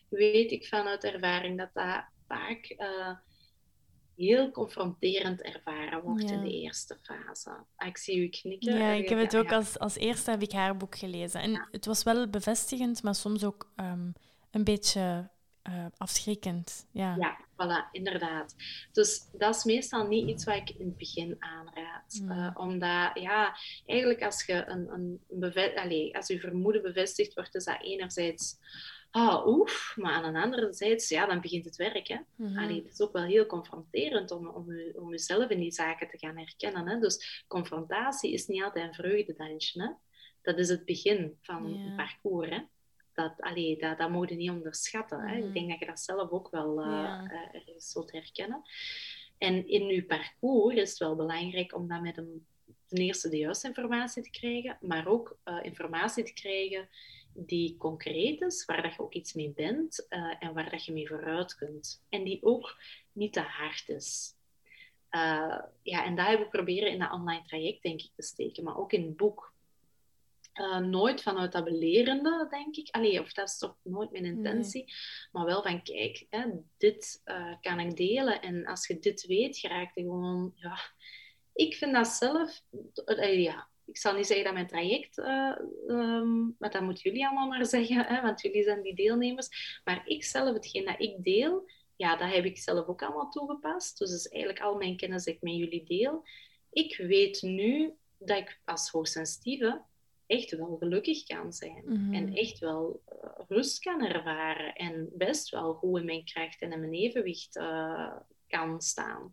weet ik vanuit ervaring dat dat vaak eh, heel confronterend ervaren wordt Ja. in de eerste fase. Ah, ik zie u knikken. Ja, ik heb het ook als, als eerste heb ik haar boek gelezen. En Ja. het was wel bevestigend, maar soms ook ehm, een beetje eh, afschrikkend. Ja. Ja, voilà, inderdaad. Dus dat is meestal niet iets wat ik in het begin aanraad. Mm. Eh, omdat, ja, eigenlijk als je een, een beve- Allee, als je vermoeden bevestigd wordt, is dat enerzijds, ah, oef, maar aan een andere zijde, ja, dan begint het werk, hè. Mhm. Allee, het is ook wel heel confronterend om, om, u, om jezelf in die zaken te gaan herkennen. Hè? Dus confrontatie is niet altijd een vreugdedansje. Hè? Dat is het begin van Ja. een parcours. Hè? Dat, allee, dat, dat moet je niet onderschatten. Hè? Ik denk dat je dat zelf ook wel Ja. ergens zult herkennen. En in je parcours is het wel belangrijk om dat met een, ten eerste de juiste informatie te krijgen, maar ook eh, informatie te krijgen die concreet is, waar dat je ook iets mee bent en waar dat je mee vooruit kunt. En die ook niet te hard is. Ja, en dat heb ik proberen in dat online traject, denk ik, te steken, maar ook in het boek. Eh, nooit vanuit dat belerende, denk ik. Allee, of dat is toch nooit mijn intentie. Maar wel van, kijk, hè, dit eh, kan ik delen. En als je dit weet, je raakt er gewoon... Ja, ik vind dat zelf... ja, ik zal niet zeggen dat mijn traject... ehm, maar dat moeten jullie allemaal maar zeggen, hè, want jullie zijn die deelnemers. Maar ik zelf, hetgeen dat ik deel, ja, dat heb ik zelf ook allemaal toegepast. Dus dat is eigenlijk al mijn kennis dat ik met jullie deel. Ik weet nu dat ik als hoogsensitieve echt wel gelukkig kan zijn. Mhm. En echt wel eh, rust kan ervaren. En best wel goed in mijn kracht en in mijn evenwicht eh, kan staan.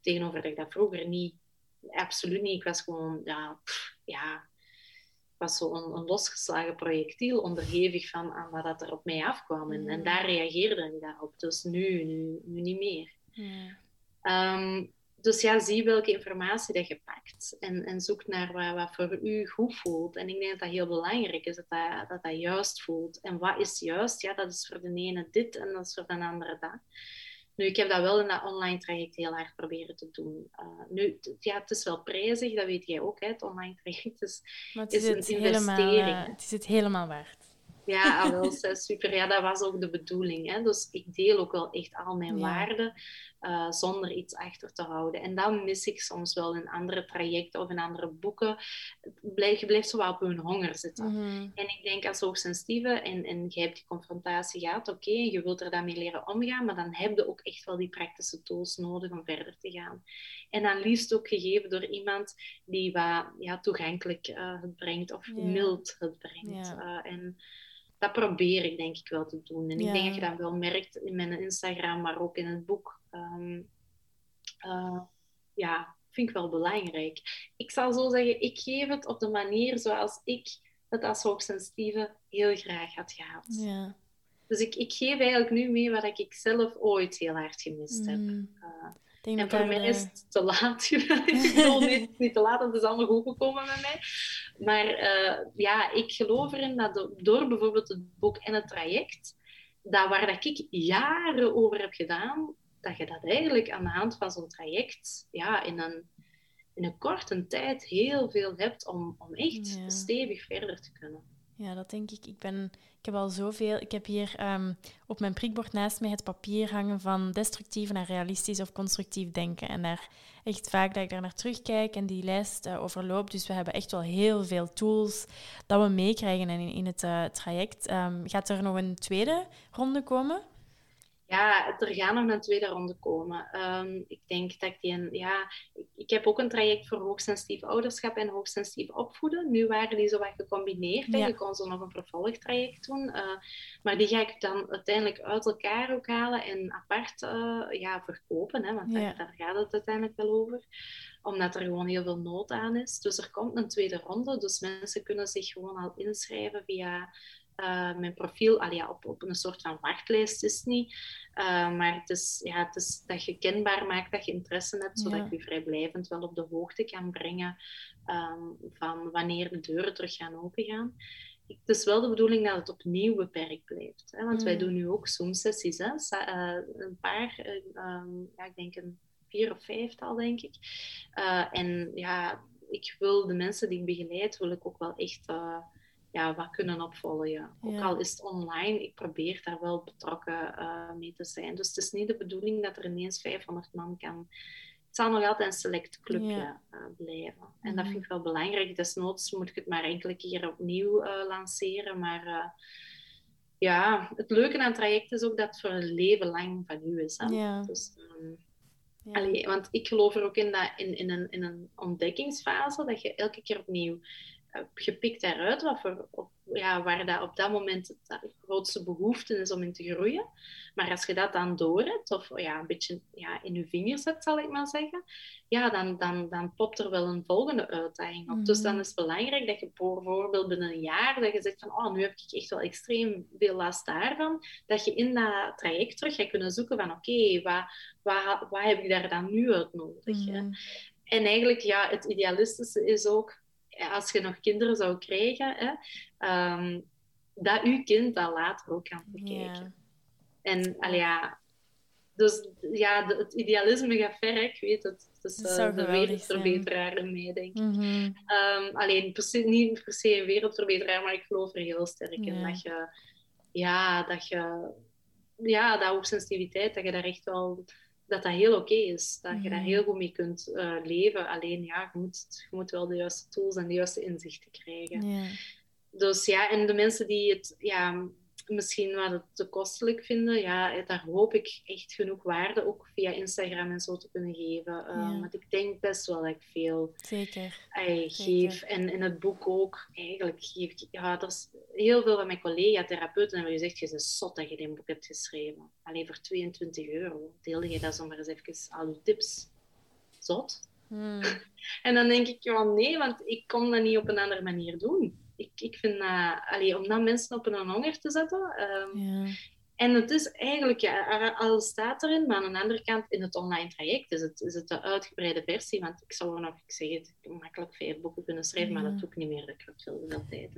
Tegenover dat ik dat vroeger niet, absoluut niet. Ik was gewoon, ja, pff, ja ik was zo'n een losgeslagen projectiel, onderhevig van aan wat dat er op mij afkwam. En, en Mhm. daar reageerde ik daarop. Dus nu, nu, nu niet meer. Ja. Ehm, dus ja, zie welke informatie dat je pakt. En, en zoek naar wat, wat voor u goed voelt. En ik denk dat dat heel belangrijk is, dat dat, dat dat juist voelt. En wat is juist? Ja, dat is voor de ene dit en dat is voor de andere dat. Nu, ik heb dat wel in dat online traject heel hard proberen te doen. Uh, nu, ja, het is wel prijzig, dat weet jij ook, hè, het online traject. Maar het is is, een het, helemaal, investering, eh, hè? het is het helemaal waard. ja, ah, wel, eh, super. Ja, dat was ook de bedoeling. Hè? Dus ik deel ook wel echt al mijn Ja. waarden eh, zonder iets achter te houden. En dat mis ik soms wel in andere trajecten of in andere boeken. Blijf- Je blijft zo wel op hun honger zitten. Mhm. En ik denk als hoogsensitieve en, en je hebt die confrontatie gehad, oké, je wilt er dan mee leren omgaan, maar dan heb je ook echt wel die praktische tools nodig om verder te gaan. En dan liefst ook gegeven door iemand die wat ja, toegankelijk eh, het brengt of mild het brengt. Eh, en dat probeer ik denk ik wel te doen. En ik denk dat je dat wel merkt in mijn Instagram, maar ook in het boek. Ehm, eh, ja, vind ik wel belangrijk. Ik zal zo zeggen, ik geef het op de manier zoals ik het als hoogsensitieve heel graag had gehad. Ja. Dus ik, ik geef eigenlijk nu mee wat ik zelf ooit heel hard gemist heb. Mhm. Eh, denk en voor mij de- is het te laat. ik bedoel, niet, het is niet te laat, het is allemaal goed gekomen met mij. Maar eh, ja, ik geloof erin dat do- door bijvoorbeeld het boek en het traject, dat waar dat ik jaren over heb gedaan, dat je dat eigenlijk aan de hand van zo'n traject ja, in, een, in een korte tijd heel veel hebt om, om echt Ja. stevig verder te kunnen. Ja, dat denk ik. Ik ben Ik heb al zoveel. Ik heb hier ehm, op mijn prikbord naast mij het papier hangen van destructief naar realistisch of constructief denken. En daar echt vaak dat ik daar naar terugkijk en die lijst uh, overloop. Dus we hebben echt wel heel veel tools dat we meekrijgen in, in het uh, traject. Um, gaat er nog een tweede ronde komen? Ja, er gaan nog een tweede ronde komen. Um, ik denk dat ik die... Een, ja, ik, ik, heb ook een traject voor hoogsensitief ouderschap en hoogsensitief opvoeden. Nu waren die zo wat gecombineerd. Ja. Je kon zo nog een vervolgtraject doen. Uh, maar die ga ik dan uiteindelijk uit elkaar ook halen en apart uh, ja, verkopen. Hè, want ja. daar, daar, gaat het uiteindelijk wel over omdat er gewoon heel veel nood aan is. Dus er komt een tweede ronde. Dus mensen kunnen zich gewoon al inschrijven via uh, mijn profiel al ja, op, op een soort van wachtlijst is niet. Uh, maar het is, ja, het is dat je kenbaar maakt dat je interesse hebt, zodat ja. ik je vrijblijvend wel op de hoogte kan brengen um, van wanneer de deuren terug gaan opengaan. Het is wel de bedoeling dat het opnieuw beperkt blijft. Hè? Want mm. wij doen nu ook Zoom-sessies. Hè? Uh, een paar, um, ja, ik denk een vier of vijftal, denk ik. en ja, ik wil de mensen die ik begeleid, wil ik ook wel echt ja, wat kunnen opvolgen. Ook ja. al is het online, ik probeer daar wel betrokken uh, mee te zijn. Dus het is niet de bedoeling dat er ineens 500 man kan. Het zal nog altijd een select clubje ja. uh, blijven. En dat vind ik wel belangrijk. Desnoods moet ik het maar enkele keer opnieuw uh, lanceren. Maar ja, het leuke aan het traject is ook dat het voor een leven lang van u is. Hè? Dus, um, allee, want ik geloof er ook in dat in, in, een, in een ontdekkingsfase dat je elke keer opnieuw je pikt daaruit wat voor, op, ja, waar dat op dat moment de grootste behoefte is om in te groeien. Maar als je dat dan door hebt, of ja, een beetje ja, in je vingers zet, zal ik maar zeggen, ja, dan, dan, dan popt er wel een volgende uitdaging op. Mm. Dus dan is het belangrijk dat je bijvoorbeeld binnen een jaar, dat je zegt van, oh, nu heb ik echt wel extreem veel last daarvan, dat je in dat traject terug gaat kunnen zoeken van, oké, okay, wat, wat, wat heb ik daar dan nu uit nodig? Mm. En eigenlijk, ja, het idealistische is ook als je nog kinderen zou krijgen, hè, um, dat uw kind dat later ook kan bekijken. Ja. En allee, ja, dus ja, de, het idealisme gaat ver, ik weet het. Uh, de wereldverbeteraar in mij, denk ik. Mm -hmm. um, alleen per se, niet per se een wereldverbeteraar, maar ik geloof er heel sterk ja. in dat je, ja, dat je, ja, dat hoogsensitiviteit, dat je daar echt wel dat dat heel oké is. Dat je daar mhm. heel goed mee kunt uh, leven. Alleen ja, je moet, je moet wel de juiste tools en de juiste inzichten krijgen. Ja. Dus ja, en de mensen die het ja, misschien wat te kostelijk vinden, ja, daar hoop ik echt genoeg waarde ook via Instagram en zo te kunnen geven. Uh, ja. Want ik denk best wel dat ik veel Zeker. Geef. Zeker. En in het boek ook, eigenlijk geef ik... Ja, er is heel veel van mijn collega-therapeuten hebben gezegd, je bent zot dat je dit boek hebt geschreven. Alleen voor 22 euro deelde je dat zomaar eens even al je tips. Zot. Hmm. en dan denk ik, ja, nee, want ik kon dat niet op een andere manier doen ik, ik vind allee, om dan mensen op een honger te zetten. Um, ja. En het is eigenlijk, ja, al staat erin, maar aan de andere kant in het online traject is het, is het de uitgebreide versie. Want ik zou er nog, ik zeg het, makkelijk vijf boeken kunnen schrijven, ja. maar dat doe ik niet meer. Dat gaat veel, veel tijd.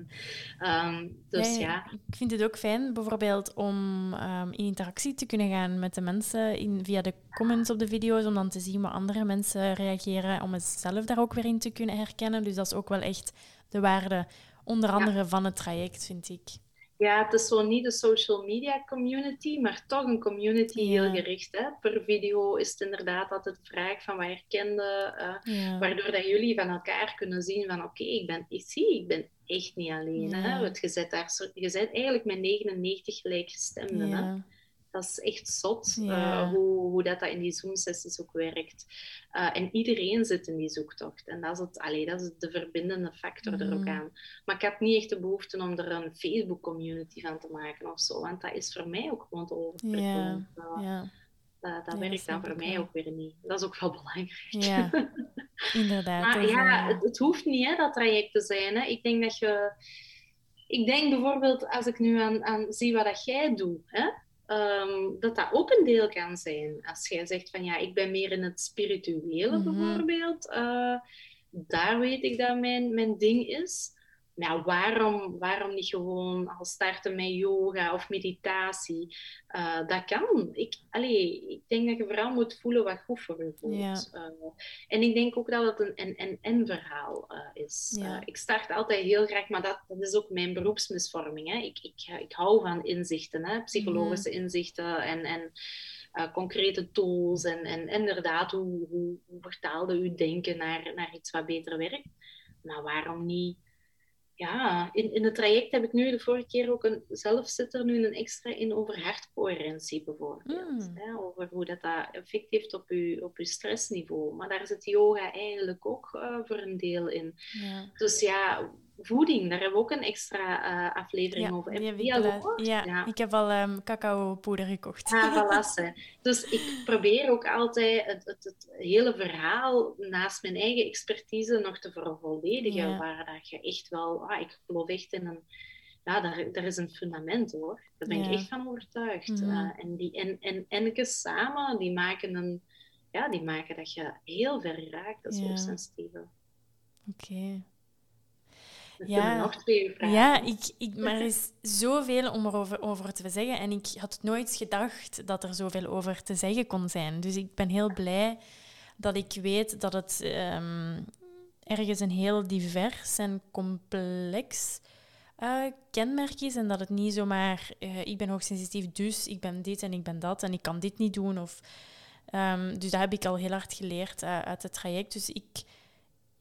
Um, dus ja, ja, Ik vind het ook fijn, bijvoorbeeld, om um, in interactie te kunnen gaan met de mensen in, via de comments op de video's, om dan te zien hoe andere mensen reageren, om het zelf daar ook weer in te kunnen herkennen. Dus dat is ook wel echt de waarde onder andere ja. van het traject, vind ik. Ja, het is zo niet de social media community, maar toch een community ja. heel gericht. Hè? Per video is het inderdaad altijd de vraag van wat herkende, uh, ja. waardoor dat jullie van elkaar kunnen zien van oké, okay, ik ben ik zie, ik ben echt niet alleen. Hè? Want je zet daar, je zet eigenlijk met 99 gelijkgestemden. Hè? Dat is echt zot ja. uh, hoe, hoe dat, dat in die Zoom-sessies ook werkt. Uh, en iedereen zit in die zoektocht. En dat is, het, allee, dat is de verbindende factor mm. er ook mhm. aan. Maar ik heb niet echt de behoefte om er een Facebook-community van te maken of zo. Want dat is voor mij ook gewoon te. Ja. ja. Dat, werkt dan voor mij ook weer niet. Dat is ook wel belangrijk. Ja, inderdaad. maar ja, het, het, hoeft niet hè, dat traject te zijn. Hè. Ik denk dat je... Ik denk bijvoorbeeld, als ik nu aan, aan zie wat dat jij doet... Hè, um, dat dat ook een deel kan zijn. Als jij zegt van ja, ik ben meer in het spirituele mm -hmm. bijvoorbeeld, uh, daar weet ik dat mijn, mijn ding is. Ja, waarom, waarom niet gewoon al starten met yoga of meditatie? Uh, dat kan. Ik, allee, ik denk dat je vooral moet voelen wat goed voor je voelt. Uh, en ik denk ook dat het een en-en-en verhaal uh, is. ik start altijd heel graag, maar dat, dat is ook mijn beroepsmisvorming. Hè. Ik, ik, ik hou van inzichten, hè, psychologische mm. inzichten en... en concrete tools en, en inderdaad, hoe, hoe, hoe vertaalde uw denken naar, naar iets wat beter werkt. Maar waarom niet ja, in, in het traject heb ik nu de vorige keer ook een, zelf zit er nu een extra in over hartcoherentie bijvoorbeeld. Mm. Hè, over hoe dat, dat effect heeft op je, op uw stressniveau. Maar daar zit yoga eigenlijk ook uh, voor een deel in. Ja. Dus ja, voeding, daar hebben we ook een extra uh, aflevering ja, over. Heb je al gehoord? Ja, ja, ik heb al um, cacao-poeder gekocht. Ah, dus ik probeer ook altijd het, het, het, hele verhaal naast mijn eigen expertise nog te vervolledigen. Waar dat je echt wel, ah, ik geloof echt in een ja, daar, daar is een fundament hoor. Daar ben ik echt van overtuigd. Mm. Uh, en die en, en Enneke samen, die maken, een, ja, die maken dat je heel ver raakt als ja. hoogsensitieve. Oké ja. nog twee vragen. Ja, ik, ik, maar er is zoveel om erover over te zeggen. En ik had nooit gedacht dat er zoveel over te zeggen kon zijn. Dus ik ben heel blij dat ik weet dat het um, ergens een heel divers en complex uh, kenmerk is. En dat het niet zomaar, uh, ik ben hoogsensitief, dus ik ben dit en ik ben dat en ik kan dit niet doen. Of, um, dus dat heb ik al heel hard geleerd uh, uit het traject. Dus ik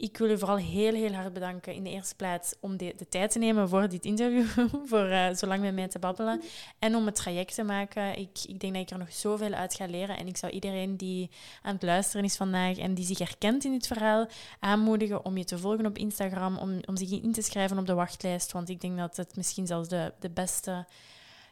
ik wil u vooral heel, heel hard bedanken in de eerste plaats om de, de tijd te nemen voor dit interview, voor uh, zo lang met mij te babbelen en om het traject te maken. Ik, ik denk dat ik er nog zoveel uit ga leren en ik zou iedereen die aan het luisteren is vandaag en die zich herkent in dit verhaal, aanmoedigen om je te volgen op Instagram, om, om zich in te schrijven op de wachtlijst, want ik denk dat het misschien zelfs de, de beste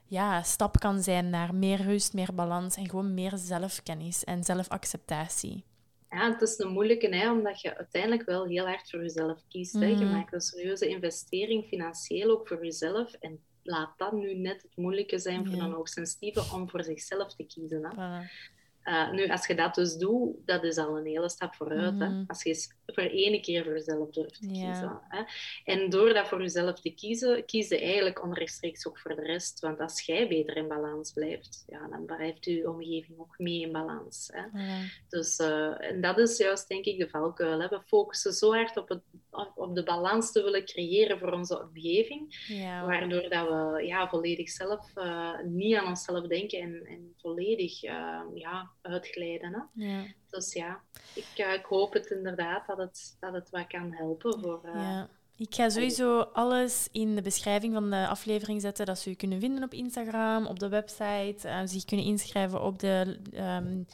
ja, stap kan zijn naar meer rust, meer balans en gewoon meer zelfkennis en zelfacceptatie ja, het is een moeilijke, hè, omdat je uiteindelijk wel heel hard voor jezelf kiest. Hè. Je mm. maakt een serieuze investering, financieel ook voor jezelf. En laat dat nu net het moeilijke zijn voor een hoogsensitieve om voor zichzelf te kiezen. Hè. Uh, nu, als je dat dus doet, dat is al een hele stap vooruit. hè? Mhm. Als je voor één keer voor jezelf durft te kiezen. Hè? En door dat voor jezelf te kiezen, kies je eigenlijk onrechtstreeks ook voor de rest. Want als jij beter in balans blijft, ja, dan blijft je omgeving ook mee in balans. Hè? Dus uh, en dat is juist, denk ik, de valkuil. Hè? We focussen zo hard op, het, op de balans te willen creëren voor onze omgeving, waardoor dat we ja, volledig zelf uh, niet aan onszelf denken en, en volledig ja, uitglijden. Hè? Ja. Dus ja, ik, uh, ik, hoop het inderdaad dat het, dat het wat kan helpen voor... Uh, ja. Ik ga sowieso alles in de beschrijving van de aflevering zetten, dat ze u kunnen vinden op Instagram, op de website, uh, zich kunnen inschrijven op de um,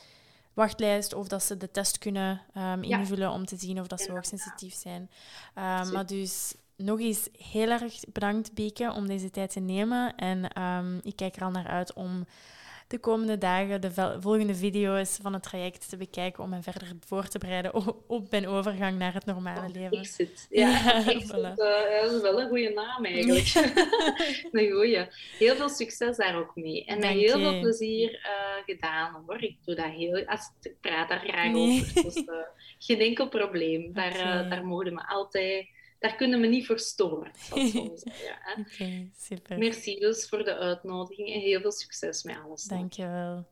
wachtlijst of dat ze de test kunnen um, invullen om te zien of dat ze hoogsensitief zijn. Um, maar dus nog eens heel erg bedankt, Beke, om deze tijd te nemen. En ik kijk er al naar uit om de komende dagen de volgende video's van het traject te bekijken om me verder voor te bereiden op, mijn overgang naar het normale leven. Exit. Ja, ja, exit, uh, dat is wel een goede naam eigenlijk. een goeie. Heel veel succes daar ook mee. En met heel veel plezier uh, gedaan hoor. Ik doe dat heel... Als, ik praat daar graag over. Dus uh, geen enkel probleem. Daar, okay. daar mogen we altijd daar kunnen we niet voor storen. Ja, okay, super. Merci dus voor de uitnodiging en heel veel succes met alles. Dankjewel.